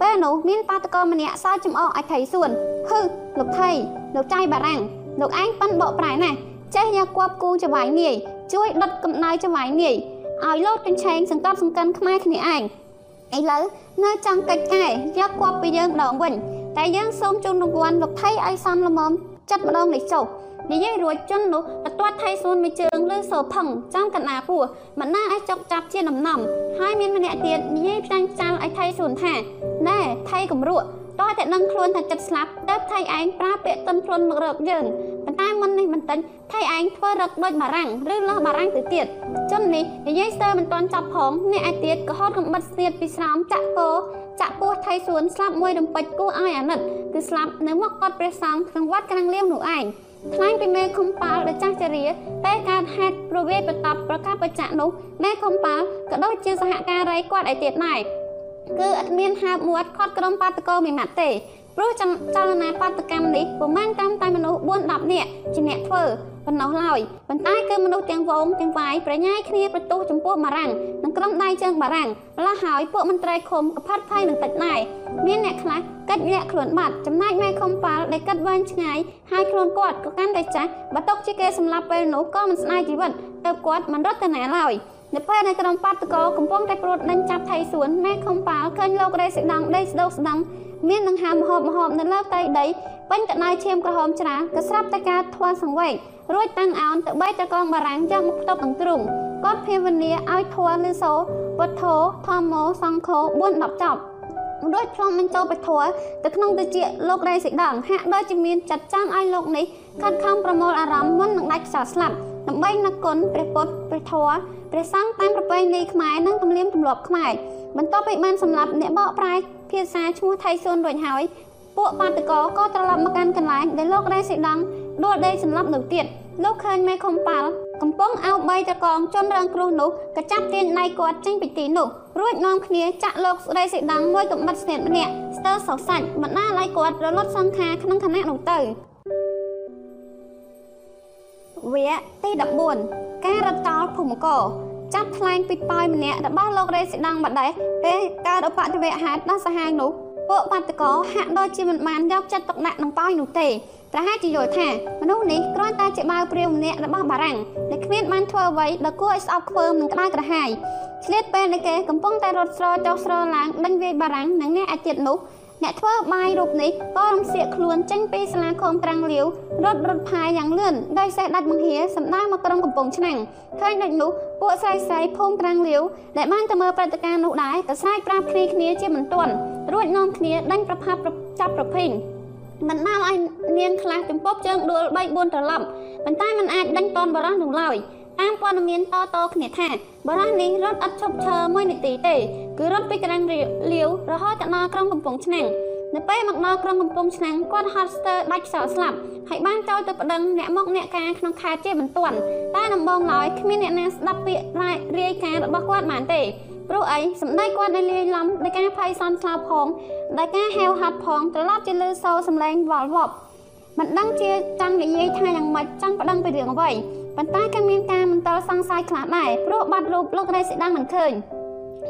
ពេលនោះមានបាតកោម្នាក់សើចចំអកឲ្យថៃសួនហឺលោកថៃលោកចៃបារាំងលោកឯងប៉ិនបកប្រែណាស់ចេះយកគប់គូចវាយនាយជួយដុតកំណៅចវាយនាយឲ្យលោតកញ្ឆេងសង្កត់សង្កិនខ្មែរគ្នាឯងឥឡូវនៅចង់កិច្ចកែយកគប់ពីយើងដងវិញតែយើងសូមជូនរង្វាន់លោកថៃឲ្យសំល្មមចិត្តម្ដងនេះចុះ និយាយរួចជន់នោះទៅទាត់ថៃសួនមួយជើងលើសូផឹងចំកណាពោះមិនណាឲ្យចុកចាប់ជាដំណំហើយមានម្នាក់ទៀតនិយាយផ្ចាញ់ចាល់ឲ្យថៃសួនថាណែថៃកំរក់តោះតែនឹងខ្លួនថាចិត្តស្លាប់ទៅថៃឯងប្រើពាក្យទន់ភ្លន់មករកយើងប៉ុន្តែមិននេះមិនតិចថៃឯងធ្វើរឹកដូចបារាំងឬលោះបារាំងទៅទៀតជននេះនិយាយស្ទើរមិនទាន់ចាប់ផងអ្នកឯទៀតក៏ហត់កំបិតស្ទៀតពីស្រោមចាក់ពោចាក់ពោះថៃសួនស្លាប់មួយរំពេចគួរឲ្យអាណិតគឺស្លាប់នៅមុខកត់ព្រះសង្ឃក្នុងវត្តក្រាំងលៀមនោះឯង ថ្លែងពីមេខុំប៉ាល់ដ៏ចាស់ចរាតែកើតហេតុប្រវេប្រតាប់ប្រកាសបច្ចៈនោះមេខុំប៉ាល់ក៏ដូចជាសហការីគាត់ឯទៀតដែរគឺអត់មានហាបមាត់ខាត់ក្រុមបាតកោមួយម៉ាត់ទេ ព្រោះចលនាបាតកម្មនេះប្រមាណតាមតែមនុស្ស4 10នាក់ជាអ្នកធ្វើប៉ុណ្ណោះឡើយប៉ុន្តែគឺមនុស្សទាំងវងទាំងវាយប្រញាយគ្នាប្រទូចំពោះបារាំងនិងក្រុមដៃជើងបារាំងម្ល៉េះហើយពួកមន្ត្រីឃុំក៏ផាត់ភ័យនឹងតិចដែរមានអ្នកខ្លះកិច្ចលាក់ខ្លួនបាត់ចំណែកមេឃុំប៉ាល់ដែលកិត្តវែងឆ្ងាយហើយខ្លួនគាត់ក៏កាន់តែចាស់បើຕົកជាគេសម្លាប់ពេលនោះក៏មិនស្ដាយជីវិតទៅគាត់មិនរត់ទៅណាឡើយនៅពេលនៅក្រុមបាតកោកំពុងតែព្រួតដេញចាប់ថៃសួនមេខុំប៉ាល់ឃើញលោករេសិដងដេកស្ដោកស្ដងមាននឹងហាមហូបមហូបនៅលើផ្ទៃដីពេញតណៃឈាមក្រហមច្រាក៏ស្រាប់តែការធន់សង្វេករួចតាំងអោនទៅបីតកងបារាំងយកមកផ្ទប់នឹងទ្រុងគាត់ភាវនាឲ្យធွာលឺសូពុទ្ធោធម្មោសង្ឃោ4 10ចប់រួចផ្លំបញ្ចូលពធទៅក្នុងទៅជាលោករេសិដងហាក់ដូចជាមានចាត់ចង់ឲ្យលោកនេះខិតខំប្រមូលអារម្មណ៍មុននឹងដាច់ខ្យល់ស្លាប់ដើម្បីនឹកគុណព្រះពុទ្ធព្រះធម៌ព្រះសង្ឃតាមប្រពៃណីខ្មែរនិងទំនៀមទម្លាប់ខ្មែរ បន្ទាប់ពីបានសម្លាប់អ្នកបកប្រែភាសាឈ្មោះថៃស៊ុនរួចហើយពួកបាតកោក៏ត្រឡប់មកកាន់កន្លែងដែលលោករេសិដងដួលដេកសម្លាប់នៅទៀតលោកឃើញមេខុំប៉ាល់កំពុងអោបបីតកងជន់រងគ្រោះនោះក៏ចាប់ទាញដៃគាត់ចេញពីទីនោះរួចនាំគ្នាចាក់លោកស្រីសិដងមួយកំបិតស្នេហ៍ម្នាក់ស្ទើរសោសាច់បណ្ដាលឲ្យគាត់រលត់សង្ខាក្នុងខណៈនោះទៅវគ្គទី14ការរត់ចោលភូមិកោ ចាប់ថ្លែងពីប៉ោយម្នាក់របស់លោករេសិដងបដេះពេលកើតឧបទ្ទវហេតុដល់សាហាវនោះពួកបាតកោហាក់ដូចជាមិនបានយកចិត្តទុកដាក់នឹងប៉ោយនោះទេប្រហែលជាយល់ថាមនុស្សនេះគ្រាន់តែជាបាវព្រាវម្នាក់របស់បារាំងដែលគ្មានបានធ្វើអ្វីដែលគួរឲ្យស្អប់ខ្ពើមនិងក្តៅក្រហាយឆ្លៀតពេលដែលគេកំពុងតែរត់ស្រចុះស្រឡើងដេញវាយបារាំងនិងអ្នកអាទិត្យនោះ អ្នកធ្វើបាយរូបនេះក៏រំសៀកខ្លួនចេញពីសាលាឃុំត្រាំងលាវរត់រត់ផាយយ៉ាងលឿនដោយសេះដាច់បង្ហាសម្ដៅមកក្រុងកំពង់ឆ្នាំងឃើញដូចនោះពួកស្រីស្រីភូមិត្រាំងលាវដែលបានទៅមើលព្រឹត្តិការណ៍នោះដែរក៏ស្រែកប្រាប់គ្នាគ្នាជាបន្ទាន់រួចនាំគ្នាដេញប្រផាប់ចាប់ប្រភេញមិនដល់ឲ្យនាងខ្លះចំពប់ជើងដួល3 4ត្រឡប់ប៉ុន្តែมันអាចដេញតនបរោះនោះឡើយ តាមព័ត៌មានតតគ្នាថាបរោះនេះរត់អត់ឈប់ឈរមួយនាទីទេ គឺរត់ពីក្រាំងលាវរហូតដល់ក្រុងកំពង់ឆ្នាំងនៅពេលមកដល់ក្រុងកំពង់ឆ្នាំងគាត់ហត់ស្ទើរដាច់ខ្សោស្លាប់ហើយបានចូលទៅប្តឹងអ្នកមកអ្នកការក្នុងខេត្តជាបន្ទាន់តែដំបងឡើយគ្មានអ្នកណាស្ដាប់ពាក្យរាយការណ៍របស់គាត់បានទេព្រោះអីសម្ដីគាត់នៅលាយឡំដោយការភ័យសន់ស្លាប់ផងដោយការហេវហាត់ផងត្រឡប់ជាលឺសូរសំឡេងវល់វប់មិនដឹងជាចង់និយាយថាយ៉ាងម៉េចចង់ប្តឹងពីរឿងអ្វី ប៉ុន្តែក៏មានការមន្ទិលសង្ស័យខ្លះដែរព្រោះបាត់រូបលោករេសិដាំមិនឃើញ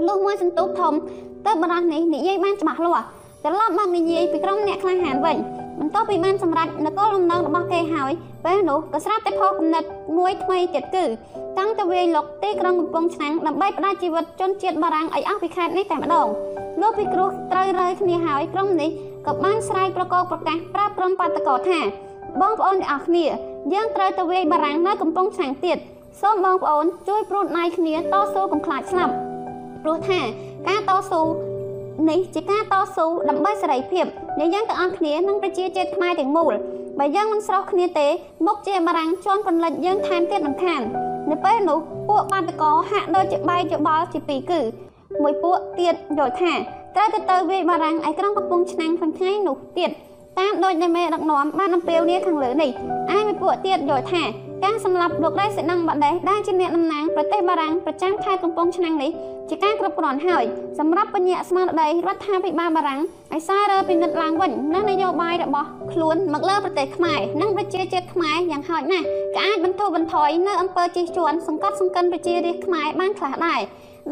លុះមួយសន្ទុះធំទៅបរោះនេះនិយាយបានច្បាស់លាស់ត្រឡប់មកនិយាយពីក្រុមអ្នកក្លាហានវិញបន្ទាប់ពីបានសម្រេចនគរលំនៅរបស់គេហើយពេលនោះក៏ស្រាប់តែផុសគំនិតមួយថ្មីទៀតគឺតាំងទៅវាយលុកទីក្រុងកំពង់ឆ្នាំងដើម្បីផ្ដាច់ជីវិតជនជាតិបារាំងឲ្យអស់ពីខេត្តនេះតែម្ដងលោកពីគ្រោះត្រូវរើគ្នាហើយក្រុមនេះក៏បានស្រែកប្រកោកប្រកាសប្រាប់ក្រុមបាតកោថា បងប្អូនទាំងអស់គ្នា យើងត្រូវទៅវាយបារាំងនៅកំពង់ឆ្នាំងទៀតសូមបងប្អូនជួយព្រួតណៃគ្នាតស៊ូកុំខ្លាចស្លាប់ព្រោះថាការតស៊ូនេះជាការតស៊ូដើម្បីសេរីភាពដែលយើងទាំងអស់គ្នានិងប្រជាជាតិខ្មែរទាំងមូលបើយើងមិនស្រោះគ្នាទេមុខជាបារាំងជន់ពន្លិចយើងថែមទៀតមិនខាននៅពេលនោះពួកបាតកោហាក់ដូចជាបែកច្បល់ជាពីរគឺ មួយពួកទៀតយល់ថាត្រូវទៅទៅវាយបារាំងឯក្រុងកំពង់ឆ្នាំងខាងថ្ងៃនោះទៀត តាមដូចដែលមេដឹកនាំបានអំពាវនាវខាងលើនេះឯមួយពួកទៀតយល់ថាការសម្លាប់លោករៃសេណងបដេសដែលជាអ្នកតំណាងប្រទេសបារាំងប្រចាំខេត្តកំពង់ឆ្នាំងនេះជាការគ្រប់គ្រាន់ហើយសម្រាប់បញ្ញស្មារតីរដ្ឋាភិបាលបារាំងឲ្យសាររើពិនិត្យឡើងវិញនៅនយោបាយរបស់ខ្លួនមកលើប្រទេសខ្មែរនិងប្រជាជាតិខ្មែរយ៉ាងហោចណាស់ក៏អាចបន្ធូរបន្ថយនៅអំពើជិះជាន់សង្កត់សង្កិនប្រជារាស្ត្រខ្មែរបានខ្លះដែរ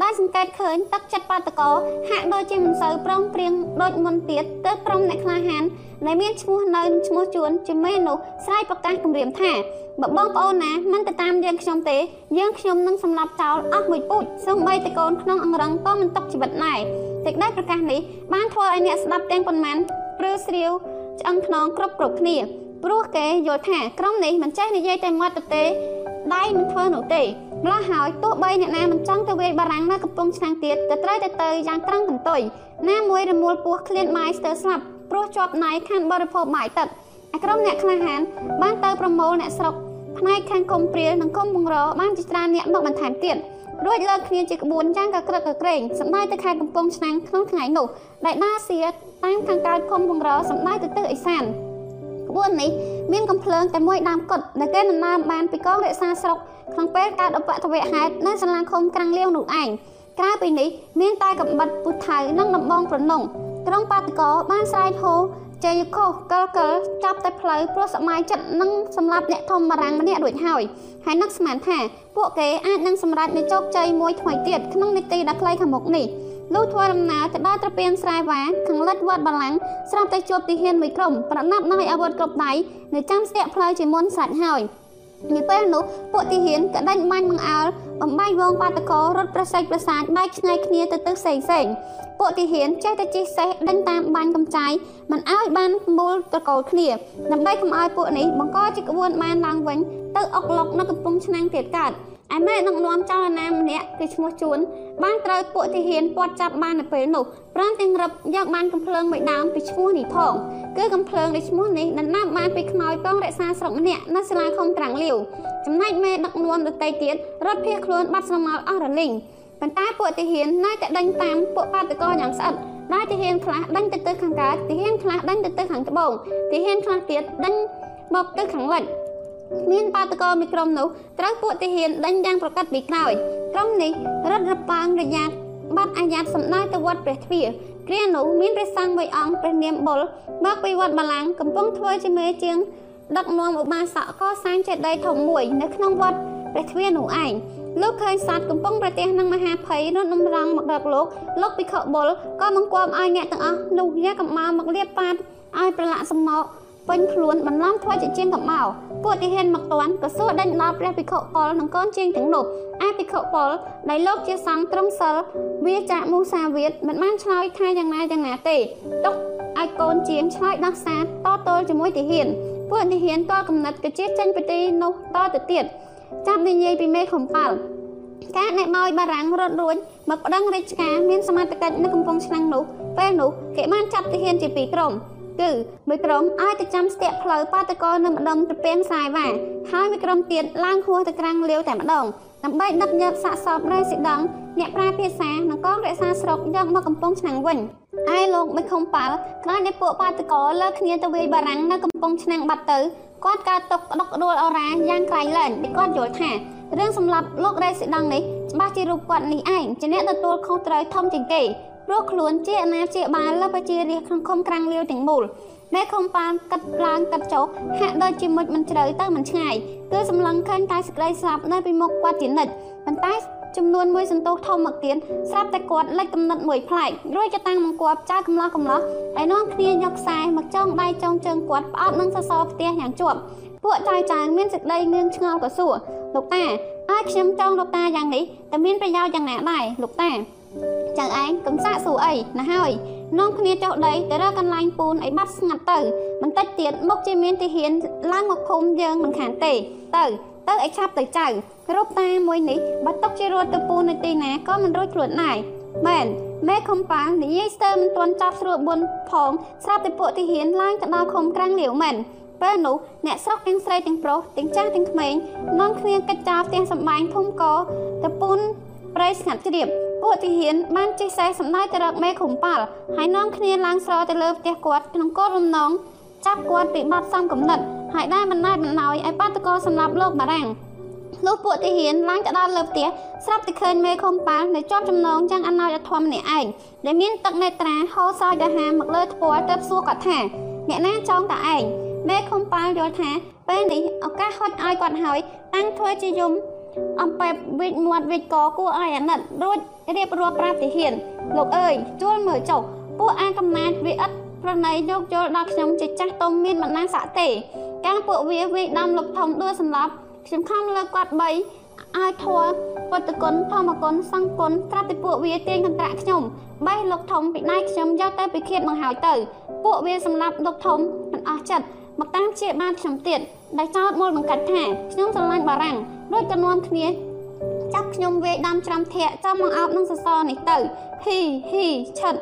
ដែលសង្កេតឃើញទឹកចិត្តបាតកោហាក់ដូចជាមិនសូវប្រងព្រៀងដូចមុនទៀតទៅក្រុមអ្នកក្លាហានដែលមានឈ្មោះនៅឈ្មោះជួនជាមេនោះស្រ័យប្រកាសគម្រាមថាបើបងប្អូនណាមិនទៅតាមយើងខ្ញុំទេយើងខ្ញុំនឹងសម្លាប់ចោលអស់មួយពូជសូម្បីតែកូនក្នុងអង្រឹងក៏មិនຕົកជីវិតដែរសេចក្តីប្រកាសនេះបានធ្វើឲ្យអ្នកស្ដាប់ទាំងប៉ុន្មានព្រឺស្រាវឆ្អឹងខ្នងគ្រប់គ្រប់គ្នាព្រោះគេយល់ថាក្រុមនេះមិនចេះនិយាយតែមាត់ទៅទេដៃមិនធ្វើនោះទេ ម្ល៉េះហើយទោះបីអ្នកណាមិនចង់ទៅវាយបារាំងនៅកំពង់ឆ្នាំងទៀតក៏ត្រូវតែទៅយ៉ាងត្រង់កន្ទុយណាមួយរមូលពោះឃ្លានម៉ាយស្ទើរស្លាប់ព្រោះជាប់ណៃខានបរិភោគបាយទឹកឯក្រុមអ្នកក្លាហានបានទៅប្រមូលអ្នកស្រុកផ្នែកខាងគុំព្រាលនិងគុំបង្របានជាច្រើនអ្នកមកបន្ថែមទៀតរួចលើកគ្នាជាក្បួនយ៉ាងកក្រឹកកក្រែងសម្ដៅទៅខេត្តកំពង់ឆ្នាំងក្នុងថ្ងៃនោះដែលដាសៀតាមខាងកើតគុំបង្រសម្ដៅទៅទិសឦសានក្បួននេះមានកំភ្លើងតែមួយដើមគត់ដែលគេដំណើរបានពីកងរក្សាស្រុក ក្នុងពេលកើតឧបទ្ទវហេតុនៅសាលាឃុំក្រាំងលាវនោះឯងក្រៅពីនេះមានតែកំបិតពុថៅនិងដំបងប្រណុងក្រុងបាតកោបានស្រែកហូជ័យកោកលកលចាប់តែផ្លូវព្រោះសម័យចិត្តនឹងសម្រាប់អ្នកធំបារាំងម្នាក់រួចហើយហើយនឹកស្មានថាពួកគេអាចនឹងសម្រេចនូវជោគជ័យមួយថ្មីទៀតក្នុងនីតិដ៏ខ្លីខាងមុខនេះលុះធ្វើដំណើរទៅដល់ត្រពាំងស្រែវ៉ាខាងលិចវត្តបាឡាំងស្រាប់តែជួបទាហានមួយក្រុមប្រណាប់ដោយអាវុធគ្រប់ដៃនៅចាំស្ទាក់ផ្លូវជាមុនសាច់ហើយ នៅពេលនោះពួកទាហានក៏ដេញបាញ់បង្អើលបំបីវងបាតកោរត់ប្រសេចប្រសាចបែកឆ្ងាយគ្នាទៅទិសផ្សេងផ្សេងពួកទាហានចេះតែជិះសេះដេញតាមបាញ់កំចាយមិនឲ្យបានមូលតកូលគ្នាដើម្បីកុំឲ្យពួកនេះបង្កជាក្បួនបានឡើងវិញទៅអុកឡុកនៅកំពង់ឆ្នាំងទៀតកើត ឯមេដឹកនាំចលនាម្នាក់គឺឈ្មោះជួន បានត្រូវពួកទាហានពាត់ចាប់បាននៅពេលនោះព្រមទាំងរឹបយកបានកំភ្លើងមួយដើមពីឈ្មោះនេះផងគឺកំភ្លើងនៃឈ្មោះនេះដណ្ដើមបានពីខ្មោចកងរក្សាស្រុកម្នាក់នៅសាលាឃុំត្រាំងលាវចំណែកមេដឹកនាំដទៃទៀតរត់ភៀសខ្លួនបាត់ស្រមោលអស់រលីងប៉ុន្តែពួកទាហាននៅតែដេញតាមពួកបាតកោយ៉ាងស្អិតដែលទាហានខ្លះដេញទៅទិសខាងកើតទាហានខ្លះដេញទៅទិសខាងត្បូងទាហានខ្លះទៀតដេញមកទិសខាងលិច មានបាតកោមួយក្រុមនោះត្រូវពួកទាហានដេញយ៉ាងប្រកាសពីក្រោយក្រុមនេះរត់រប៉ាងរយ៉ាត់បាត់អាយ៉ាតសំដៅទៅវត្តព្រះទ្វារគ្រានោះមានព្រះសង្ឃមួយអង្គព្រះនាមបុលមកពីវត្តបាឡាំងកំពុងធ្វើជាមេជាងដឹកនាំឧបាសកកសាងចេតិយធំមួយ នៅក្នុងវត្តព្រះទ្វារនោះឯងលោកឃើញសត្វកំពុងប្រទះនឹងមហាភ័យរត់នំរងមករកលោកលោកពិខុបុលក៏បង្គាប់ឲ្យអ្នកទាំងអស់នោះយ៉ាកំមកមកលៀបប៉ាតឲ្យប្រឡាក់សំមក ពេញខ្លួនបន្លំធ្វើជាជាងកំមកពួកទាហានមកតាន់ក៏សួរដេញដល់ព្រះភិក្ខុប៉ុលនិងកូនជាងទាំងនោះឯភិក្ខុប៉ុលដែលលោកជាសង្ឃត្រឹមសិលវាចាក់មូសាវាទមិនបានឆ្លើយថាយ៉ាងណាយ៉ាងណាទេទុកឲ្យកូនជាងឆ្លើយដោះសារតទល់ជាមួយទាហានពួកទាហានក៏កំណត់កជាចេញពីទីនោះតទៅទៀតចាប់និយាយពីមេខំប៉ាល់ការអ្នកម៉ោយបារាំងរត់រួចមកប្តឹងរាជការមានសមត្ថកិច្ចនៅកំពង់ឆ្នាំងនោះពេលនោះគេបានចាប់ទាហានជាពីរក្រុម គឺមួយក្រុមឲ្យទៅចាំស្ទាក់ផ្លូវបាតកោនៅម្ដុំត្រពាំងសាយវ៉ាហើយមួយក្រុមទៀតឡើងហួសទៅក្រាំងលាវតែម្ដងដើម្បីដឹកយកសាកសពរេស៊ីដង់អ្នកប្រាភាសានិងកងរក្សាស្រុកយកមកកំពង់ឆ្នាំងវិញឯលោកមិនខំប៉ាល់ក្រោយនៃពួកបាតកោលើគ្នាទៅវាយបារាំងនៅកំពង់ឆ្នាំងបាត់ទៅគាត់កើតទុកក្តុកក្តួលអរ៉ាយ៉ាងក្រៃលែងដែលគាត់យល់ថារឿងសម្លាប់លោករេស៊ីដង់នេះច្បាស់ជារូបគាត់នេះឯងជាអ្នកទទួលខុសត្រូវធំជាងគេ ព្រោះខ្លួនជាអាណាព្យាបាលលើប្រជារាស្ត្រក្នុងឃុំក្រាំងលាវទាំងមូលមេខំប៉ានកាត់ឡើងកាត់ចុះហាក់ដូចជាមុជមិនជ្រៅទៅមិនឆ្ងាយគឺសម្លឹងឃើញតែសេចក្តីស្លាប់នៅពីមុខគាត់ជានិច្ចប៉ុន្តែចំនួនមួយសន្ទុះធំមកទៀតស្រាប់តែគាត់លេចកំណត់មួយប្លែករួចក៏តាំងមកគាត់ចៅកំឡោះកំឡោះហើយនាំគ្នាយកខ្សែមកចងដៃចងជើងគាត់ផ្អប់នឹងសសរផ្ទះយ៉ាងជាប់ពួកចៅចៅមានសេចក្តីងឿងឆ្ងល់ក៏សួរលោកតាឲ្យខ្ញុំចងលោកតាយ៉ាងនេះតែមានប្រយោជន៍យ៉ាងណាដែរលោកតា ចៅឯងកំសាកសួរអីណាហើយនាំគ្នាចុះដីទៅរកកន្លែងពូនឲ្យបាត់ស្ងាត់ទៅបន្តិចទៀតមុខជាមានទាហានឡើងមកភូមិយើងមិនខានទេ ទៅទៅឲ្យឆាប់ទៅចៅរូបតាមួយនេះបើຕົកជារត់ទៅពូនៅទីណាក៏មិនរួចខ្លួនដែរមែនមេខំប៉ានិយាយស្ទើរមិនទាន់ចាប់ស្រួលបួនផងស្រាប់តែពួកទាហានឡើងទៅដល់ឃុំក្រាំងលាវមែនពេលនោះអ្នកស្រុកទាំងស្រីទាំងប្រុសទាំងចាស់ទាំងក្មេងនាំគ្នាកិច្ចចោលផ្ទះសម្បែងភូមិកទៅពូន ព្រៃស្ងាត់ជ្រាបពួកទាហានបានជិះសេះសម្ដៅទៅរកមេឃុំប៉ាល់ហើយនាំគ្នាឡើងស្រទៅលើផ្ទះគាត់ក្នុងគោលបំណងចាប់គាត់ពីបាត់សំកំណត់ហើយដែរមិនណែមិនណោយឲ្យបាតកោសម្លាប់លោកបារាំងលុះពួកទាហានឡើងទៅដល់លើផ្ទះស្រាប់តែឃើញមេខំប៉ាល់នៅជាប់ចំណងចាំងអណោចអធមម្នាក់ឯងដែលមានទឹកនេត្រាហោសោយទៅហាមកលើថ្ពាល់ទៅសួរគាត់ថាអ្នកណាចងតាឯងមេខំប៉ាល់យល់ថាពេលនេះឱកាសហត់ឲ្យគាត់ហើយតាំងធ្វើជាយំ អំបែបវិចមាត់វិចកគួរឲ្យអាណិតរួចរៀបរាប់ប្រាប់ទាហានលោកអើយជួលមើលចុះពួកអាកំណាចវាឥតប្រណីយកយល់ដល់ខ្ញុំជាចាស់ទុំមានបណ្ណាស័កទេកាលពួកវាវាដំលោកធំដួលសម្លាប់ខ្ញុំខំលើគាត់3ឲ្យធัวពុទ្ធគុណធម្មគុណសង្ឃគុណត្រាប់តែពួកវាទាញកន្ត្រាក់ខ្ញុំបេះលោកធំពីដៃខ្ញុំយកទៅពិឃាតមកហើយទៅ ពួកវាសម្លាប់លោកធំមិនអស់ចិត្តមកតាមជាបានខ្ញុំទៀតដែលចោតមូលបង្កាត់ថាខ្ញុំស្រឡាញ់បារាំង រួចក៏នាំគ្នាចាប់ខ្ញុំវាយដាំច្រាំធាក់ចាំមកអោបនឹងសសរនេះទៅហ៊ីហ៊ីឆិត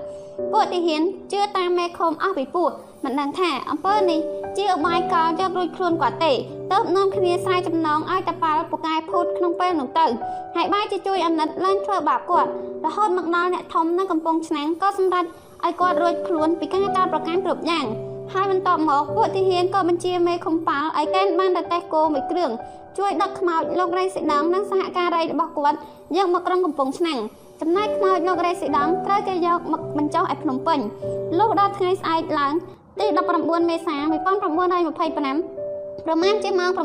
ពួកទាហានជឿតាមមេខុំអស់ពីពួកមិនដឹងថាអំពើនេះជាឧបាយកលយករួចខ្លួនគាត់ទេទៅនាំគ្នាស្រែចំណងឲ្យតប៉ាល់ពូកែភូតក្នុងពេលនោះទៅហើយបាយជាជួយអាណិតឡើងធ្វើបាបគាត់រហូតមកដល់អ្នកធំនៅកំពង់ឆ្នាំងក៏សម្រេចឲ្យគាត់រួចខ្លួនពីការចោទប្រកាន់គ្រប់យ៉ាង ហើយបន្ទាប់មកពួកទាហានក៏បញ្ជាមេខំប៉ាល់ឲ្យកេណ្ឌបានតែតេះគោមួយគ្រឿងជួយដឹកខ្មោចលោករៃសេដងនិងសហការីរបស់គាត់យកមកក្រុងកំពង់ឆ្នាំងចំណែកខ្មោចលោករេស៊ីដង់ត្រូវគេយកមកបញ្ចុះឯភ្នំពេញលុះដល់ថ្ងៃស្អែកឡើងទី19មេសា1925ប្រមាណជាម៉ោង9ឬ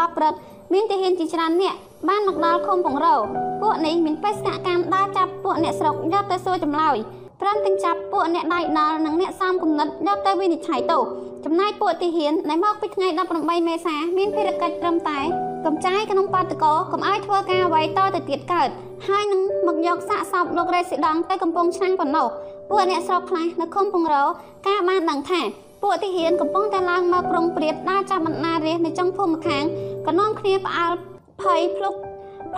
10ព្រឹកមានទាហានជាច្រើននាក់បានមកដល់ឃុំពងរោពួកនេះមានបេសកកម្មដើរចាប់ពួកអ្នកស្រុកយកទៅសួរចម្លើយ ព្រមទាំងចាប់ពួកអ្នកដៃដល់និងអ្នកសំគំនិតយកទៅវិនិច្ឆ័យទោសចំណែកពួកទាហានដែលមកពីថ្ងៃ18មេសាមានភារកិច្ចត្រឹមតែកំចាយក្នុងបាតកោកុំឲ្យធ្វើការអ្វីតទៅទៀតកើតហើយនឹងមកយកសាកសពលោករេស៊ីដង់ទៅកំពង់ឆ្នាំងប៉ុណ្ណោះពួកអ្នកស្រុកខ្លះនៅឃុំពងរោការបានដឹងថាពួកទាហានកំពុងតែឡើងមកក្រុងព្រាបដើរចាប់បណ្ណារាសនៅចុងភូមិខាងក៏នាំគ្នាផ្អើលភ័យភ្លុក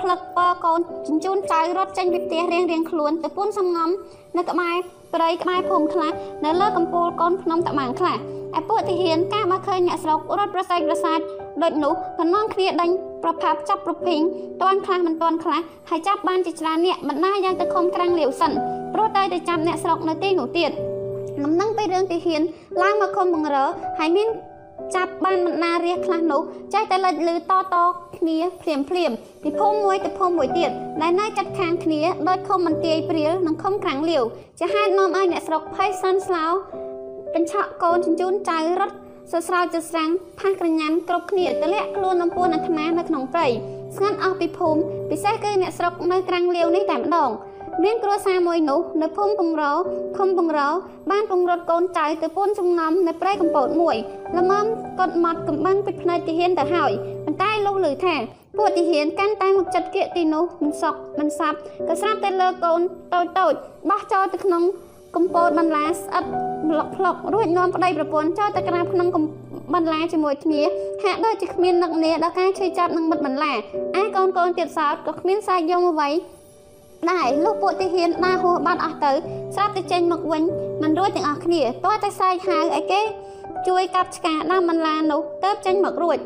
ផ្លឹកពកូនជញ្ជូនចៅរត់ចេញពីផ្ទះរៀងរៀងខ្លួនទៅពួនសំងំនៅក្បែរព្រៃក្បែរភូមិខ្លះនៅលើកំពូលកូនភ្នំតាម៉ាងខ្លះឯពួកទាហានកាលមកឃើញអ្នកស្រុករត់ប្រសែកប្រសាទដូចនោះក៏នាំគ្នាដេញប្រផាប់ចាប់ប្រភេងតន់ខ្លះមិនតន់ខ្លះហើយចាប់បានជាច្រើនអ្នកបណ្ដាយ៉ាងទៅខំក្រាំងលាវសិនព្រោះតែទៅចាប់អ្នកស្រុកនៅទីនោះទៀតដំណឹងពីរឿងទាហានឡើងមកខំបង្រើហើយមាន ចាប់បានបណ្ណារាសខ្លះនោះចេះតែលេចលឺតតគ្នាភ្លាមភ្លាមពីភូមិមួយទៅភូមិមួយទៀតដែលនៅចាត់ខាងគ្នាដោយខុំមន្ទាយព្រាលនិងខុំក្រាំងលាវជាហេតុនាំឲ្យអ្នកស្រុកភ័យសាន់ស្លោកញ្ឆក់កូនជញ្ជូនចៅរត់សស្រាវទៅស្រាំងផាសក្រញាំគ្រប់គ្នាទលាក់ខ្លួនអំពួនអាត្មានៅក្នុងព្រៃស្ងាត់អស់ពីភូមិពិសេសគឺអ្នកស្រុកនៅក្រាំងលាវនេះតែម្ដង មានគ្រួសារមួយនោះនៅភូមិពងរោឃុំពងរោបានពង្រត់កូនចៅទៅពួនសំងំនៅព្រៃកំពតមួយល្មមកត់មាត់កំបាំងពីភ្នែកទាហានទៅហើយប៉ុន្តែលុះឮថាពួកទាហានកាន់តែមកចិត្តគៀកទីនោះមិនសក់មិនសាប់ក៏ស្រាប់តែលើកូនតូចតូចបោះចោលទៅក្នុងកំពតបន្លាស្អិតប្លុកផ្លុករួចនាំប្តីប្រពន្ធចូលទៅក្រាបក្នុងបន្លាជាមួយគ្នាហាក់ដូចជាគ្មាននឹកនាដល់ការឈឺចាប់នឹងមិត្តបន្លាឯកូនកូនទៀតសោតក៏គ្មានសាយយំអ្វី ដែរលោកពួកទាហានដើរហួសបាត់អស់ទៅស្រាប់តែចេញមកវិញមិនរួចទាំងអស់គ្នាតើតែសាយហៅឲ្យគេ ជួយកាប់ឆ្កាដើមបន្លានោះទៅចេញមករួច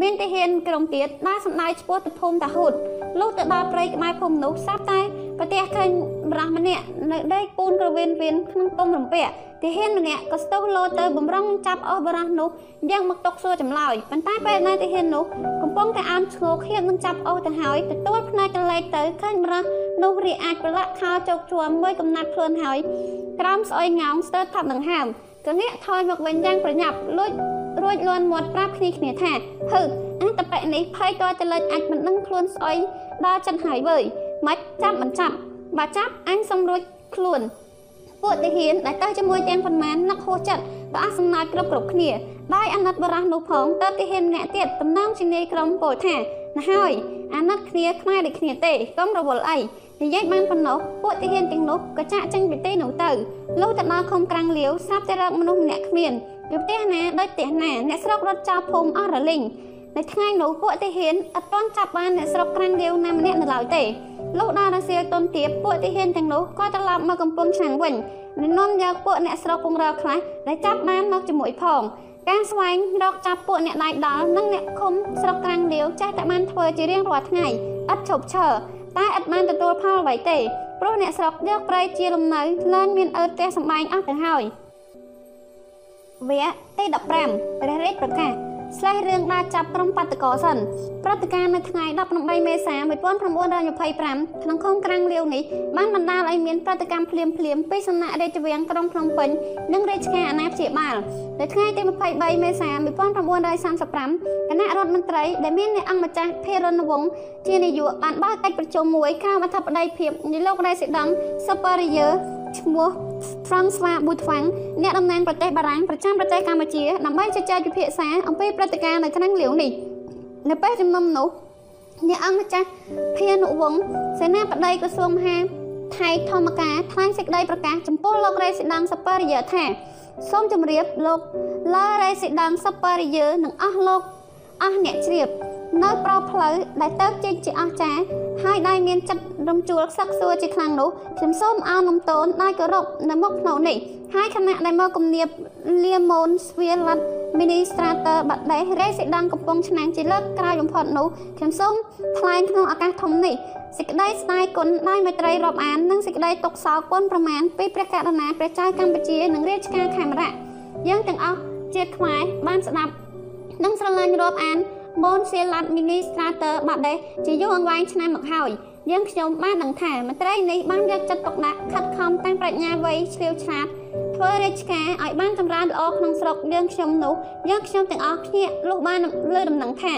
មានទាហានក្រុមទៀតដើរសំដៅឆ្ពោះទៅភូមិតាហូត លុះទៅដល់ព្រៃក្បែរភូមិនោះស្រាប់តែប្រទះឃើញបរោះម្នាក់នៅដេកពូនក្រវៀនវៀនក្នុងទុំរំពាក់ទាហានម្នាក់ក៏ស្ទុះលោទៅបំរុងចាប់អស់បរោះនោះយ៉ាងមកຕົកសួរចម្លើយប៉ុន្តែពេលណាទាហាននោះកំពុងតែអានឈ្ងោឃាតនឹងចាប់អស់ទៅហើយទទួលផ្នែកកលែកទៅឃើញបរោះនោះរីអាចប្រឡាក់ខោជោគជួមមួយកំណាត់ខ្លួនហើយក្រោមស្អុយងោងស្ទើរថាប់នឹងហើមកងាកថយមកវិញយ៉ាងប្រញាប់លួចរួចលន់មាត់ប្រាប់គ្នាគ្នាថាហឺអញតបិនេះភ័យតទៅលេចអាចមិនដឹងខ្លួនស្អុយ ដល់ចិនហើយវើយមិនចាប់មិនចាប់បើចាប់អញសំរួចខ្លួនពួកទាហានដែលទៅជាមួយទាំងប៉ុន្មាននឹកហួសចិត្តក៏អស់សំណើចគ្រប់គ្រប់គ្នាដោយអាណិតបរះនោះផងតើទាហានម្នាក់ទៀតតំណងជានាយក្រុមពោលថាណាហើយអាណិតគ្នាខ្មែរដូចគ្នាទេកុំរវល់អីនិយាយបានប៉ុណ្ណោះពួកទាហានទាំងនោះក៏ចាក់ចេញពីទីនោះទៅលុះទៅដល់ឃុំក្រាំងលាវស្រាប់តែរកមនុស្សម្នាក់គ្មានពីផ្ទះណាដូចផ្ទះណាអ្នកស្រុករត់ចោលភូមិអស់រលីង នៅថ្ងៃនោះពួកទាហានអត់ទាន់ចាប់បានអ្នកស្រុកក្រាំងលាវណាម្នាក់នៅឡើយទេលុះដល់រសៀលតុនទៀបពួកទាហានទាំងនោះក៏ត្រឡប់មកកំពង់ឆ្នាំងវិញនាំយកពួកអ្នកស្រុកពងរខ្លះដែលចាប់បានមកជាមួយផងការស្វែងរកចាប់ពួកអ្នកដៃដល់និងអ្នកឃុំស្រុកក្រាំងលាវចេះតែបានធ្វើជារៀងរាល់ថ្ងៃឥតឈប់ឈរតែឥតបានទទួលផលអ្វីទេព្រោះអ្នកស្រុកយកប្រៃជាលំនៅឡើងមានអើផ្ទះសម្បែងអស់ទៅហើយវគ្គទី15ព្រះរាជប្រកាស ស្លេះរឿងដើរចាប់ក្រុមបាតកោសិនព្រឹត្តិការណ៍នៅថ្ងៃ18មេសា1925ក្នុងខុងក្រាំងលាវនេះបានបណ្ដាលឲ្យមានព្រឹត្តិកម្មភ្លាមភ្លាមពីសំណាក់រាជវាំងក្រុងភ្នំពេញនិងរាជការអាណាព្យាបាលនៅថ្ងៃទី23មេសា1935គណៈរដ្ឋមន្ត្រីដែលមានអ្នកអង្គម្ចាស់ភេរិនវង្សជានាយកបានបើកកិច្ចប្រជុំមួយក្រោមអធិបតីភាពនៃលោករេស៊ីដង់ Superior ឈ្មោះ François Boutwang អ្នកតំណាងប្រទេសបារាំងប្រចាំប្រទេសកម្ពុជាដើម្បីជជែកពិភាក្សាអំពីព្រឹត្តិការណ៍នៅក្នុងលាវនេះនៅពេលជំនុំនោះអ្នកអង្គម្ចាស់ភានុវង្សសេនាបតីក្រសួងមហាថៃធម្មការថ្លែងសេចក្តីប្រកាសចំពោះលោករេស៊ីដង់សប៉ារីយើថាសូមជម្រាបលោក ឡារេស៊ីដង់សប៉ារីយើនិងអស់លោក អស់អ្នកជ្រាប នៅប្រោផ្លូវដែលទៅជិះជាអស្ចារ្យហើយដែលមានចិត្តរំជួលសឹកសួរជាខ្លាំងនោះខ្ញុំសូមអោននំតូនដោយគោរពនៅមុខភ្នោនេះហើយគណៈដែលមកគំនាបលៀម៉ូនស្វីឡាត់ Administrator បាត់ដេសរេស៊ីដង់កំពង់ឆ្នាំងជាលើកក្រោយបំផុតនោះខ្ញុំសូមថ្លែងក្នុងឱកាសធំនេះសេចក្តីស្ដាយគុណដោយមេត្រីរាប់អាននិងសេចក្តីទុកសោគុណប្រមាណពីព្រះករុណាព្រះចៅកម្ពុជានិងរាជការខេមរៈយើងទាំងអស់ជាខ្មែរបានស្ដាប់ និងស្រឡាញ់រាប់អានបូនសៀឡាត់ Administrator បាត់ដេសជាយូរអង្វែងឆ្នាំមកហើយយើងខ្ញុំបានដឹងថាមន្ត្រីនេះបានយកចិត្តទុកដាក់ខិតខំតាំងប្រាជ្ញាវៃឆ្លៀវឆ្លាតធ្វើរាជការឲ្យបានចម្រើនល្អក្នុងស្រុកយើងខ្ញុំនោះយើងខ្ញុំទាំងអស់គ្នាលុះបានលើដំណឹងថា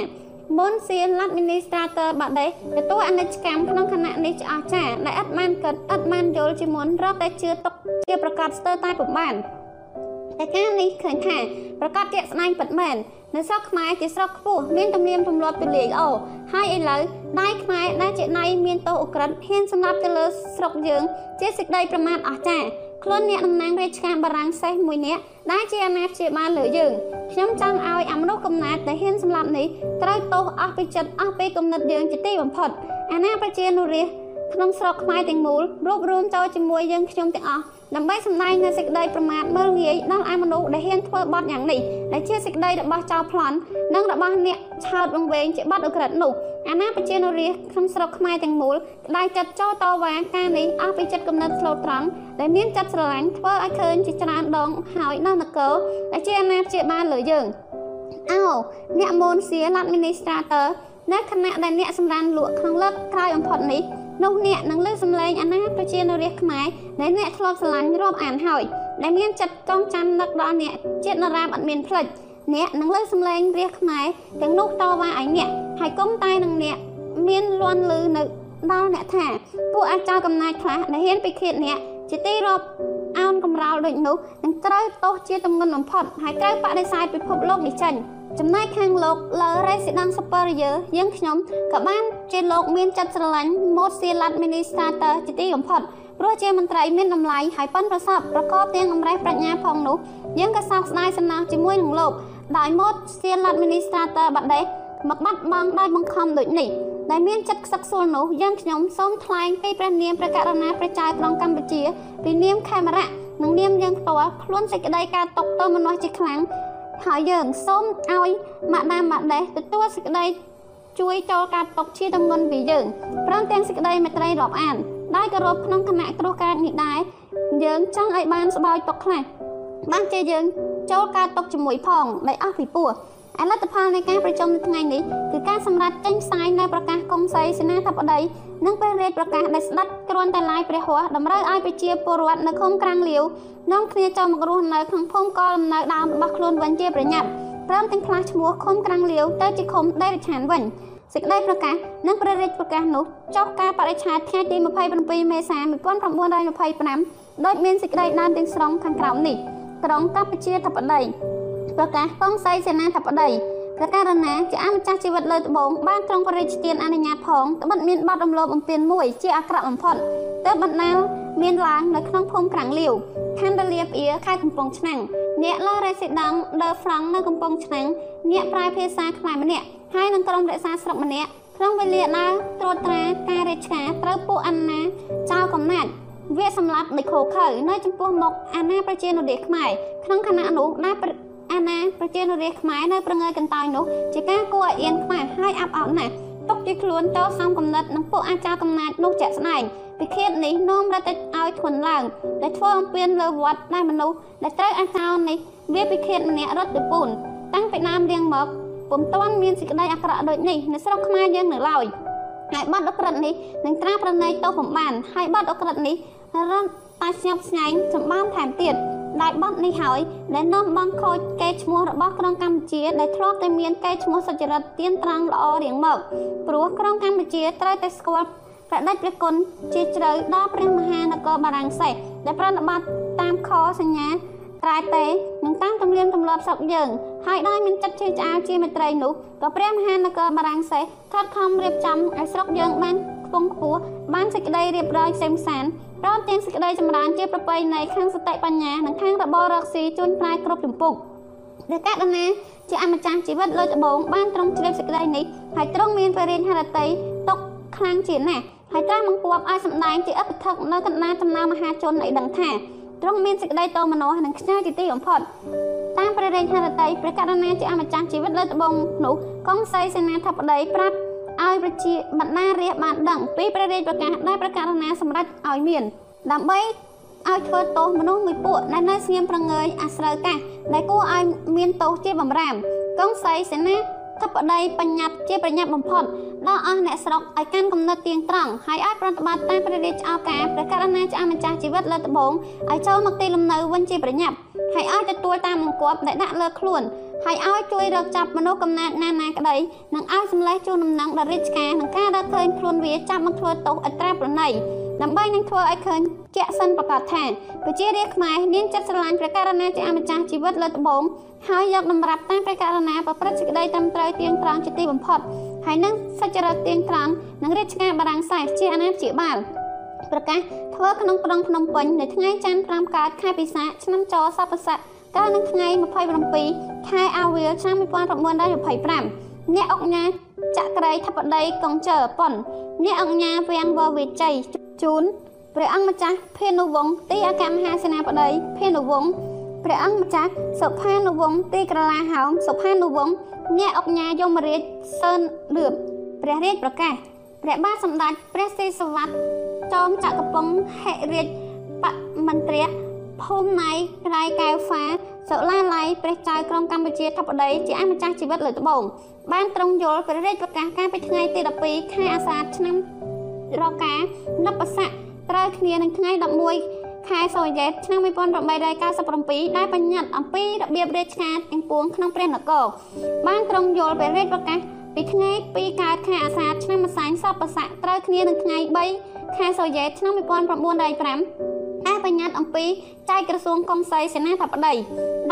មុនសៀន Administrator បាត់ដេទទួលអនិច្ចកម្មក្នុងគណៈនេះឆ្អស់ចាដែលអត់បានកិតអត់បានយល់ជាមុនរកតែជឿទុកជាប្រកាសស្ទើរតែពុំបាន តែការនេះឃើញថាប្រកាសជាក់ស្ដែងពិតមែននៅស្រុកខ្មែរជាស្រុកខ្ពស់មានទំនៀមទម្លាប់ទូលាយល្អហើយឥឡូវដៃខ្មែរដែលជាដៃមានតោអក្រិតហ៊ានសម្លាប់ទៅលើស្រុកយើង ជាសេចក្តីប្រមាថអស្ចារ្យខ្លួនអ្នកតំណាងរាជការបារាំងសេះមួយនាក់ដែលជាអាណាព្យាបាលលើយើងខ្ញុំចង់ឲ្យអមនុស្សកំណាចដែលហ៊ានសម្លាប់នេះត្រូវទោសអស់ពីចិត្តអស់ពីគំនិតយើងជាទីបំផុតអាណាប្រជានុរាស្ត្រក្នុងស្រុកខ្មែរទាំងមូលរួបរวมចូលជាមួយយើងខ្ញុំទាំងអស់ដើម្បីសម្ដែងនូវសេចក្តីប្រមាថមើលងាយដល់ឯមនុស្សដែលហ៊ានធ្វើបទយ៉ាងនេះដែលជាសេចក្តីរបស់ចោរប្លន់និងរបស់អ្នកឆោតវង្វេងជាបទអក្រិតនោះអាណាប្រជានុរាស្ត្រក្នុងស្រុកខ្មែរទាំងមូលក្តាយចិត្តចូលតវ៉ាការនេះអស់ពីចិត្តកំណត់ស្លូតត្រង់ដែលមានចិត្តស្រឡាញ់ធ្វើឲ្យឃើញជាច្រើនដងហើយនៅនគរដែលជាអាណាព្យាបាលលើយើងអោអ្នកមូនសៀឡាត់ Administrator នៅគណៈដែលអ្នកសម្រានលក់ក្នុងលើកក្រោយបំផុតនេះ នោះអ្នកនឹងលើសំឡេងអាណាប្រជានរាជខ្មែរដែលអ្នកធ្លាប់ស្រឡាញ់រាប់អានហើយដែលមានចិត្តចងចាំនឹកដល់អ្នកជាតិនរាមអត់មានផ្លិចអ្នកនឹងលើសំឡេងរាជខ្មែរទាំងនោះតវ៉ាឲ្យអ្នកហើយគុំតែនឹងអ្នកមានលន់លឺនៅដល់អ្នកថាពួកអាចោកំណាចខ្លះដែលហ៊ានពិឃាតអ្នកជាទីរាប់ អោនកំរោលដូចនោះនឹងត្រូវទោសជាទំងន់បំផុតហើយត្រូវបដិសេធពិភពលោកនេះចេញចំណែកខាងលោកលើ Resident Superior យើងខ្ញុំក៏បានជាលោកមានចិត្តស្រឡាញ់ Mozilla Administrator ជាទីបំផុតព្រោះជាមន្ត្រីមានតម្លៃហើយប៉ិនប្រសពប្រកបទាំងអំរេះប្រាជ្ញាផងនោះយើងក៏សោកស្ដាយសំណោះជាមួយនឹងលោកដោយម៉ូតសៀន Administrator បាត់ដេសមកបាត់បង់ដោយបង្ខំដូចនេះ ដែលមានចិត្តខ្សឹកខ្សួលនោះយើងខ្ញុំសូមថ្លែងពីព្រះនាមព្រះករុណាព្រះចៅក្រុងកម្ពុជាពីនាមខេមរៈនិងនាមយើងផ្ទាល់ខ្លួនសេចក្តីការຕົកតមនុស្សជាខ្លាំងហើយយើងសូមឲ្យម៉ាដាមម៉ាដេសទទួលសេចក្តីជួយចូលការຕົកជាតំងន់ពីយើងព្រមទាំងសេចក្តីមេត្រីរាប់អានដោយគោរពក្នុងគណៈគ្រោះកាចនេះដែរយើងចង់ឲ្យបានស្បើយຕົកខ្លះបានជាយើងចូលការຕົកជាមួយផងដោយអស់ពីពោះ អលទ្ធផលនៃការប្រជុំនៅថ្ងៃនេះគឺការសម្រេចចេញផ្សាយនៅប្រកាសកុងសីសេនាធិបតីនិងព្រះរាជប្រកាសដែលស្ដេចគ្រាន់តែឡាយព្រះហស្ថតម្រូវឲ្យប្រជាពលរដ្ឋនៅឃុំក្រាំងលាវនាំគ្នាចូលមករស់នៅក្នុងភូមិកលំនៅដើមរបស់ខ្លួនវិញជាប្រញាប់ព្រមទាំងផ្លាស់ឈ្មោះឃុំក្រាំងលាវទៅជាឃុំដេរិឆានវិញសេចក្តីប្រកាសនិងព្រះរាជប្រកាសនោះចុះការបរិច្ឆេទថ្ងៃទី27មេសា1925ដោយមានសេចក្តីដើមទាំងស្រុងខាងក្រោមនេះក្រុងកម្ពុជាធិបតី ប្រកាសកងសីសេនាធិបតីព្រះករណាជាអម្ចាស់ជីវិតលើត្បូងបានក្រុងព្រះរាជទានអនុញ្ញាតផងត្បិតមានបទរំលោភបំពានមួយជាអាក្រក់បំផុតទើបបណ្ដាលមានឡើងនៅក្នុងភូមិក្រាំងលាវខណ្ឌរលាភៀខេត្តកំពង់ឆ្នាំងអ្នកឡរេស៊ីដង់ដឺហ្វ្រង់នៅកំពង់ឆ្នាំងអ្នកប្រាយភាសាខ្មែរម្នាក់ហើយនឹងក្រុមរក្សាស្រុកម្នាក់ក្នុងវេលាដើរត្រួតត្រាការរាជការត្រូវពួកអណ្ណាចៅកំណាត់វាសម្លាប់ដោយខោខៅនៅចំពោះមុខអាណាប្រជានុរាស្ត្រខ្មែរក្នុងគណៈនោះដែល អាណាប្រជានុរាស្ត្រខ្មែរនៅប្រងើយកន្តើយនោះជាការគួរឲ្យអៀនខ្មាស់ហើយអាប់អោតណាស់ទុកជាខ្លួនតសំកំណត់នឹងពួកអាចារ្យកំណាចនោះជាក់ស្ដែងពិឃាតនេះនាំរត់ទៅឲ្យធ្ងន់ឡើងដែលធ្វើអំពៀនលើវត្តដែលមនុស្សដែលត្រូវអាចោរនេះវាពិឃាតម្នាក់រត់ទៅពូនតាំងពីដើមរៀងមកពុំទាន់មានសេចក្តីអាក្រក់ដូចនេះនៅស្រុកខ្មែរយើងនៅឡើយហើយបាត់អក្រិតនេះនឹងត្រាប្រណីទោសបំបានហើយបាត់អក្រិតនេះរត់តែស្ញប់ស្ញែងសម្បានថែមទៀត ដោយបទនេះហើយដែលនាំបងខូចកេរឈ្មោះរបស់ក្រុងកម្ពុជាដែលធ្លាប់តែមានកេរឈ្មោះសុចរិតទៀនត្រង់ល្អរៀងមកព្រោះក្រុងកម្ពុជាត្រូវតែស្គាល់ព្រះដេចព្រះគុណជាជ្រៅដល់ព្រះមហានគរបារាំងសេះដែលប្រណិប័តតាមខសញ្ញាត្រែតេនិងតាមទំនៀមទម្លាប់ស្រុកយើងហើយដោយមានចិត្តជឿឆ្អាលជាមេត្រីនោះក៏ព្រះមហានគរបារាំងសេះខិតខំរៀបចំឲ្យស្រុកយើងបានខ្ពង់ខ្ពស់បានសេចក្តីរៀបរយសេមសានព្រមទាំងសេចក្តីចម្រើនជាប្រពៃណីខាងសតិបញ្ញានិងខាងរបររកស៊ីជួនផ្លែគ្រប់ចម្ពុកដែលកណ្ណាជាអម្ចាស់ជីវិតលើត្បូងបានត្រង់ជ្រាបសេចក្តីនេះហើយទ្រង់មានព្រះរាជហឫទ័យຕົកខ្លាំងជាណាស់ហើយត្រាស់បង្គាប់ឲ្យសម្ដែងជាអភិធិកនៅកណ្ដាលចំណាមហាជនឲ្យដឹងថាទ្រង់មានសេចក្តីតមនោនិងខ្ញាល់ជាទីបំផុតតាមព្រះរាជហឫទ័យព្រះករុណាជាអម្ចាស់ជីវិតលើត្បូងនោះកងសីសេនាធិបតីប្រាប់ ឲ្យប្រជាបណ្ដារាជបានដឹងពីព្រះរាជប្រកាសដែលព្រះករុណាសម្រេចឲ្យមាន ដើម្បីឲ្យធ្វើទោសមនុស្សមួយពួកដែលនៅស្ងៀមប្រងើយអាស្រូវកាសដែលគួរឲ្យមានទោសជាបំរាមកងសីសេនាធិបតីបញ្ញត្តិជាប្រញាប់បំផុតដល់អស់អ្នកស្រុកឲ្យកាន់គំនិតទៀងត្រង់ហើយឲ្យប្រតិបត្តិតាមព្រះរាជឱកាសព្រះករណាចាម្ចាស់ជីវិតលើត្បូងឲ្យចូលមកទីលំនៅវិញជាប្រញាប់ហើយឲ្យទទួលតាមបង្គាប់ដែលដាក់លើខ្លួន ហើយឲ្យជួយរកចាប់មនុស្សកំណត់ណាណាក្តីនិងឲ្យសម្លេះជូនដំណឹងដល់រាជការនឹងការរកឃើញខ្លួនវាចាប់មកធ្វើទោសអត្រាប្រណីដើម្បីនឹងធ្វើឲ្យឃើញជាក់សិនប្រកាសថាប្រជារាស្ត្រខ្មែរមានចិត្តស្រឡាញ់ព្រះករណាជាអម្ចាស់ជីវិតលើត្បូងហើយយកតម្រាប់តាមព្រះករណាប្រព្រឹត្តសេចក្តីត្រឹមត្រូវទៀងត្រង់ជាទីបំផុតហើយនឹងសច្ចរិតទៀងត្រង់នឹងរាជការបារាំងសែជាអាណាព្យាបាលប្រកាសធ្វើក្នុងក្រុងភ្នំពេញនៅថ្ងៃច័ន្ទ5កើតខែពិសាឆ្នាំចសពស័ក កាលនឹងថ្ងៃ27ខែអាវៀលឆ្នាំ1925អ្នកអង្គញាចក្រីធិបតីកងជើប៉ុនអ្នកអង្គញាវាំងវវិជ័យជូនព្រះអង្គម្ចាស់ភេនុវង្សទីអគ្គមហាសេនាបតីភេនុវង្សព្រះអង្គម្ចាស់សុផានុវង្សទីក្រឡាហោមសុផានុវង្សអ្នកអុកញ៉ាយមរាជសឿនលឿបព្រះរាជប្រកាសព្រះបាទសម្ដេចព្រះសិសវត្តចោមចក្រពងហិរាជបមន្ត្រី ភូមិណៃក្រៃកែវហ្វាសុលាល័យព្រះចៅក្រុងកម្ពុជាធិបតីជាអម្ចាស់ជីវិតលើត្បូងបានត្រង់យល់ព្រះរាជប្រកាសកាលពីថ្ងៃទី12ខែអាសាឍឆ្នាំរកានិបស័កត្រូវគ្នានឹងថ្ងៃ11ខែសូរ៉េតឆ្នាំ1897ដែលបញ្ញត្តិអំពីរបៀបរាជការទាំងពួងក្នុងព្រះនគរបានត្រង់យល់ព្រះរាជប្រកាសពីថ្ងៃ2កើតខែអាសាឍឆ្នាំម្សាញ់សពស័កត្រូវគ្នានឹងថ្ងៃ3ខែសូរ៉េតឆ្នាំ1905 ឯបញ្ញត្តិអំពីចែកក្រសួងកុងសីសេនាធិបតី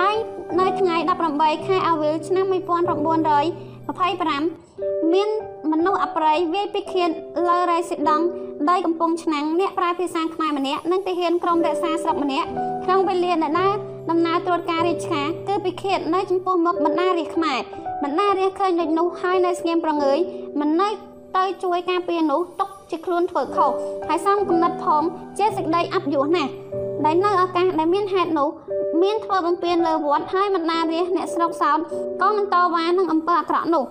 ដោយនៅថ្ងៃ18ខែអាវ៉ិលឆ្នាំ1925មានមនុស្សអប្ប្រៃវាយពីខៀនលើរ៉ៃស៊ីដង់ដីកំពង់ឆ្នាំងអ្នកប្រាភាសាខ្មែរម្នាក់និងទាហានក្រុមរក្សាស្រុកម្នាក់ក្នុងវេលាដែលដើរដំណើរត្រួតការរាជការគឺពីខៀននៅចំពោះមុខបណ្ដារាជខ្មែរបណ្ដារាជឃើញដូចនោះហើយនៅស្ងៀមប្រងើយមិននៅទៅជួយការពារនោះຕົក ជាខ្លួនធ្វើខុសហើយសំគំនិតផងជាសេចក្តីអបយុះណាស់ដែលនៅឱកាសដែលមានហេតុនោះមានធ្វើបំពេញលើវត្តហើយបណ្ដារាជអ្នកស្រុកសោតក៏មិនតវ៉ានឹងអំពើអាក្រក់នោះ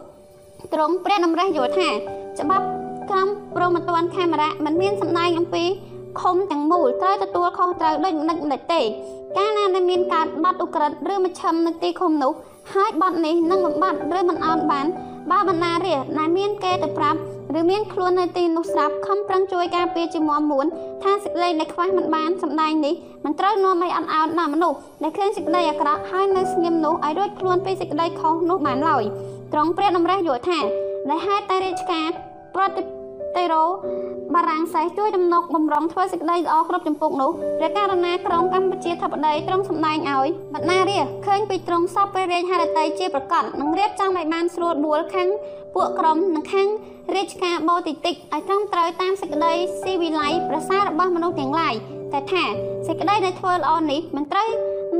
ទ្រង់ព្រះតម្រេះយល់ថាច្បាប់ក្រមព្រមត្តនខេមរៈមិនមានសម្ដែងអំពីខុំទាំងមូលត្រូវទទួលខុសត្រូវដូចមិនមិនទេកាលណាដែលមានការបាត់ឧក្រិដ្ឋឬមជ្ឈិមនៅទីឃុំនោះហើយបាត់នេះនឹងបំបត្តិឬមិនអោនបានបើបណ្ណារាដែលមានគេទៅប្រាប់ ឬមានខ្លួននៅទីនោះស្រាប់ខំប្រឹងជួយការពារជាមមួនថាសេចក្តីដែលខ្វះមិនបានសម្ដែងនេះមិនត្រូវនាំឲ្យអត់អោនដល់មនុស្សដែលឃើញសេចក្តីអាក្រក់ហើយនៅស្ងៀមនោះឲ្យរួចខ្លួនពីសេចក្តីខុសនោះបានឡើយត្រង់ព្រះតម្រេះយល់ថាដែលហេតុតែរាជការប្រតិតេរ៉ូបារាំងសែជួយដំណុកបំរុងធ្វើសេចក្តីល្អគ្រប់ចម្ពោះនោះព្រះករណាក្រុងកម្ពុជាធិបតីទ្រង់សម្ដែងឲ្យបណ្ណារាឃើញពីទ្រង់សពព្រះរាជហឫទ័យជាប្រកាសនឹងរៀបចំឲ្យបានស្រួលបួលខាង ពួកក្រុមនិងខាងរាជការបូតិតិកឲ្យត្រឹមត្រូវតាមសេចក្តីស៊ីវិល័យប្រសារបស់មនុស្សទាំងឡាយតែថាសេចក្តីដែលធ្វើល្អនេះមិនត្រូវ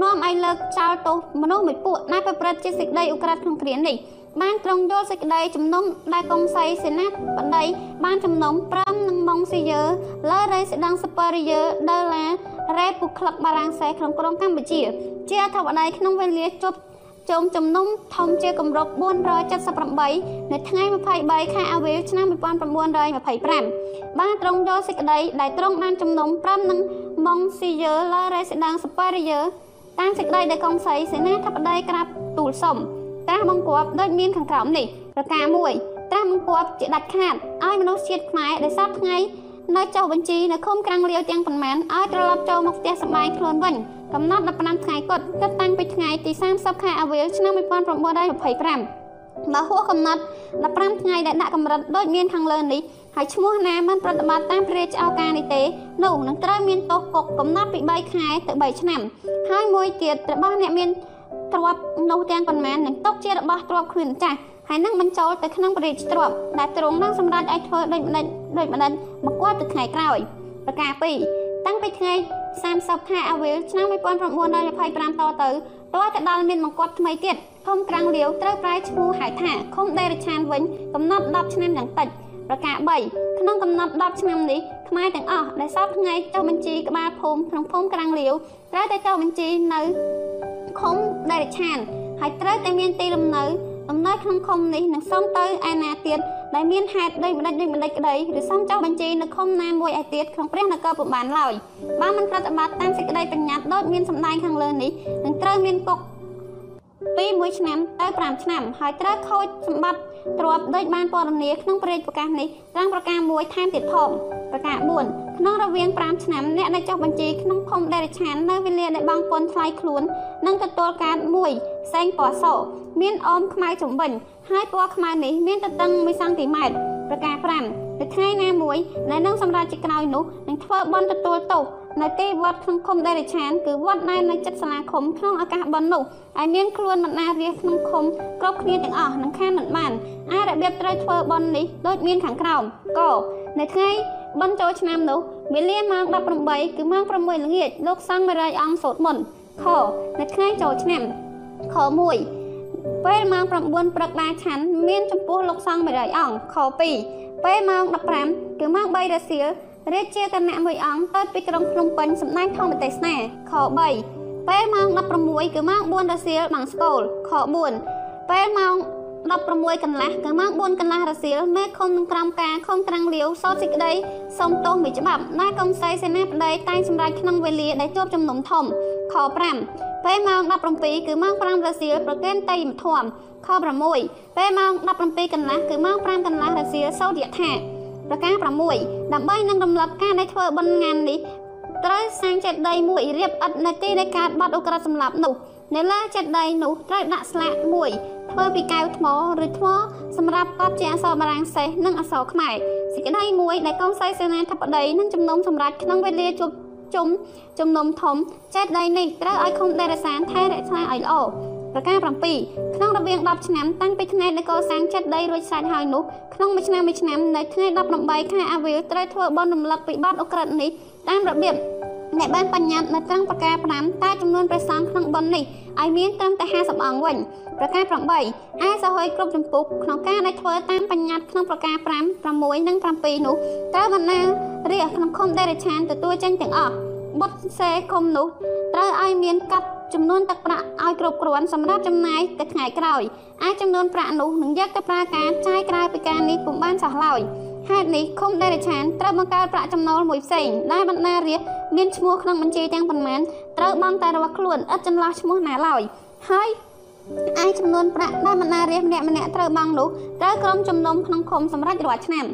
នាំឲ្យលើកចោលទោសមនុស្សមួយពួកដែលប្រព្រឹត្តជាសេចក្តីឧក្រិដ្ឋក្នុងគ្រានេះបានត្រង់យល់សេចក្តីជំនុំដែលកុងសីសេនាបតីបានជំនុំប្រំនឹងម៉ុងស៊ីយើលើរ៉េសេដង់សប៉ារីយើដុល្លាររ៉េពូក្លឹកបារាំងសែក្នុងក្រុងកម្ពុជា ជាអធិបតីក្នុងវេលាជប់ ជុំជំនុំធំជាគម្រប់478នៅថ្ងៃ23ខែអវិលឆ្នាំ1925បានត្រង់យកសេចក្តីដែលត្រង់បានជំនុំ5នឹងម៉ុងស៊ីយើលើរ៉េសេដង់សប៉ារីយើតាមសេចក្តីដែលកុងសីសេនាធិបតីក្រាបទូលសុំត្រាស់បង្គាប់ដូចមានខាងក្រោមនេះប្រការ1ត្រាស់បង្គាប់ជាដាច់ខាតឲ្យមនុស្សជាតិខ្មែរដែលសពថ្ងៃនៅចុះបញ្ជីនៅឃុំក្រាំងលាវទាំងប៉ុន្មានឲ្យត្រឡប់ចូលមកផ្ទះសម្បែងខ្លួនវិញ កំណត់15ថ្ងៃគត់គិតតាំងពីថ្ងៃទី30ខែអវិលឆ្នាំ1925បើហួសកំណត់15ថ្ងៃដែលដាក់កម្រិតដូចមានខាងលើនេះហើយឈ្មោះណាមិនប្រតិបត្តិតាមព្រះរាជឱកាសនេះទេនោះនឹងត្រូវមានទោសគុកកំណត់ពី3ខែទៅ3ឆ្នាំហើយមួយទៀតរបស់អ្នកមានទ្រព្យនោះទាំងប៉ុន្មាននឹងຕົកជារបស់ទ្រព្យគ្មានម្ចាស់ហើយនឹងបញ្ចូលទៅក្នុងព្រះរាជទ្រព្យដែលទ្រង់នឹងសម្រេចឲ្យធ្វើដូចម្ដេចដូចម្ដេចមកគាត់ទៅថ្ងៃក្រោយ ប្រការ2តាំងពីថ្ងៃ30ខែអវិលឆ្នាំ1925តទៅតើទៅដល់មានបង្គាប់ថ្មីទៀតឃុំក្រាំងលាវត្រូវប្រែឈ្មោះហៅថាឃុំដេរឆានវិញកំណត់10ឆ្នាំយ៉ាងតិចប្រការ3ក្នុងកំណត់10ឆ្នាំនេះខ្មែរទាំងអស់ដែលសពថ្ងៃចុះបញ្ជីក្បាលភូមិក្នុងភូមិក្រាំងលាវត្រូវតែចុះបញ្ជីនៅឃុំដេរឆានហើយត្រូវតែមានទីលំនៅ ដំណើរក្នុងឃុំនេះនឹងសុំទៅឯណាទៀតដែលមានហេតុដូចម្ដេចដូចម្ដេចក្តីឬសុំចុះបញ្ជីនៅឃុំណាមួយឯទៀតក្នុងព្រះនគរពុំបានឡើយបើមិនប្រតិបត្តិតាមសេចក្តីបញ្ញត្តិដូចមានសម្ដែងខាងលើនេះនឹងត្រូវមានគុកពី1ឆ្នាំទៅ5ឆ្នាំហើយត្រូវខូចសម្បត្តិ ទ្រព្យដូចបានពណ៌នាក្នុងព្រះរាជប្រកាសនេះត្រង់ប្រការមួយថែមទៀតផងប្រការ4ក្នុងរវាង5ឆ្នាំអ្នកដែលចុះបញ្ជីក្នុងភូមិដេរឆាននៅវេលាដែលបង់ពន្ធថ្លៃខ្លួននឹងទទួលការមួយផ្សេងពណ៌សមានអមខ្មៅជំវិញហើយពណ៌ខ្មៅនេះមានទទឹង1សង់ទីម៉ែត្រប្រការ5នៅថ្ងៃណាមួយដែលនឹងសម្រាប់ជាក្រោយនោះនឹងធ្វើបន់ទទួលទោស នៅទីវត្តក្នុងឃុំដេរិឆានគឺវត្តដែលនៅចិត្តសាលាឃុំក្នុងឱកាសបន់នោះឲ្យមានខ្លួនបណ្ណារាជក្នុងឃុំគ្រប់គ្នាទាំងអស់នឹងខានមិនបានអារបៀបត្រូវធ្វើបន់នេះដូចមានខាងក្រោមកនៅថ្ងៃបន់ចូលឆ្នាំនោះវេលាម៉ោង18គឺម៉ោង6ល្ងាចលោកសង្ឃ100អង្គសូត្រមន្តខនៅថ្ងៃចូលឆ្នាំខ1ពេលម៉ោង9ព្រឹកដែរឆាន់មានចំពោះលោកសង្ឃ100អង្គខ2ពេលម៉ោង15គឺម៉ោង3រសៀល រាជាគណៈមួយអង្គទៅពីក្រុងភ្នំពេញសម្ដែងធម្មទេសនាខ3ពេលម៉ោង16គឺម៉ោង4រសៀលបាំងស្កូលខ4ពេលម៉ោង16កន្លះគឺម៉ោង4កន្លះរសៀលមេឃុំនឹងក្រមការខុំត្រាំងលាវសោតសេចក្តីសុំទោសមួយច្បាប់ណែកុំសីសេនាបតីតែងសម្រេចក្នុងវេលាដែលជាប់ជំនុំធំខ5ពេលម៉ោង17គឺម៉ោង5រសៀលប្រកេនតៃមធំខ6ពេលម៉ោង17កន្លះគឺម៉ោង5កន្លះរសៀលសោតយថា ប្រការ6ដើម្បីនឹងរំលឹកការដែលធ្វើបុណ្យងាននេះត្រូវសាងចេតិយមួយរៀបឥតនៅទីដែលកើតបាត់អ ுக ្រិតសម្លាប់នោះនៅលើចេតិយនោះត្រូវដាក់ស្លាកមួយធ្វើពីកែវថ្មឬថ្មសម្រាប់កត់ជាអក្សរបារាំងសេះនិងអក្សរខ្មែរសេចក្តីមួយដែលកងសីសេនាធិបតីនឹងជំនុំសម្រាប់ក្នុងវេលាជួបជុំជំនុំធំចេតិយនេះត្រូវឲ្យឃុំដេរសានថែរក្សាឲ្យល្អ ប្រការ7ក្នុងរវាង10ឆ្នាំតាំងពីថ្ងៃដែលកសាងចិត្តដីរួចស្រេចហើយនោះក្នុងមួយឆ្នាំមួយឆ្នាំនៅថ្ងៃ18ខែអាវ៉ិលត្រូវធ្វើបុណ្យរំលឹកពីបទអក្រិតនេះតាមរបៀបអ្នកបានបញ្ញត្តិនៅត្រង់ប្រការ5តែចំនួនព្រះសង្ឃក្នុងបុណ្យនេះឲ្យមានត្រឹមតែ50អង្គវិញប្រការ8ឯសហយគ្រប់ចម្ពុះក្នុងការដែលធ្វើតាមបញ្ញត្តិក្នុងប្រការ5 6និង7នោះត្រូវបណ្ណារាជក្នុងឃុំដេរឆានទទួលចេញទាំងអស់បុតសេឃុំនោះត្រូវឲ្យមានកាប់ ចំនួនទឹកប្រាក់ឲ្យគ្រប់គ្រាន់សម្រាប់ចំណាយទៅថ្ងៃក្រោយអាចចំនួនប្រាក់នោះនឹងយកទៅប្រើការចាយក្រៅពីការនេះពុំបានសោះឡើយហេតុនេះឃុំដេរឆានត្រូវបង្កើតប្រាក់ចំណូលមួយផ្សេងដែលបណ្ណារាជមានឈ្មោះក្នុងបញ្ជីទាំងប៉ុន្មានត្រូវបង់តែរបស់ខ្លួនឥតចន្លោះឈ្មោះណាឡើយហើយឯចំនួនប្រាក់ដែលបណ្ណារាជម្នាក់ម្នាក់ត្រូវបង់នោះត្រូវក្រុមជំនុំក្នុងឃុំសម្រាប់រាល់ឆ្នាំ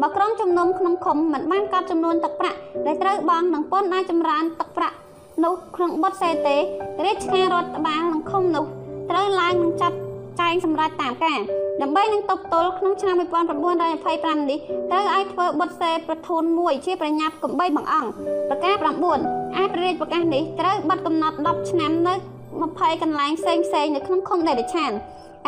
បើក្រុមជំនុំក្នុងឃុំមិនបានកត់ចំនួនទឹកប្រាក់ដែលត្រូវបង់នឹងពន្ធអាចចម្រើនទឹកប្រាក់ នោះក្នុងបុតសេទេរាជការរដ្ឋបាលនិងឃុំនោះត្រូវឡើងនឹងចាត់ចែងសម្រាប់តាមការដើម្បីនឹងតបទល់ក្នុងឆ្នាំ1925នេះត្រូវឲ្យធ្វើបុតសេប្រធូនមួយជាប្រញាប់កំបីបង្អង់ប្រការ9ឯព្រះរាជប្រកាសនេះត្រូវបាត់កំណត់10ឆ្នាំនៅ20កន្លែងផ្សេងផ្សេងនៅក្នុងឃុំដេរឆាន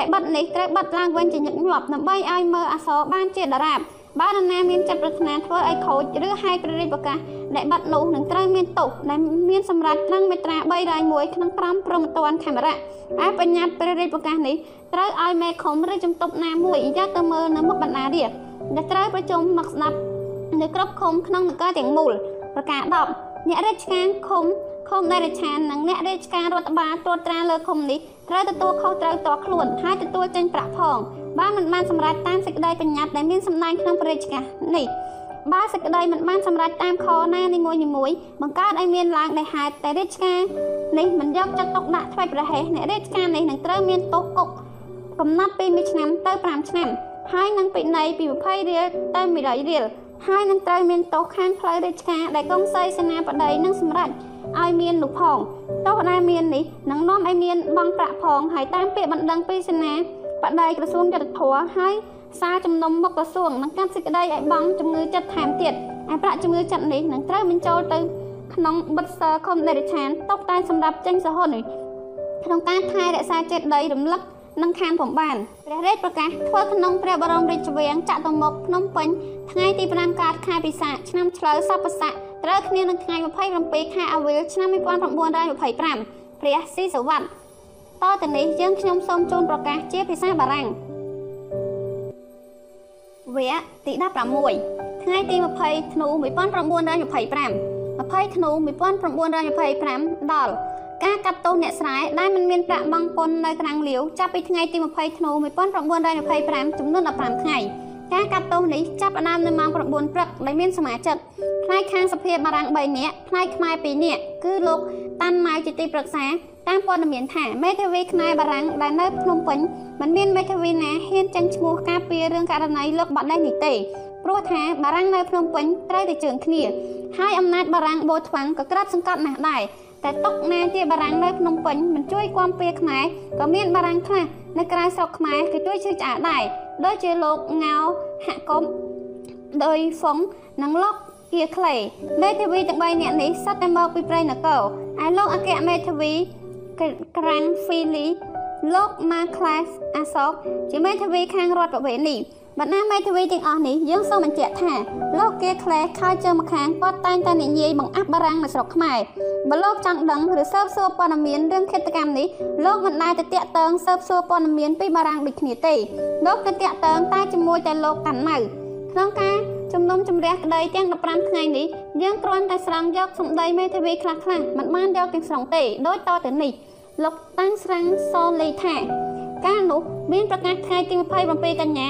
ឯប័ណ្ណនេះត្រូវបាត់ឡើងវិញជាញឹកញាប់ដើម្បីឲ្យមើលអសរបានជាដរាប បើនរណាមានចិត្តប្រាថ្នាធ្វើឲ្យខូចឬហែកព្រះរាជប្រកាសដែលបាត់នោះនឹងត្រូវមានទោសដែលមានសម្រាប់ត្រឹងមេត្រា301ក្នុងក្រមព្រហ្មទណ្ឌខេមរៈឯបញ្ញត្តិព្រះរាជប្រកាសនេះត្រូវឲ្យមេឃុំឬជំទប់ណាមួយយកទៅមើលនៅមុខបណ្ណារាជដែលត្រូវប្រជុំមកស្ដាប់នៅគ្រប់ឃុំក្នុងនគរទាំងមូលប្រការ10អ្នករាជការឃុំ ឃុំនៃរាជឆាននិងអ្នករាជការរដ្ឋបាលត្រួតត្រាលើឃុំនេះត្រូវទទួលខុសត្រូវតខ្លួនហើយទទួលចេញប្រាក់ផងបើមិនបានសម្រេចតាមសេចក្តីបញ្ញត្តិដែលមានសម្ដែងក្នុងព្រះរាជការនេះបើសេចក្តីមិនបានសម្រេចតាមខណានីមួយនីមួយបង្កើតឲ្យមានឡើងដែលហេតុតែរាជការនេះមិនយកចិត្តទុកដាក់ធ្វើប្រហែសអ្នករាជការនេះនឹងត្រូវមានទោសគុកកំណត់ពី1ឆ្នាំទៅ5ឆ្នាំហើយនឹងពិន័យពី20រៀលទៅ100រៀលហើយនឹងត្រូវមានទោសខាងផ្លូវរាជការដែលកុងសីសេនាបតីនឹងសម្រេច ឲ្យមាននោះផងទោសដែលមាននេះនឹងនាំឲ្យមានបង់ប្រាក់ផងហើយតាមពាក្យបណ្ដឹងពីសេនាបតីក្រសួងយុទ្ធភ័ពហើយសារជំនុំមុខក្រសួងនឹងកាត់សេចក្តីឲ្យបង់ជំងឺចិត្តថែមទៀតឯប្រាក់ជំងឺចិត្តនេះនឹងត្រូវបញ្ចូលទៅក្នុងបិទសើខុំដេរឆានតបតែសម្រាប់ចេញសហននេះក្នុងការថែរក្សាចិត្តដីរំលឹក នឹងខានពំបានព្រះរាជប្រកាសធ្វើក្នុងព្រះបរមរាជវាំងចតុមុខភ្នំពេញថ្ងៃទី5កើតខែពិសាឆ្នាំឆ្លូវសពស័កត្រូវគ្នានឹងថ្ងៃ27ខែអវិលឆ្នាំ1925ព្រះស៊ីសវ័តតទៅនេះយើងខ្ញុំសូមជូនប្រកាសជាភាសាបារាំងវគ្គទី16ថ្ងៃទី20ធ្នូ1925 20ធ្នូ1925ដល់ ការកាត់ទោសអ្នកស្រែដែលមិនមានប្រាក់បង់ពន្ធនៅក្រាំងលាវចាប់ពីថ្ងៃទី20ធ្នូ1925ចំនួន15ថ្ងៃការកាត់ទោសនេះចាប់ផ្ដើមនៅម៉ោង9ព្រឹកដែលមានសមាជិកផ្នែកខាងសភាបារាំង3នាក់ផ្នែកខ្មែរ2នាក់គឺលោកតាន់ម៉ៅជាទីប្រឹក្សាតាមព័ត៌មានថាមេធាវីខ្មែរបារាំងដែលនៅភ្នំពេញមិនមានមេធាវីណាហ៊ានចេញឈ្មោះការពាររឿងករណីលោកបាត់ដេះនេះទេព្រោះថាបារាំងនៅភ្នំពេញត្រូវតែជើងគ្នាហើយអំណាចបារាំងបូថ្វាំងក៏ក្រាបសង្កត់ណាស់ដែរ តែតុកណាជាបារាំងនៅភ្នំពេញមិនជួយគាំពៀខ្មែរក៏មានបារាំងខ្លះនៅក្រៅស្រុកខ្មែរគឺជួយជឿឆ្អាលដែរដូចជាលោកងៅហាក់កុំដោយហ្វុងនិងលោកគៀក្លេមេធាវីទាំង3នាក់នេះសុទ្ធតែមកពីព្រៃនគរឯលោកអគ្គមេធាវីក្រាន់ហ្វីលីលោកម៉ាក្លាសអាសកជាមេធាវីខាងរដ្ឋប្រវេណី បណ្ណាមេធាវីទាំងអស់នេះយើងសូមបញ្ជាក់ថាលោកគេក្លែខើជើងម្ខាងគាត់តែងតែនិយាយបង្អាប់បារាំងនៅស្រុកខ្មែរបើលោកចង់ដឹងឬស៊ើបសួរព័ត៌មានរឿងឃាតកម្មនេះលោកមិនដែលទៅតាក់ទងស៊ើបសួរព័ត៌មានពីបារាំងដូចគ្នាទេលោកទៅតាក់ទងតែជាមួយតែលោកកាន់ម៉ៅក្នុងការជំនុំជម្រះក្តីទាំង15ថ្ងៃនេះយើងគ្រាន់តែស្រង់យកសម្ដីមេធាវីខ្លះខ្លះមិនបានយកទាំងស្រុងទេដូចតទៅនេះលោកតាំងស្រាំងសលេថា កាលនោះមានប្រកាសថ្ងៃទី27កញ្ញា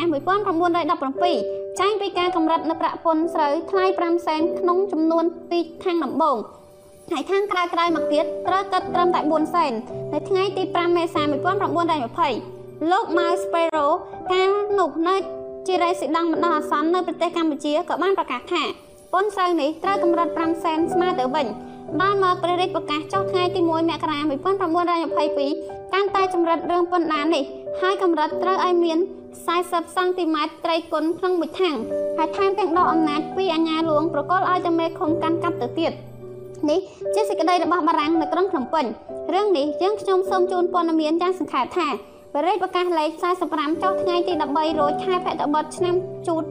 1917ចែងពីការកម្រិតនៅប្រាក់ពន្ធស្រូវថ្លៃ5សែនក្នុងចំនួន2ខាងដំបូងហើយខាងក្រៅក្រៅមកទៀតត្រូវគិតត្រឹមតែ4សែននៅថ្ងៃទី5មេសា1920លោក Miles Sparrow កាលនោះនៅជារេស៊ីដង់បណ្ដោះអាសន្ននៅប្រទេសកម្ពុជាក៏បានប្រកាសថាពន្ធស្រូវនេះត្រូវកម្រិត5សែនស្មើទៅវិញ ដល់មកព្រះរាជប្រកាសចុះថ្ងៃទី1មករា1922កាន់តែចម្រិតរឿងពន្ធដារនេះហើយកម្រិតត្រូវឲ្យមាន40សង់ទីម៉ែត្រត្រីគុណក្នុងមួយថាំងហើយថែមទាំងដកអំណាចពីអាជ្ញាលួងប្រកល់ឲ្យតែមេឃុំកាន់កាប់ទៅទៀតនេះជាសេចក្តីរបស់បារាំងនៅក្រុងភ្នំពេញរឿងនេះយើងខ្ញុំសូមជូនព័ត៌មានយ៉ាងសង្ខេបថាបរិយាប្រកាសលេខ45ចុះថ្ងៃទី13រោចខែភទ្របទឆ្នាំជូត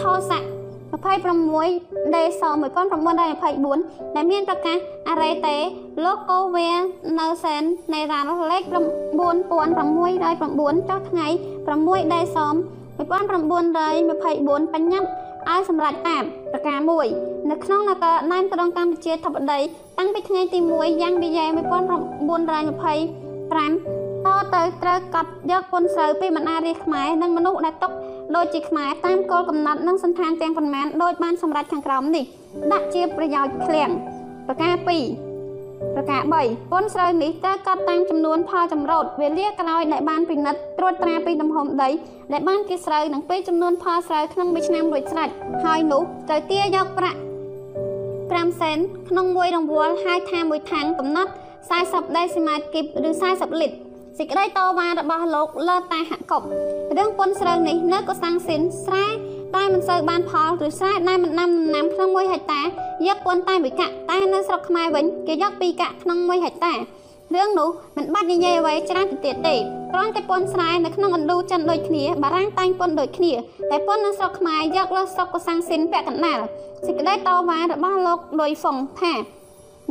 ថស័ក 26ដេស1924ដែលមានប្រកាសអរេតេលោកកូវែនៅសែននៃរ៉ាលេខ9609ចុះថ្ងៃ6ដេស1924បញ្ញត្តិឲ្យសម្រេចតាមប្រការ1នៅក្នុងនគរណែនក្រុងកម្ពុជាធិបតីតាំងពីថ្ងៃទី1យ៉ាងវិយា1925 តទៅត្រូវកត់យកពុនស្រូវពីបណ្ណារាជខ្មែរនិងមនុស្សដែលຕົកដូចជាខ្មែរតាមគោលកំណត់និងសន្តានទាំងប៉ុន្មានដោយបានសម្រេចខាងក្រោមនេះដាក់ជាប្រយោជន៍ឃ្លាំងប្រការ2ប្រការ3ពុនស្រូវនេះត្រូវកត់តាមចំនួនផលចម្រោតវេលាក្រោយដែលបានពិនិត្យត្រួតត្រាពីទំហំដីដែលបានគេស្រូវនិងពេលចំនួនផលស្រូវក្នុងមួយឆ្នាំរួចស្រេចហើយនោះត្រូវទាយកប្រាក់5សេនក្នុងមួយរង្វល់ហើយថាមួយថាំងកំណត់40ដេស៊ីម៉ែត្រគីបឬ40លីត្រ សេចក្តីតវ៉ារបស់លោកលើតាហកុបរឿងពុនស្រូវនេះនៅកសាំងស៊ីនស្រែតែមិនសូវបានផលឬស្រែដែលមិនដាំដំណាំក្នុង1ហិកតាយកពុនតែមួយកាក់តែនៅស្រុកខ្មែរវិញគេយក2កាក់ក្នុង1ហិកតារឿងនោះមិនបាច់និយាយអ្វីច្រើនទៅទៀតទេគ្រាន់តែពុនស្រែនៅក្នុងឥណ្ឌូចិនដូចគ្នាបារាំងតែងពុនដូចគ្នាតែពុននៅស្រុកខ្មែរយកលើស្រុកកសាំងស៊ីនពាក់កណ្ដាលសេចក្តីតវ៉ារបស់លោកលុយហ្វុងថា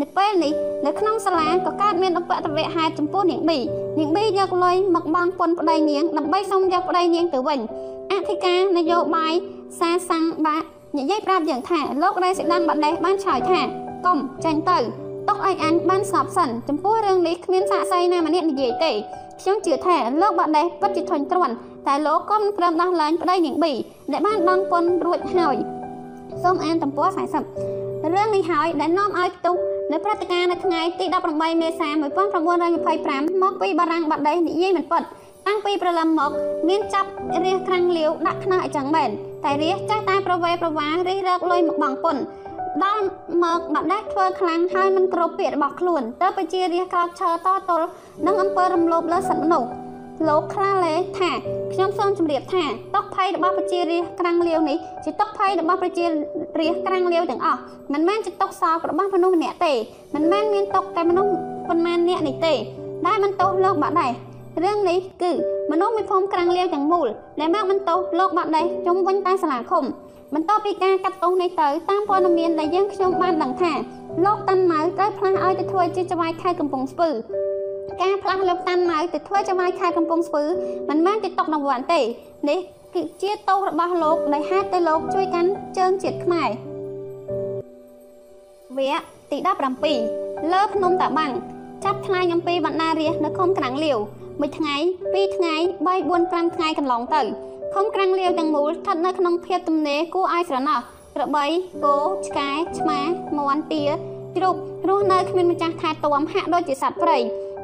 នៅពេលនេះនៅក្នុងសាលាក៏កើតមានឧបទ្ទវហេតុចំពោះនាងប៊ីនាងប៊ីយកលុយមកបង់ពន្ធប្តីនាងដើម្បីសុំយកប្តីនាងទៅវិញអធិការនយោបាយសាសាំងបានិយាយប្រាប់យ៉ាងថាលោករេសិដានបដេសបានឆ្លើយថាកុំចេញទៅទុកឲ្យអញបានស្ងប់សិនចំពោះរឿងនេះគ្មានសាក្សីណាម្នាក់និយាយទេខ្ញុំជឿថាលោកបដេសពិតជាធន់ទ្រាន់តែលោកក៏មិនព្រមដោះលែងប្តីនាងប៊ីដែលបានបង់ពន្ធរួចហើយសូមអានទំព័រ40 រឿងនេះហើយដែលនាំឲ្យផ្ទុះនៅព្រឹត្តិការណ៍នៅថ្ងៃទី18មេសា1925មកពីបារាំងបាដេសនិយាយមិនពិតតាំងពីប្រឡំមក មានចាប់រាសក្រាំងលាវដាក់ខ្នោះអញ្ចឹងមែនតែរាសចេះតែប្រវេប្រវារិះរកលុយមកបង់ពុនដល់មកបាដេសធ្វើខ្លាំងហើយមិនគ្រប់ពាក្យរបស់ខ្លួនទៅបជារាសក្រោកឈរតទល់នឹងអំពើរំលោភលើសិទ្ធិមនុស្ស លោកខ្លាលេថាខ្ញុំសូមជម្រាបថាតុកភ័យរបស់ប្រជារាស្ត្រក្រាំងលាវនេះជាតុកភ័យរបស់ប្រជារាស្ត្រក្រាំងលាវទាំងអស់មិនមែនជាតុកសោករបស់មនុស្សម្នាក់ទេមិនមែនមានតុកតែមនុស្សប៉ុន្មានអ្នកនេះទេដែលមិនទោសលោកបាក់ដែររឿងនេះគឺមនុស្សមួយភូមិក្រាំងលាវទាំងមូលដែលមកបន្ទោសលោកបាក់ដែរជុំវិញតែសាលាឃុំបន្ទាប់ពីការកាត់ទោសនេះទៅតាមព័ត៌មានដែលយើងខ្ញុំបានដឹងថាលោកតាន់ម៉ៅត្រូវផ្លាស់ឲ្យទៅធ្វើជាចៅហ្វាយខេត្តកំពង់ស្ពឺ ការផ្លាស់លោកតាន់ម៉ៅទៅធ្វើចៅហ្វាយខេត្តកំពង់ស្ពឺមិនមែនជាຕົករង្វាន់ទេនេះគឺជាទោសរបស់លោកដែលហេតុតែលោកជួយកាន់ជើងជាតិខ្មែរវគ្គទី17លើភ្នំតាបាំងចាប់ថ្លែងអំពីបណ្ណារាស្ត្រនៅខុំក្រាំងលាវមួយថ្ងៃពីរថ្ងៃ3 4 5ថ្ងៃកន្លងទៅខុំក្រាំងលាវទាំងមូលស្ថិតនៅក្នុងភាពទំនេរគួរឲ្យស្រណោះក្របីគោឆ្កែឆ្មាមាន់ទាជ្រូករស់នៅគ្មានម្ចាស់ថែទាំហាក់ដូចជាសត្វព្រៃ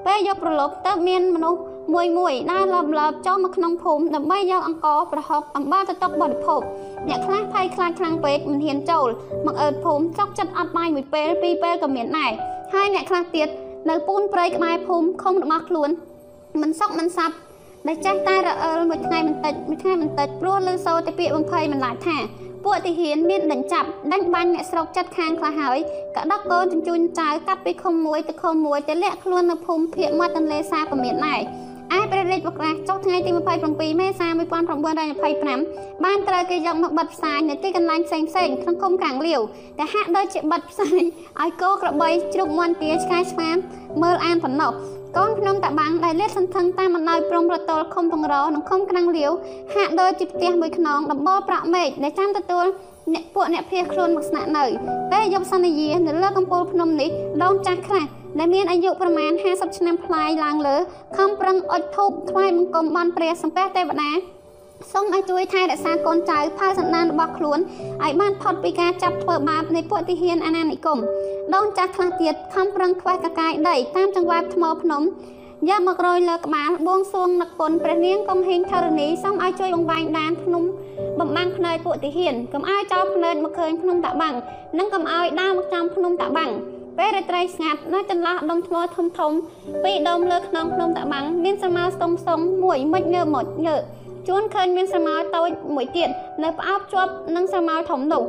ពេលយកប្រឡប់ទៅមានមនុស្សមួយមួយដើរលបលបចូលមកក្នុងភូមិដើម្បីយកអង្ករប្រហុកអំបិលទៅតុកបរិភោគអ្នកខ្លះភ័យខ្លាចខ្លាំងពេកមិនហ៊ានចូលមកអើតភូមិចុកចិត្តអត់បាយមួយពេលពីរពេលក៏មានដែរហើយអ្នកខ្លះទៀតនៅពូនព្រៃក្បែរភូមិឃុំរបស់ខ្លួនមិនសុកមិនសាប់ដែលចេះតែរអិលមួយថ្ងៃបន្តិចមួយថ្ងៃបន្តិចព្រោះលើសូតែពាក្យបំភ័យមិនឡាយថា ពួកទាហានមានដេញចាប់ដេញបាញ់អ្នកស្រុកចិត្តខាងខ្លះហើយក៏ដឹកកូនជញ្ជូនចៅកាត់ពីឃុំមួយទៅឃុំមួយទៅលាក់ខ្លួននៅភូមិភៀកមាត់ទន្លេសាបក៏មានដែរឯព្រះរាជប្រកាសចុះថ្ងៃទី27មេសា1925បានត្រូវគេយកមកបិទផ្សាយនៅទីកន្លែងផ្សេងផ្សេងក្នុងឃុំខាងលាវតែហាក់ដូចជាបិទផ្សាយឲ្យគោក្របីជ្រូកមាន់ទាឆ្កែឆ្មាមើលអានប៉ុណ្ណោះ កូនភ្នំតាបាំងដែលលាតសន្ធឹងតាមបណ្ដោយព្រំប្រទល់ឃុំបង្រនិងឃុំក្រាំងលាវហាក់ដូចជាផ្ទះមួយខ្នងដំបូលប្រាក់មេឃដែលចាំទទួលអ្នកពួកអ្នកភៀសខ្លួនមកស្នាក់នៅពេលយប់សន្យានៅលើកំពូលភ្នំនេះដូនចាស់ខ្លះដែលមានអាយុប្រមាណ50ឆ្នាំប្លាយឡើងលើខំប្រឹងអុជធូបថ្វាយបង្គំបានព្រះសម្ពះទេវតា សូមឲ្យជួយថែរក្សាកូនចៅផៅសន្តានរបស់ខ្លួនឲ្យបានផុតពីការចាប់ធ្វើបាបនៃពួកទាហានអាណានិគមដូនចាស់ខ្លះទៀតខំប្រឹងខ្វះកកាយដីតាមចង្វាក់ថ្មភ្នំយកមករយលើក្បាលបួងសួងនឹកគុណព្រះនាងកុំហេងធរណីសូមឲ្យជួយបង្វែងដានភ្នំបំបាំងភ្នែកពួកទាហានកុំឲ្យចោលភ្នែកមកឃើញភ្នំតាបាំងនិងកុំឲ្យដើរមកចំភ្នំតាបាំងពេលរាត្រីស្ងាត់នៅចន្លោះដុំថ្មធំធំពីរដុំលើខ្នងភ្នំតាបាំងមានស្រមោលស្ទុំសុងមួយមិចងើបមកងើប ជួនឃើញមានស្រមោលតូចមួយទៀតនៅផ្អោបជាប់នឹងស្រមោលធំនោះ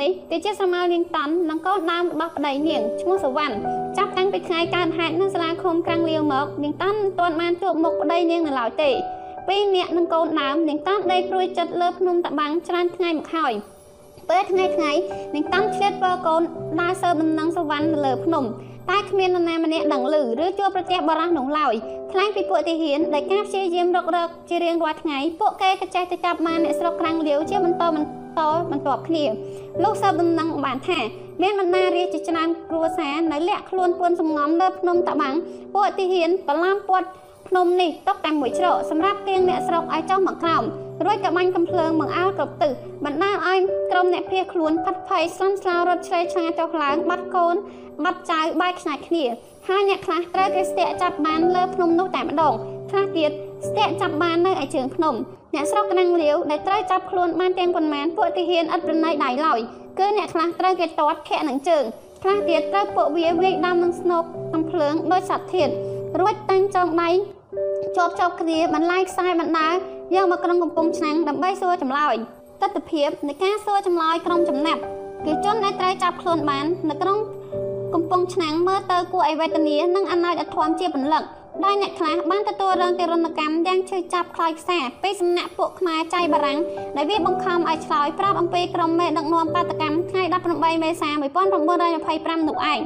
នេះគឺជាស្រមោលនាងតាន់និងកូនដើមរបស់ប្តីនាងឈ្មោះសវណ្ណចាប់តាំងពីថ្ងៃកើតហេតុនៅសាលាឃុំក្រាំងលាវមកនាងតាន់មិនទាន់បានជួបមុខប្តីនាងនៅឡើយទេពីរនាក់នឹងកូនដើមនាងតាន់ដេកព្រួយចិត្តលើភ្នំតបាំងច្រើនថ្ងៃមកហើយពេលថ្ងៃថ្ងៃនាងតាន់ឆ្លៀតពើកូនដើរសើដំណឹងសវណ្ណនៅលើភ្នំ តែគ្មាននរណាម្នាក់ដឹងឮឬជួបប្រទះបរោះនោះឡើយខ្លាំងពីពួកទាហានដែលការព្យាយាមរករកជារៀងរាល់ថ្ងៃពួកគេក៏ចេះតែចាប់បានអ្នកស្រុកក្រាំងលាវជាបន្តបន្តបន្ទាប់គ្នាលោកសើបដំណឹងបានថាមានបណ្ណារាជជាច្រើនគ្រួសារនៅលាក់ខ្លួនពួនសំងំលើភ្នំតាបាំងពួកទាហានបឡាំពាត់ភ្នំនេះຕົកតែមួយជ្រកសម្រាប់ទាងអ្នកស្រុកឲ្យចុះមកក្រោម រួចក៏បាញ់កំភ្លើងបង្អើលគ្រប់ទិសបណ្ដាលឲ្យក្រុមអ្នកភៀសខ្លួនផាត់ភ័យស្លន់ស្លោរត់ឆ្លេឆ្ងាយចុះឡើងបាត់កូនបាត់ចៅបែកខ្ញាច់គ្នាហើយអ្នកខ្លះត្រូវគេស្ទាក់ចាប់បានលើភ្នំនោះតែម្ដងខ្លះទៀតស្ទាក់ចាប់បាននៅឯជើងភ្នំអ្នកស្រុកកណាំងលាវដែលត្រូវចាប់ខ្លួនបានទាំងប៉ុន្មានពួកទាហានឥតប្រណីដៃឡើយគឺអ្នកខ្លះត្រូវគេទាត់ខែនឹងជើងខ្លះទៀតត្រូវពួកវាវាយដាំនឹងស្នូកកំភ្លើងដោយសត្វធាតរួចតាំងចងដៃ ជាប់ជាប់គ្នាបន្លាយខ្សែបណ្ដាយកមកក្រុងកំពង់ឆ្នាំងដើម្បីសួរចម្លើយទស្សនភាពនៃការសួរចម្លើយក្រុមចំណាប់គឺជនដែលត្រូវចាប់ខ្លួនបាននៅក្នុងកំពង់ឆ្នាំងមើលទៅគួរឲ្យវេទនានិងអណោចអធមជាពលឹកដោយអ្នកខ្លះបានទទួលរងទរណកម្មយ៉ាងឈឺចាប់ខ្លោចខ្សាពីសំណាក់ពួកខ្មែរចៃបារាំងដែលវាបង្ខំឲ្យឆ្លើយប្រាប់អំពីក្រុមមេដឹកនាំបាតកម្មថ្ងៃ18មេសា1925នោះឯង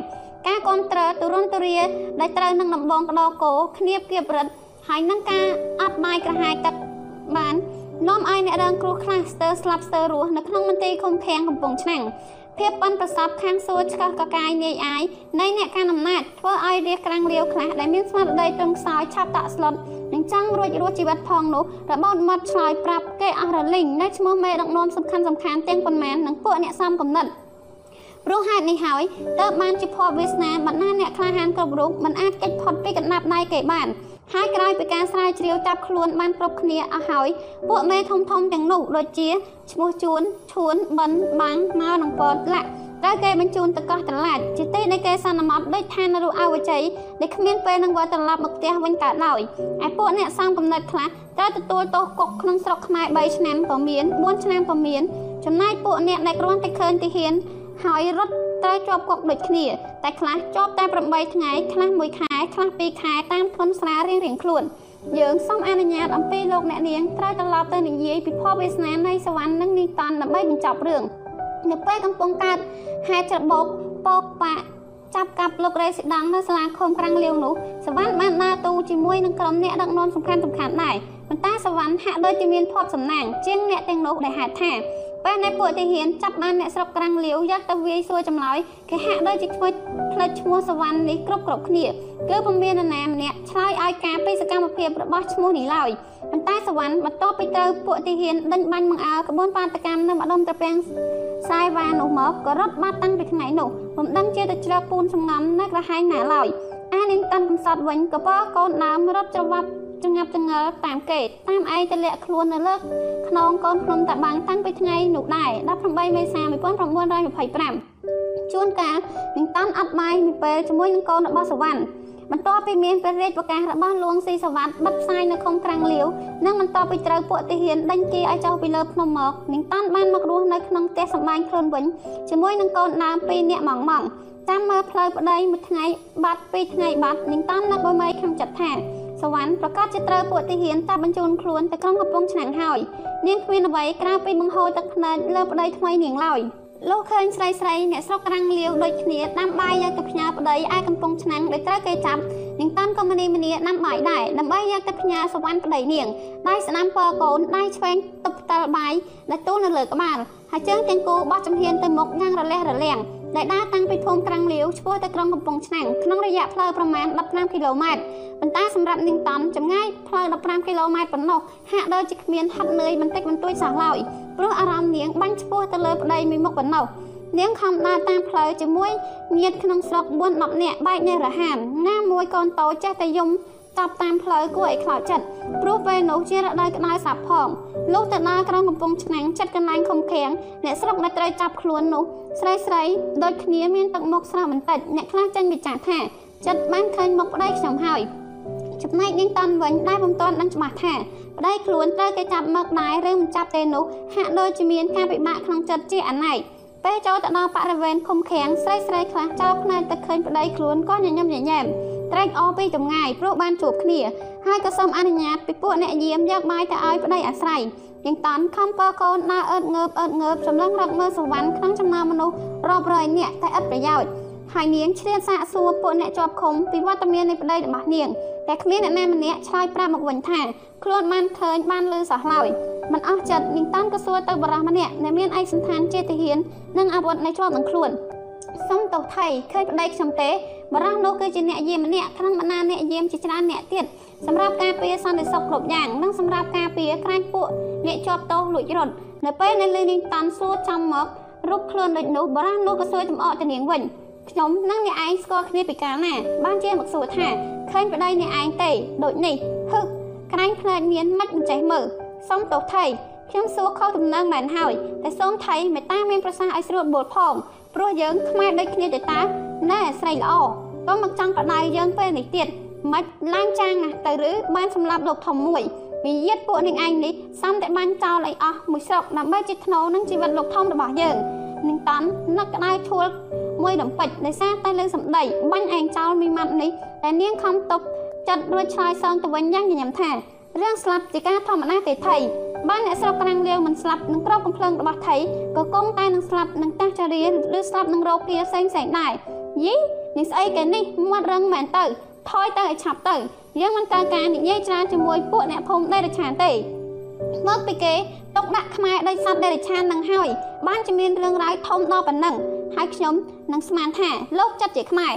ការគ្រប់គ្រងទូរនទូរាដែលត្រូវនឹងដំបងក្តោគោគ្នាបគៀបរិទ្ធហើយនឹងការអត់បាយក្រហាយទឹកបាននាំឲ្យអ្នករងគ្រោះខ្លះស្ទើរស្លាប់ស្ទើររស់នៅក្នុងមន្ទីរឃុំឃាំងកំពង់ឆ្នាំងភាពប៉ិនប្រសពខាងសួរឆ្កឹះកកាយនាយអាយនៃអ្នកកាន់អំណាចធ្វើឲ្យរាជក្រាំងលាវខ្លះដែលមានស្មារតីទន់ខ្សោយឆាប់តាក់ស្លុតនិងចង់រួចរស់ជីវិតផងនោះរបបមាត់ឆ្លើយប្រាប់គេអស់រលីងនៅឈ្មោះមេដឹកនាំសំខាន់សំខាន់ទាំងប៉ុន្មាននិងពួកអ្នកសំកំណត់ ព្រោះហេតុនេះហើយតើបានជាភ័ព្វវាសនាបណ្ណាអ្នកក្លាហានគ្រប់រូបមិនអាចកិច្ចផុតពីកណ្ដាប់ដៃគេបានហើយក្រោយពីការស្រាវជ្រាវចាប់ខ្លួនបានគ្រប់គ្នាអស់ហើយពួកមេធំធំទាំងនោះដូចជាឈ្មោះជួនឈួនបិនបាំងមកនិងពតលាក់ត្រូវគេបញ្ជូនទៅកោះត្រឡាចជាទីនៃគេសន្មត់ដូចឋានរុអវជ័យដែលគ្មានពេលនឹងវិលត្រឡប់មកផ្ទះវិញកើតឡើយឯពួកអ្នកសំកំណត់ខ្លះត្រូវទទួលទោសគុកក្នុងស្រុកខ្មែរ3ឆ្នាំក៏មាន4ឆ្នាំក៏មានចំណែកពួកអ្នកដែលគ្រាន់តែឃើញទីហ៊ាន ហើយរត់ត្រូវជាប់គុកដូចគ្នាតែខ្លះជាប់តែ8ថ្ងៃខ្លះ1ខែខ្លះ2ខែតាមធនស្រារៀងរៀងខ្លួនយើងសូមអនុញ្ញាតអំពីលោកអ្នកនាងត្រូវត្រឡប់ទៅនិយាយពីភពវាសនានៃសវណ្ណនិងនីតនដើម្បីបញ្ចប់រឿងនៅពេលកំពុងកើតហេតុច្របោកពកបាក់ចាប់កាប់លោករេស៊ីដង់នៅសាលាខុំក្រាំងលាវនោះសវណ្ណបានដើរតួជាមួយនឹងក្រុមអ្នកដឹកនាំសំខាន់សំខាន់ដែរប៉ុន្តែសវណ្ណហាក់ដូចជាមានភ័ព្វសំណាងជាងអ្នកទាំងនោះដែលហេតុថា ពេលនៃពួកទាហានចាប់បានអ្នកស្រុកក្រាំងលាវយកទៅវាយសួរចម្លើយគេហាក់ដូចជាធ្វើផ្លេចឈ្មោះសវណ្ណនេះគ្រប់គ្រប់គ្នាគឺពុំមាននរណាម្នាក់ឆ្លើយឲ្យការពីសកម្មភាពរបស់ឈ្មោះនេះឡើយប៉ុន្តែសវណ្ណបន្ទាប់ពីត្រូវពួកទាហានដេញបាញ់បង្អើក្បួនបាតកម្មនៅម្ដុំត្រពាំងខ្សែវ៉ានោះមកក៏រត់បាត់តាំងពីថ្ងៃនោះមិនដឹងជាទៅជ្រកពូនសំងំនៅក្រហែងណាឡើយអានាងតាន់កំសត់វិញក៏ពើកូនដើមរត់ច្រវាប់ ចងាប់ចងើតាមគេតាមឯងទៅលាក់ខ្លួននៅលើខ្នងកូនភ្នំតាបាំងតាំងពីថ្ងៃនោះដែរ18មេសា1925ជួនកាលនឹងតាន់អត់បាយមួយពេលជាមួយនឹងកូនរបស់សវណ្ណបន្ទាប់ពីមានព្រះរាជប្រកាសរបស់លួងស៊ីសវ័តបិទផ្សាយនៅខុំក្រាំងលាវនិងបន្ទាប់ពីត្រូវពួកទាហានដេញគេឲ្យចុះពីលើភ្នំមកនឹងតាន់បានមករស់នៅក្នុងផ្ទះសម្បែងខ្លួនវិញជាមួយនឹងកូនដើមពីរនាក់ម៉ងម៉ងតាមមើលផ្លូវប្តីមួយថ្ងៃបាត់ពីរថ្ងៃបាត់នឹងតាន់នឹកបើមីខំចិត្តថា សវណ្ណប្រកាសជាត្រូវពួកទាហានចាប់បញ្ជូនខ្លួនទៅក្រុងកំពង់ឆ្នាំងហើយនាងគ្មានអ្វីក្រៅពីបង្ហូរទឹកភ្នែកលើប្តីថ្មីនាងឡើយលោកឃើញស្រីស្រីអ្នកស្រុកក្រាំងលាវដូចគ្នាដាំបាយយកទៅផ្ញើប្តីឯកំពង់ឆ្នាំងដែលត្រូវគេចាប់នាងតាន់ក៏មនីមនីដាំបាយដែរដើម្បីយកទៅផ្ញើសវណ្ណប្តីនាងដៃស្ដាំពរកូនដៃឆ្វេងទប់ផ្ទាល់បាយដែលទូលនៅលើក្បាលហើយជើងទាំងគូបោះចំហៀនទៅមុខយ៉ាងរលះរលាំង ដែលដើរតាំងពីភូមិក្រាំងលាវឆ្ពោះទៅក្រុងកំពង់ឆ្នាំងក្នុងរយៈផ្លូវប្រមាណ15គីឡូម៉ែត្រប៉ុន្តែសម្រាប់នាងតំចម្ងាយផ្លូវ15គីឡូម៉ែត្រប៉ុណ្ណោះហាក់ដូចជាគ្មានហត់នឿយបន្តិចបន្តួចសោះឡើយព្រោះអារម្មណ៍នាងបាញ់ឆ្ពោះទៅលើប្តីមួយមុខប៉ុណ្ណោះនាងខំដើរតាមផ្លូវជាមួយញាតិក្នុងស្រុក4 10នាក់បែកញើសរហានណាមួយកូនតូចចេះតែយំ តបតាមផ្លូវគួរឲ្យខ្លោចចិត្តព្រោះពេលនោះជារដូវក្តៅសាប់ផងលុះទៅដល់ក្រុងកំពង់ឆ្នាំងចិត្តកន្លែងខំខាំងអ្នកស្រុកដែលត្រូវចាប់ខ្លួននោះស្រីស្រីដូចគ្នាមានទឹកមុខស្រស់បន្តិចអ្នកខ្លះចាញ់វិចារថាចិត្តបានឃើញមុខប្តីខ្ញុំហើយចំណែកនាងតាន់វិញដែលមិនទាន់ដឹងច្បាស់ថាប្តីខ្លួនត្រូវគេចាប់មកដែរឬមិនចាប់ទេនោះហាក់ដូចជាមានការពិបាកក្នុងចិត្តជាអណែក ពពេលចូលទៅដល់បរិវេណឃុំឃាំងស្រីស្រីខ្លះចោលភ្នែកទៅឃើញប្តីខ្លួនក៏ញញឹមញញែមត្រេកអរពីចម្ងាយព្រោះបានជួបគ្នាហើយក៏សូមអនុញ្ញាតពីពួកអ្នកយាមយកបាយទៅឲ្យប្តីអាស្រ័យយ៉ាងតាន់ខំពើកូនដើរអើតងើបអើតងើបសម្លឹងរកមើលសវណ្ណក្នុងចំណោមមនុស្សរាប់រយនាក់តែឥតប្រយោជន៍ ហើយនាងឆ្លៀនសាកសួរពួកអ្នកជាប់ឃុំពីវត្តមាននៃប្តីរបស់នាងតែគ្មានអ្នកណាម្នាក់ឆ្លើយប្រាប់មកវិញថាខ្លួនបានឃើញបានឮសោះឡើយមិនអស់ចិត្តនាងតាន់ក៏សួរទៅបរិះម្នាក់ដែលមានឯកសន្តានជាទាហាននិងអាវុធនៅជាប់នឹងខ្លួនសុំទោសថៃឃើញប្តីខ្ញុំទេបរិះនោះគឺជាអ្នកយាមម្នាក់ក្នុងបណ្ដាអ្នកយាមជាច្រើនអ្នកទៀតសម្រាប់ការពារសន្តិសុខគ្រប់យ៉ាងនិងសម្រាប់ការពារក្រាញពួកអ្នកជាប់ទោសលួចរត់នៅពេលនៅលើនាងតាន់សួរចំមករូបខ្លួនដូចនោះបរិះនោះក៏សួរចំអកទៅនាងវិញ ខ្ញុំនិងអ្នកឯងស្គាល់គ្នាពីកាលណាបានជាមកសួរថាឃើញប្តីអ្នកឯងទេដូចនេះហឹកក្រាញ់ផ្លែកមានមិនមិនចេះមើលសុំទោសថៃខ្ញុំសួរខុសដំណឹងមែនហើយតែសូមថៃមេតាមានប្រសាសន៍ឲ្យស្រួលបួលផងព្រោះយើងខ្មែរដូចគ្នាទៅតាណែស្រីល្អក៏មកចង់បដៅយើងពេលនេះទៀតមិនឡើងចាងណាស់ទៅឬបានសម្លាប់លោកធំមួយវិយាតពួកនឹងឯងនេះសំតែបានចោលឲ្យអស់មួយស្រុកដើម្បីជាធ្នូនឹងជីវិតលោកធំរបស់យើង នឹងតាន់នឹកក្តៅឈួលមួយដំពេចដោយសារតែលើសម្ដីបាញ់ឯងចោលមីម៉ាត់នេះតែនាងខំតប់ចិត្តរួចឆ្លើយសងទៅវិញយ៉ាងញញឹមថារឿងស្លាប់ជាការធម្មតាទេថៃបើអ្នកស្រុកប្រាំងលាវមិនស្លាប់នឹងក្របកំភ្លើងរបស់ថៃក៏គង់តែនឹងស្លាប់នឹងតាសចារីឬស្លាប់នឹងរោគគាផ្សេងផ្សេងដែរយីនេះស្អីគេនេះមាត់រឹងមែនទៅថយទៅឲ្យឆាប់ទៅយើងមិនត្រូវការនិយាយច្រើនជាមួយពួកអ្នកភូមិដេរឆានទេ មកពីគេទុកដាក់ខ្មែរដោយសត្វដេរឆាននឹងហើយបានជាមានរឿងរ៉ាវធំដល់ប៉ុណ្ណឹងហើយខ្ញុំនឹងស្មានថាលោកចិត្តជាខ្មែរ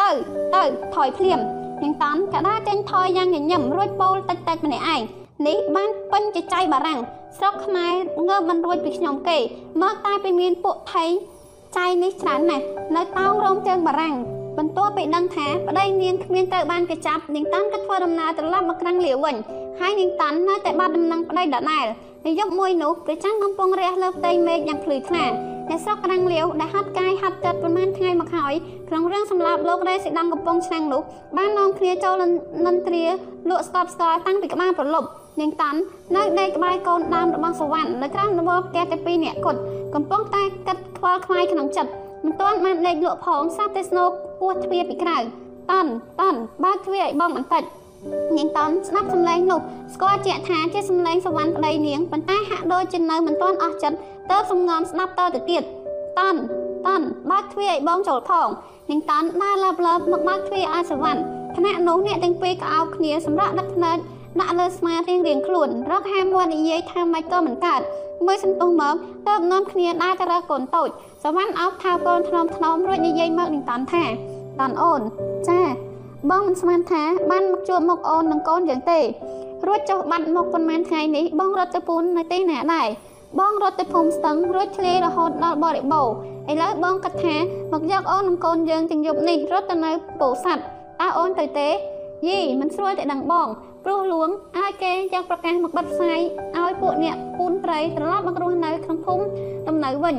ទៅទៅថយភ្លាមនាងតាន់ក៏ដើរចេញថយយ៉ាងញញឹមរួចពោលតិចតិចម្នាក់ឯងនេះបានពេញចចៃបារាំងស្រុកខ្មែរងើបមិនរួចពីខ្ញុំគេមកតែពីមានពួកថៃចៃនេះច្រើនណាស់នៅតោងរោមជើងបារាំង បន្ទាប់ពីដឹងថាប្តីនាងគ្មានទៅបានកចាប់នាងតាន់ក៏ធ្វើដំណើរត្រឡប់មកក្រាំងលាវវិញហើយនាងតាន់នៅតែបាត់ដំណឹងប្តីដដែលនៅយប់មួយនោះព្រះច័ន្ទកំពុងរះលើផ្ទៃមេឃយ៉ាងភ្លឺថ្លាអ្នកស្រុកក្រាំងលាវដែលហាត់កាយហាត់ចិត្តប្រមាណថ្ងៃមកហើយក្នុងរឿងសម្លាប់លោករេស៊ីដាំកំពុងឆ្នាំងនោះបាននាំគ្នាចូលនន្ទ្រាលក់ស្កប់ស្កល់តាំងពីក្បាលប្រលប់នាងតាន់នៅដេកក្បែរកូនដើមរបស់សវណ្ណនៅក្រោមដំបូលផ្ទះតែពីរនាក់គត់កំពុងតែកាត់ខ្វល់ខ្វាយក្នុងចិត្ត មិនទាន់បានដេកលក់ផងសាប់តែស្នូកពោះទ្វារពីក្រៅតាន់តាន់បើកទ្វារឲ្យបងបន្តិចនាងតាន់ស្ដាប់សំឡេងនោះស្គាល់ជាក់ថាជាសំឡេងសវណ្ណប្តីនាងប៉ុន្តែហាក់ដូចជានៅមិនទាន់អស់ចិត្តទើបសំងំស្ដាប់តទៅទៀតតាន់តាន់បើកទ្វារឲ្យបងចូលផងនាងតាន់ដើរលើបលើបមកបើកទ្វារឲ្យសវណ្ណខណៈនោះអ្នកទាំងពីរក៏អោបគ្នាសម្រាប់ដឹកភ្នែកដាក់លើស្មារៀងរៀងខ្លួនរកហាមាត់និយាយថាមិនក៏មិនកើតមើលសន្ទុះមកទៅនាំគ្នាដើរទៅរកកូនតូច សវណ្ណអោបថៅកូនថ្នមថ្នមរួចនិយាយមកនឹងតាន់ថាតាន់អូនចាបងមិនស្មានថាបានមកជួបមុខអូននិងកូនយ៉ាងទេរួចចុះបាត់មកប៉ុន្មានថ្ងៃនេះបងរត់ទៅពូននៅទីណាដែរបងរត់ទៅភូមិស្ទឹងរួចឆ្លៀររហូតដល់បរិបូរឥឡូវបងគិតថាមកយកអូននិងកូនយើងទាំងយប់នេះរត់ទៅនៅពោធិ៍សាត់តើអូនទៅទេយីមិនស្រួលតែដឹងបងព្រោះលួងឲ្យគេយកប្រកាសមកបិទផ្សាយឲ្យពួកអ្នកពូនព្រៃត្រឡប់មករស់នៅក្នុងភូមិដំណៅវិញ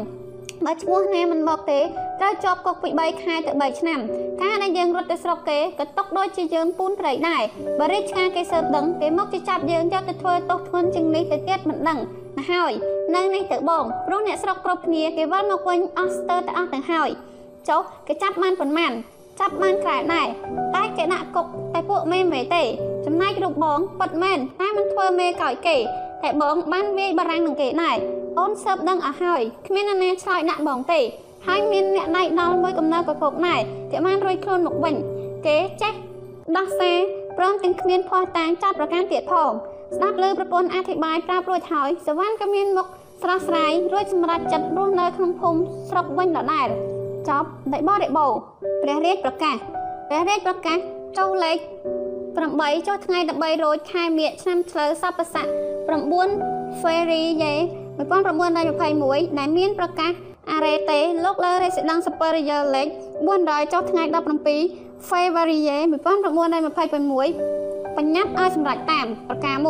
បើឈ្មោះណាមិនមកទេត្រូវជាប់គុកពី3ខែទៅ3ឆ្នាំការដែលយើងរត់ទៅស្រុកគេក៏ຕົកដូចជាយើងពូនព្រៃដែរបើរាជការគេស៊ើបដឹងគេមកជាចាប់យើងយកទៅធ្វើទោសធ្ងន់ជាងនេះទៅទៀតមិនដឹងណាហើយនៅនេះទៅបងព្រោះអ្នកស្រុកគ្រប់គ្នាគេវិលមកវិញអស់ស្ទើរតែអស់ទាំងហើយចុះគេចាប់បានប៉ុន្មានចាប់បានក្រែដែរតែគេដាក់គុកតែពួកមេមេទេចំណែករូបបងពិតមែនតែមិនធ្វើមេកោយគេតែបងបានវាយបារាំងនឹងគេដែរ អូនសើបដឹងអស់ហើយគ្មានអ្នកណាឆ្លើយដាក់បងទេហើយមានអ្នកណៃដល់មួយកំណើកកកដែរគេបានរួយខ្លួនមកវិញគេចេះដោះសារព្រមទាំងគ្មានភ័ស្តុតាងចាត់ប្រកាន់ទៀតផងស្ដាប់លើប្រពន្ធអធិប្បាយប្រាប់រួចហើយសវណ្ណក៏មានមុខស្រស់ស្រាយរួចសម្រាប់ចិត្តរស់នៅក្នុងភូមិស្រុកវិញដដែលចប់ដោយបរិបោព្រះរាជប្រកាសព្រះរាជប្រកាសចូលលេខ8ចុះថ្ងៃ13រោចខែមិញឆ្នាំឆ្លូវសពស័ក9 February 1921ដែលមានប្រកាសអារ៉េតេលោកលើ Resident Superior លេខ400ចុះថ្ងៃ17 February 1926បញ្ញត្តិឲ្យសម្រេចតាមប្រការ1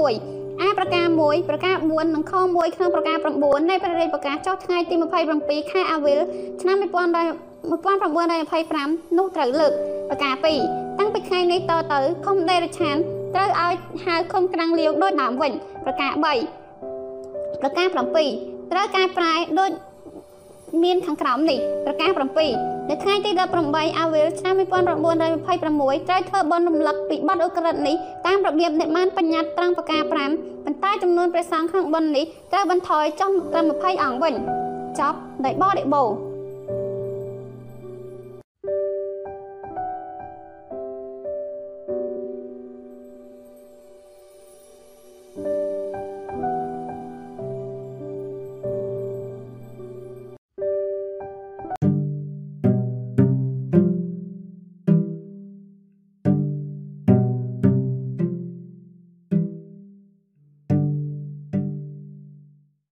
អាប្រការ1ប្រការ4និងខ1ក្នុងប្រការ9នៃព្រះរាជប្រកាសចុះថ្ងៃទី27ខែអាវិលឆ្នាំ1925នោះត្រូវលើកប្រការ2តាំងពីថ្ងៃនេះតទៅឃុំដេរឆានត្រូវឲ្យហៅឃុំក្រាំងលាវដោយដើមវិញប្រការ3 ប្រការ7ត្រូវកែប្រែដោយមានខាងក្រោមនេះប្រការ7នៅថ្ងៃទី18អាវ៉េលឆ្នាំ1926ត្រូវធ្វើបុណ្យរំលឹកពីបទឧក្រិដ្ឋនេះតាមរបៀបអ្នកបានបញ្ញត្តិត្រង់ប្រការ5ប៉ុន្តែចំនួនព្រះសង្ឃក្នុងបុណ្យនេះត្រូវបន្ថយចុះត្រឹម20អង្គវិញចប់ដោយបរិបូរណ៍